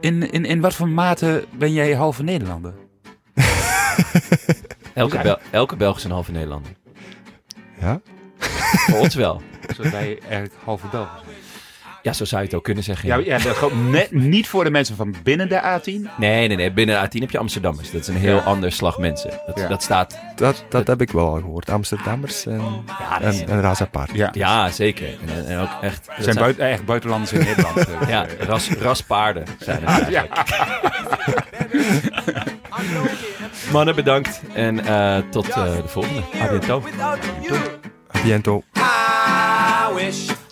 S1: In, in, in wat voor mate ben jij halve Nederlander?
S2: elke, Bel elke Belg is een halve Nederlander.
S3: Ja?
S2: Voor ons wel.
S1: Zodat wij eigenlijk halve Belgen zijn.
S2: Ja, zo zou je het ook kunnen zeggen.
S1: Ja, ja net, niet voor de mensen van binnen de A10.
S2: Nee, nee, nee. Binnen de A10 heb je Amsterdammers. Dat is een heel ja. ander slag mensen. Dat,
S3: ja.
S2: dat staat...
S3: Dat, dat, dat, heb ik wel al gehoord. Amsterdammers en, ja, en, en.
S2: Ja. ja, zeker. En, en ook echt...
S1: Er zijn, buiten, echt buitenlanders in Nederland.
S2: ja, ras, raspaarden zijn het eigenlijk. Mannen, bedankt. En uh, tot uh, de volgende. A biento.
S3: A biento.
S7: I wish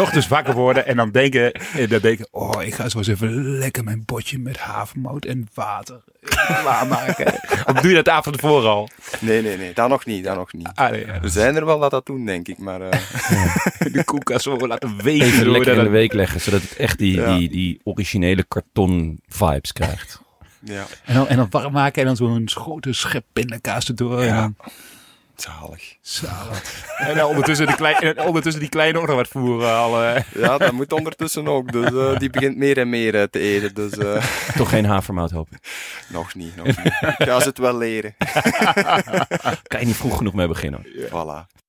S1: Ochtends wakker worden en dan denken, en dan denken, oh, ik ga zo eens even lekker mijn potje met havermout en water klaarmaken. of doe je dat avond tevoren al?
S3: Nee, nee, nee, dat nog niet, dat nog niet.
S1: Ah, nee, ja.
S3: We zijn er wel dat dat doen, denk ik, maar... Uh...
S1: de koelkast zo laten weken.
S2: Even lekker in de week leggen, zodat het echt die, ja. die, die originele karton vibes krijgt.
S3: Ja.
S1: En, dan, en dan warm maken en dan zo'n grote schep pindakaas erdoor.
S3: Ja.
S1: En dan...
S3: Zalig.
S1: Zalig. En dan ondertussen, die kleine, ondertussen die kleine ook nog wat voeren. Alle...
S3: Ja, dat moet ondertussen ook. Dus uh, die begint meer en meer uh, te eten. Dus, uh...
S2: Toch geen havermout hopen?
S3: Nog niet, nog niet. Ik ga ze het wel leren.
S2: kan je niet vroeg genoeg mee beginnen.
S3: Ja. Voilà.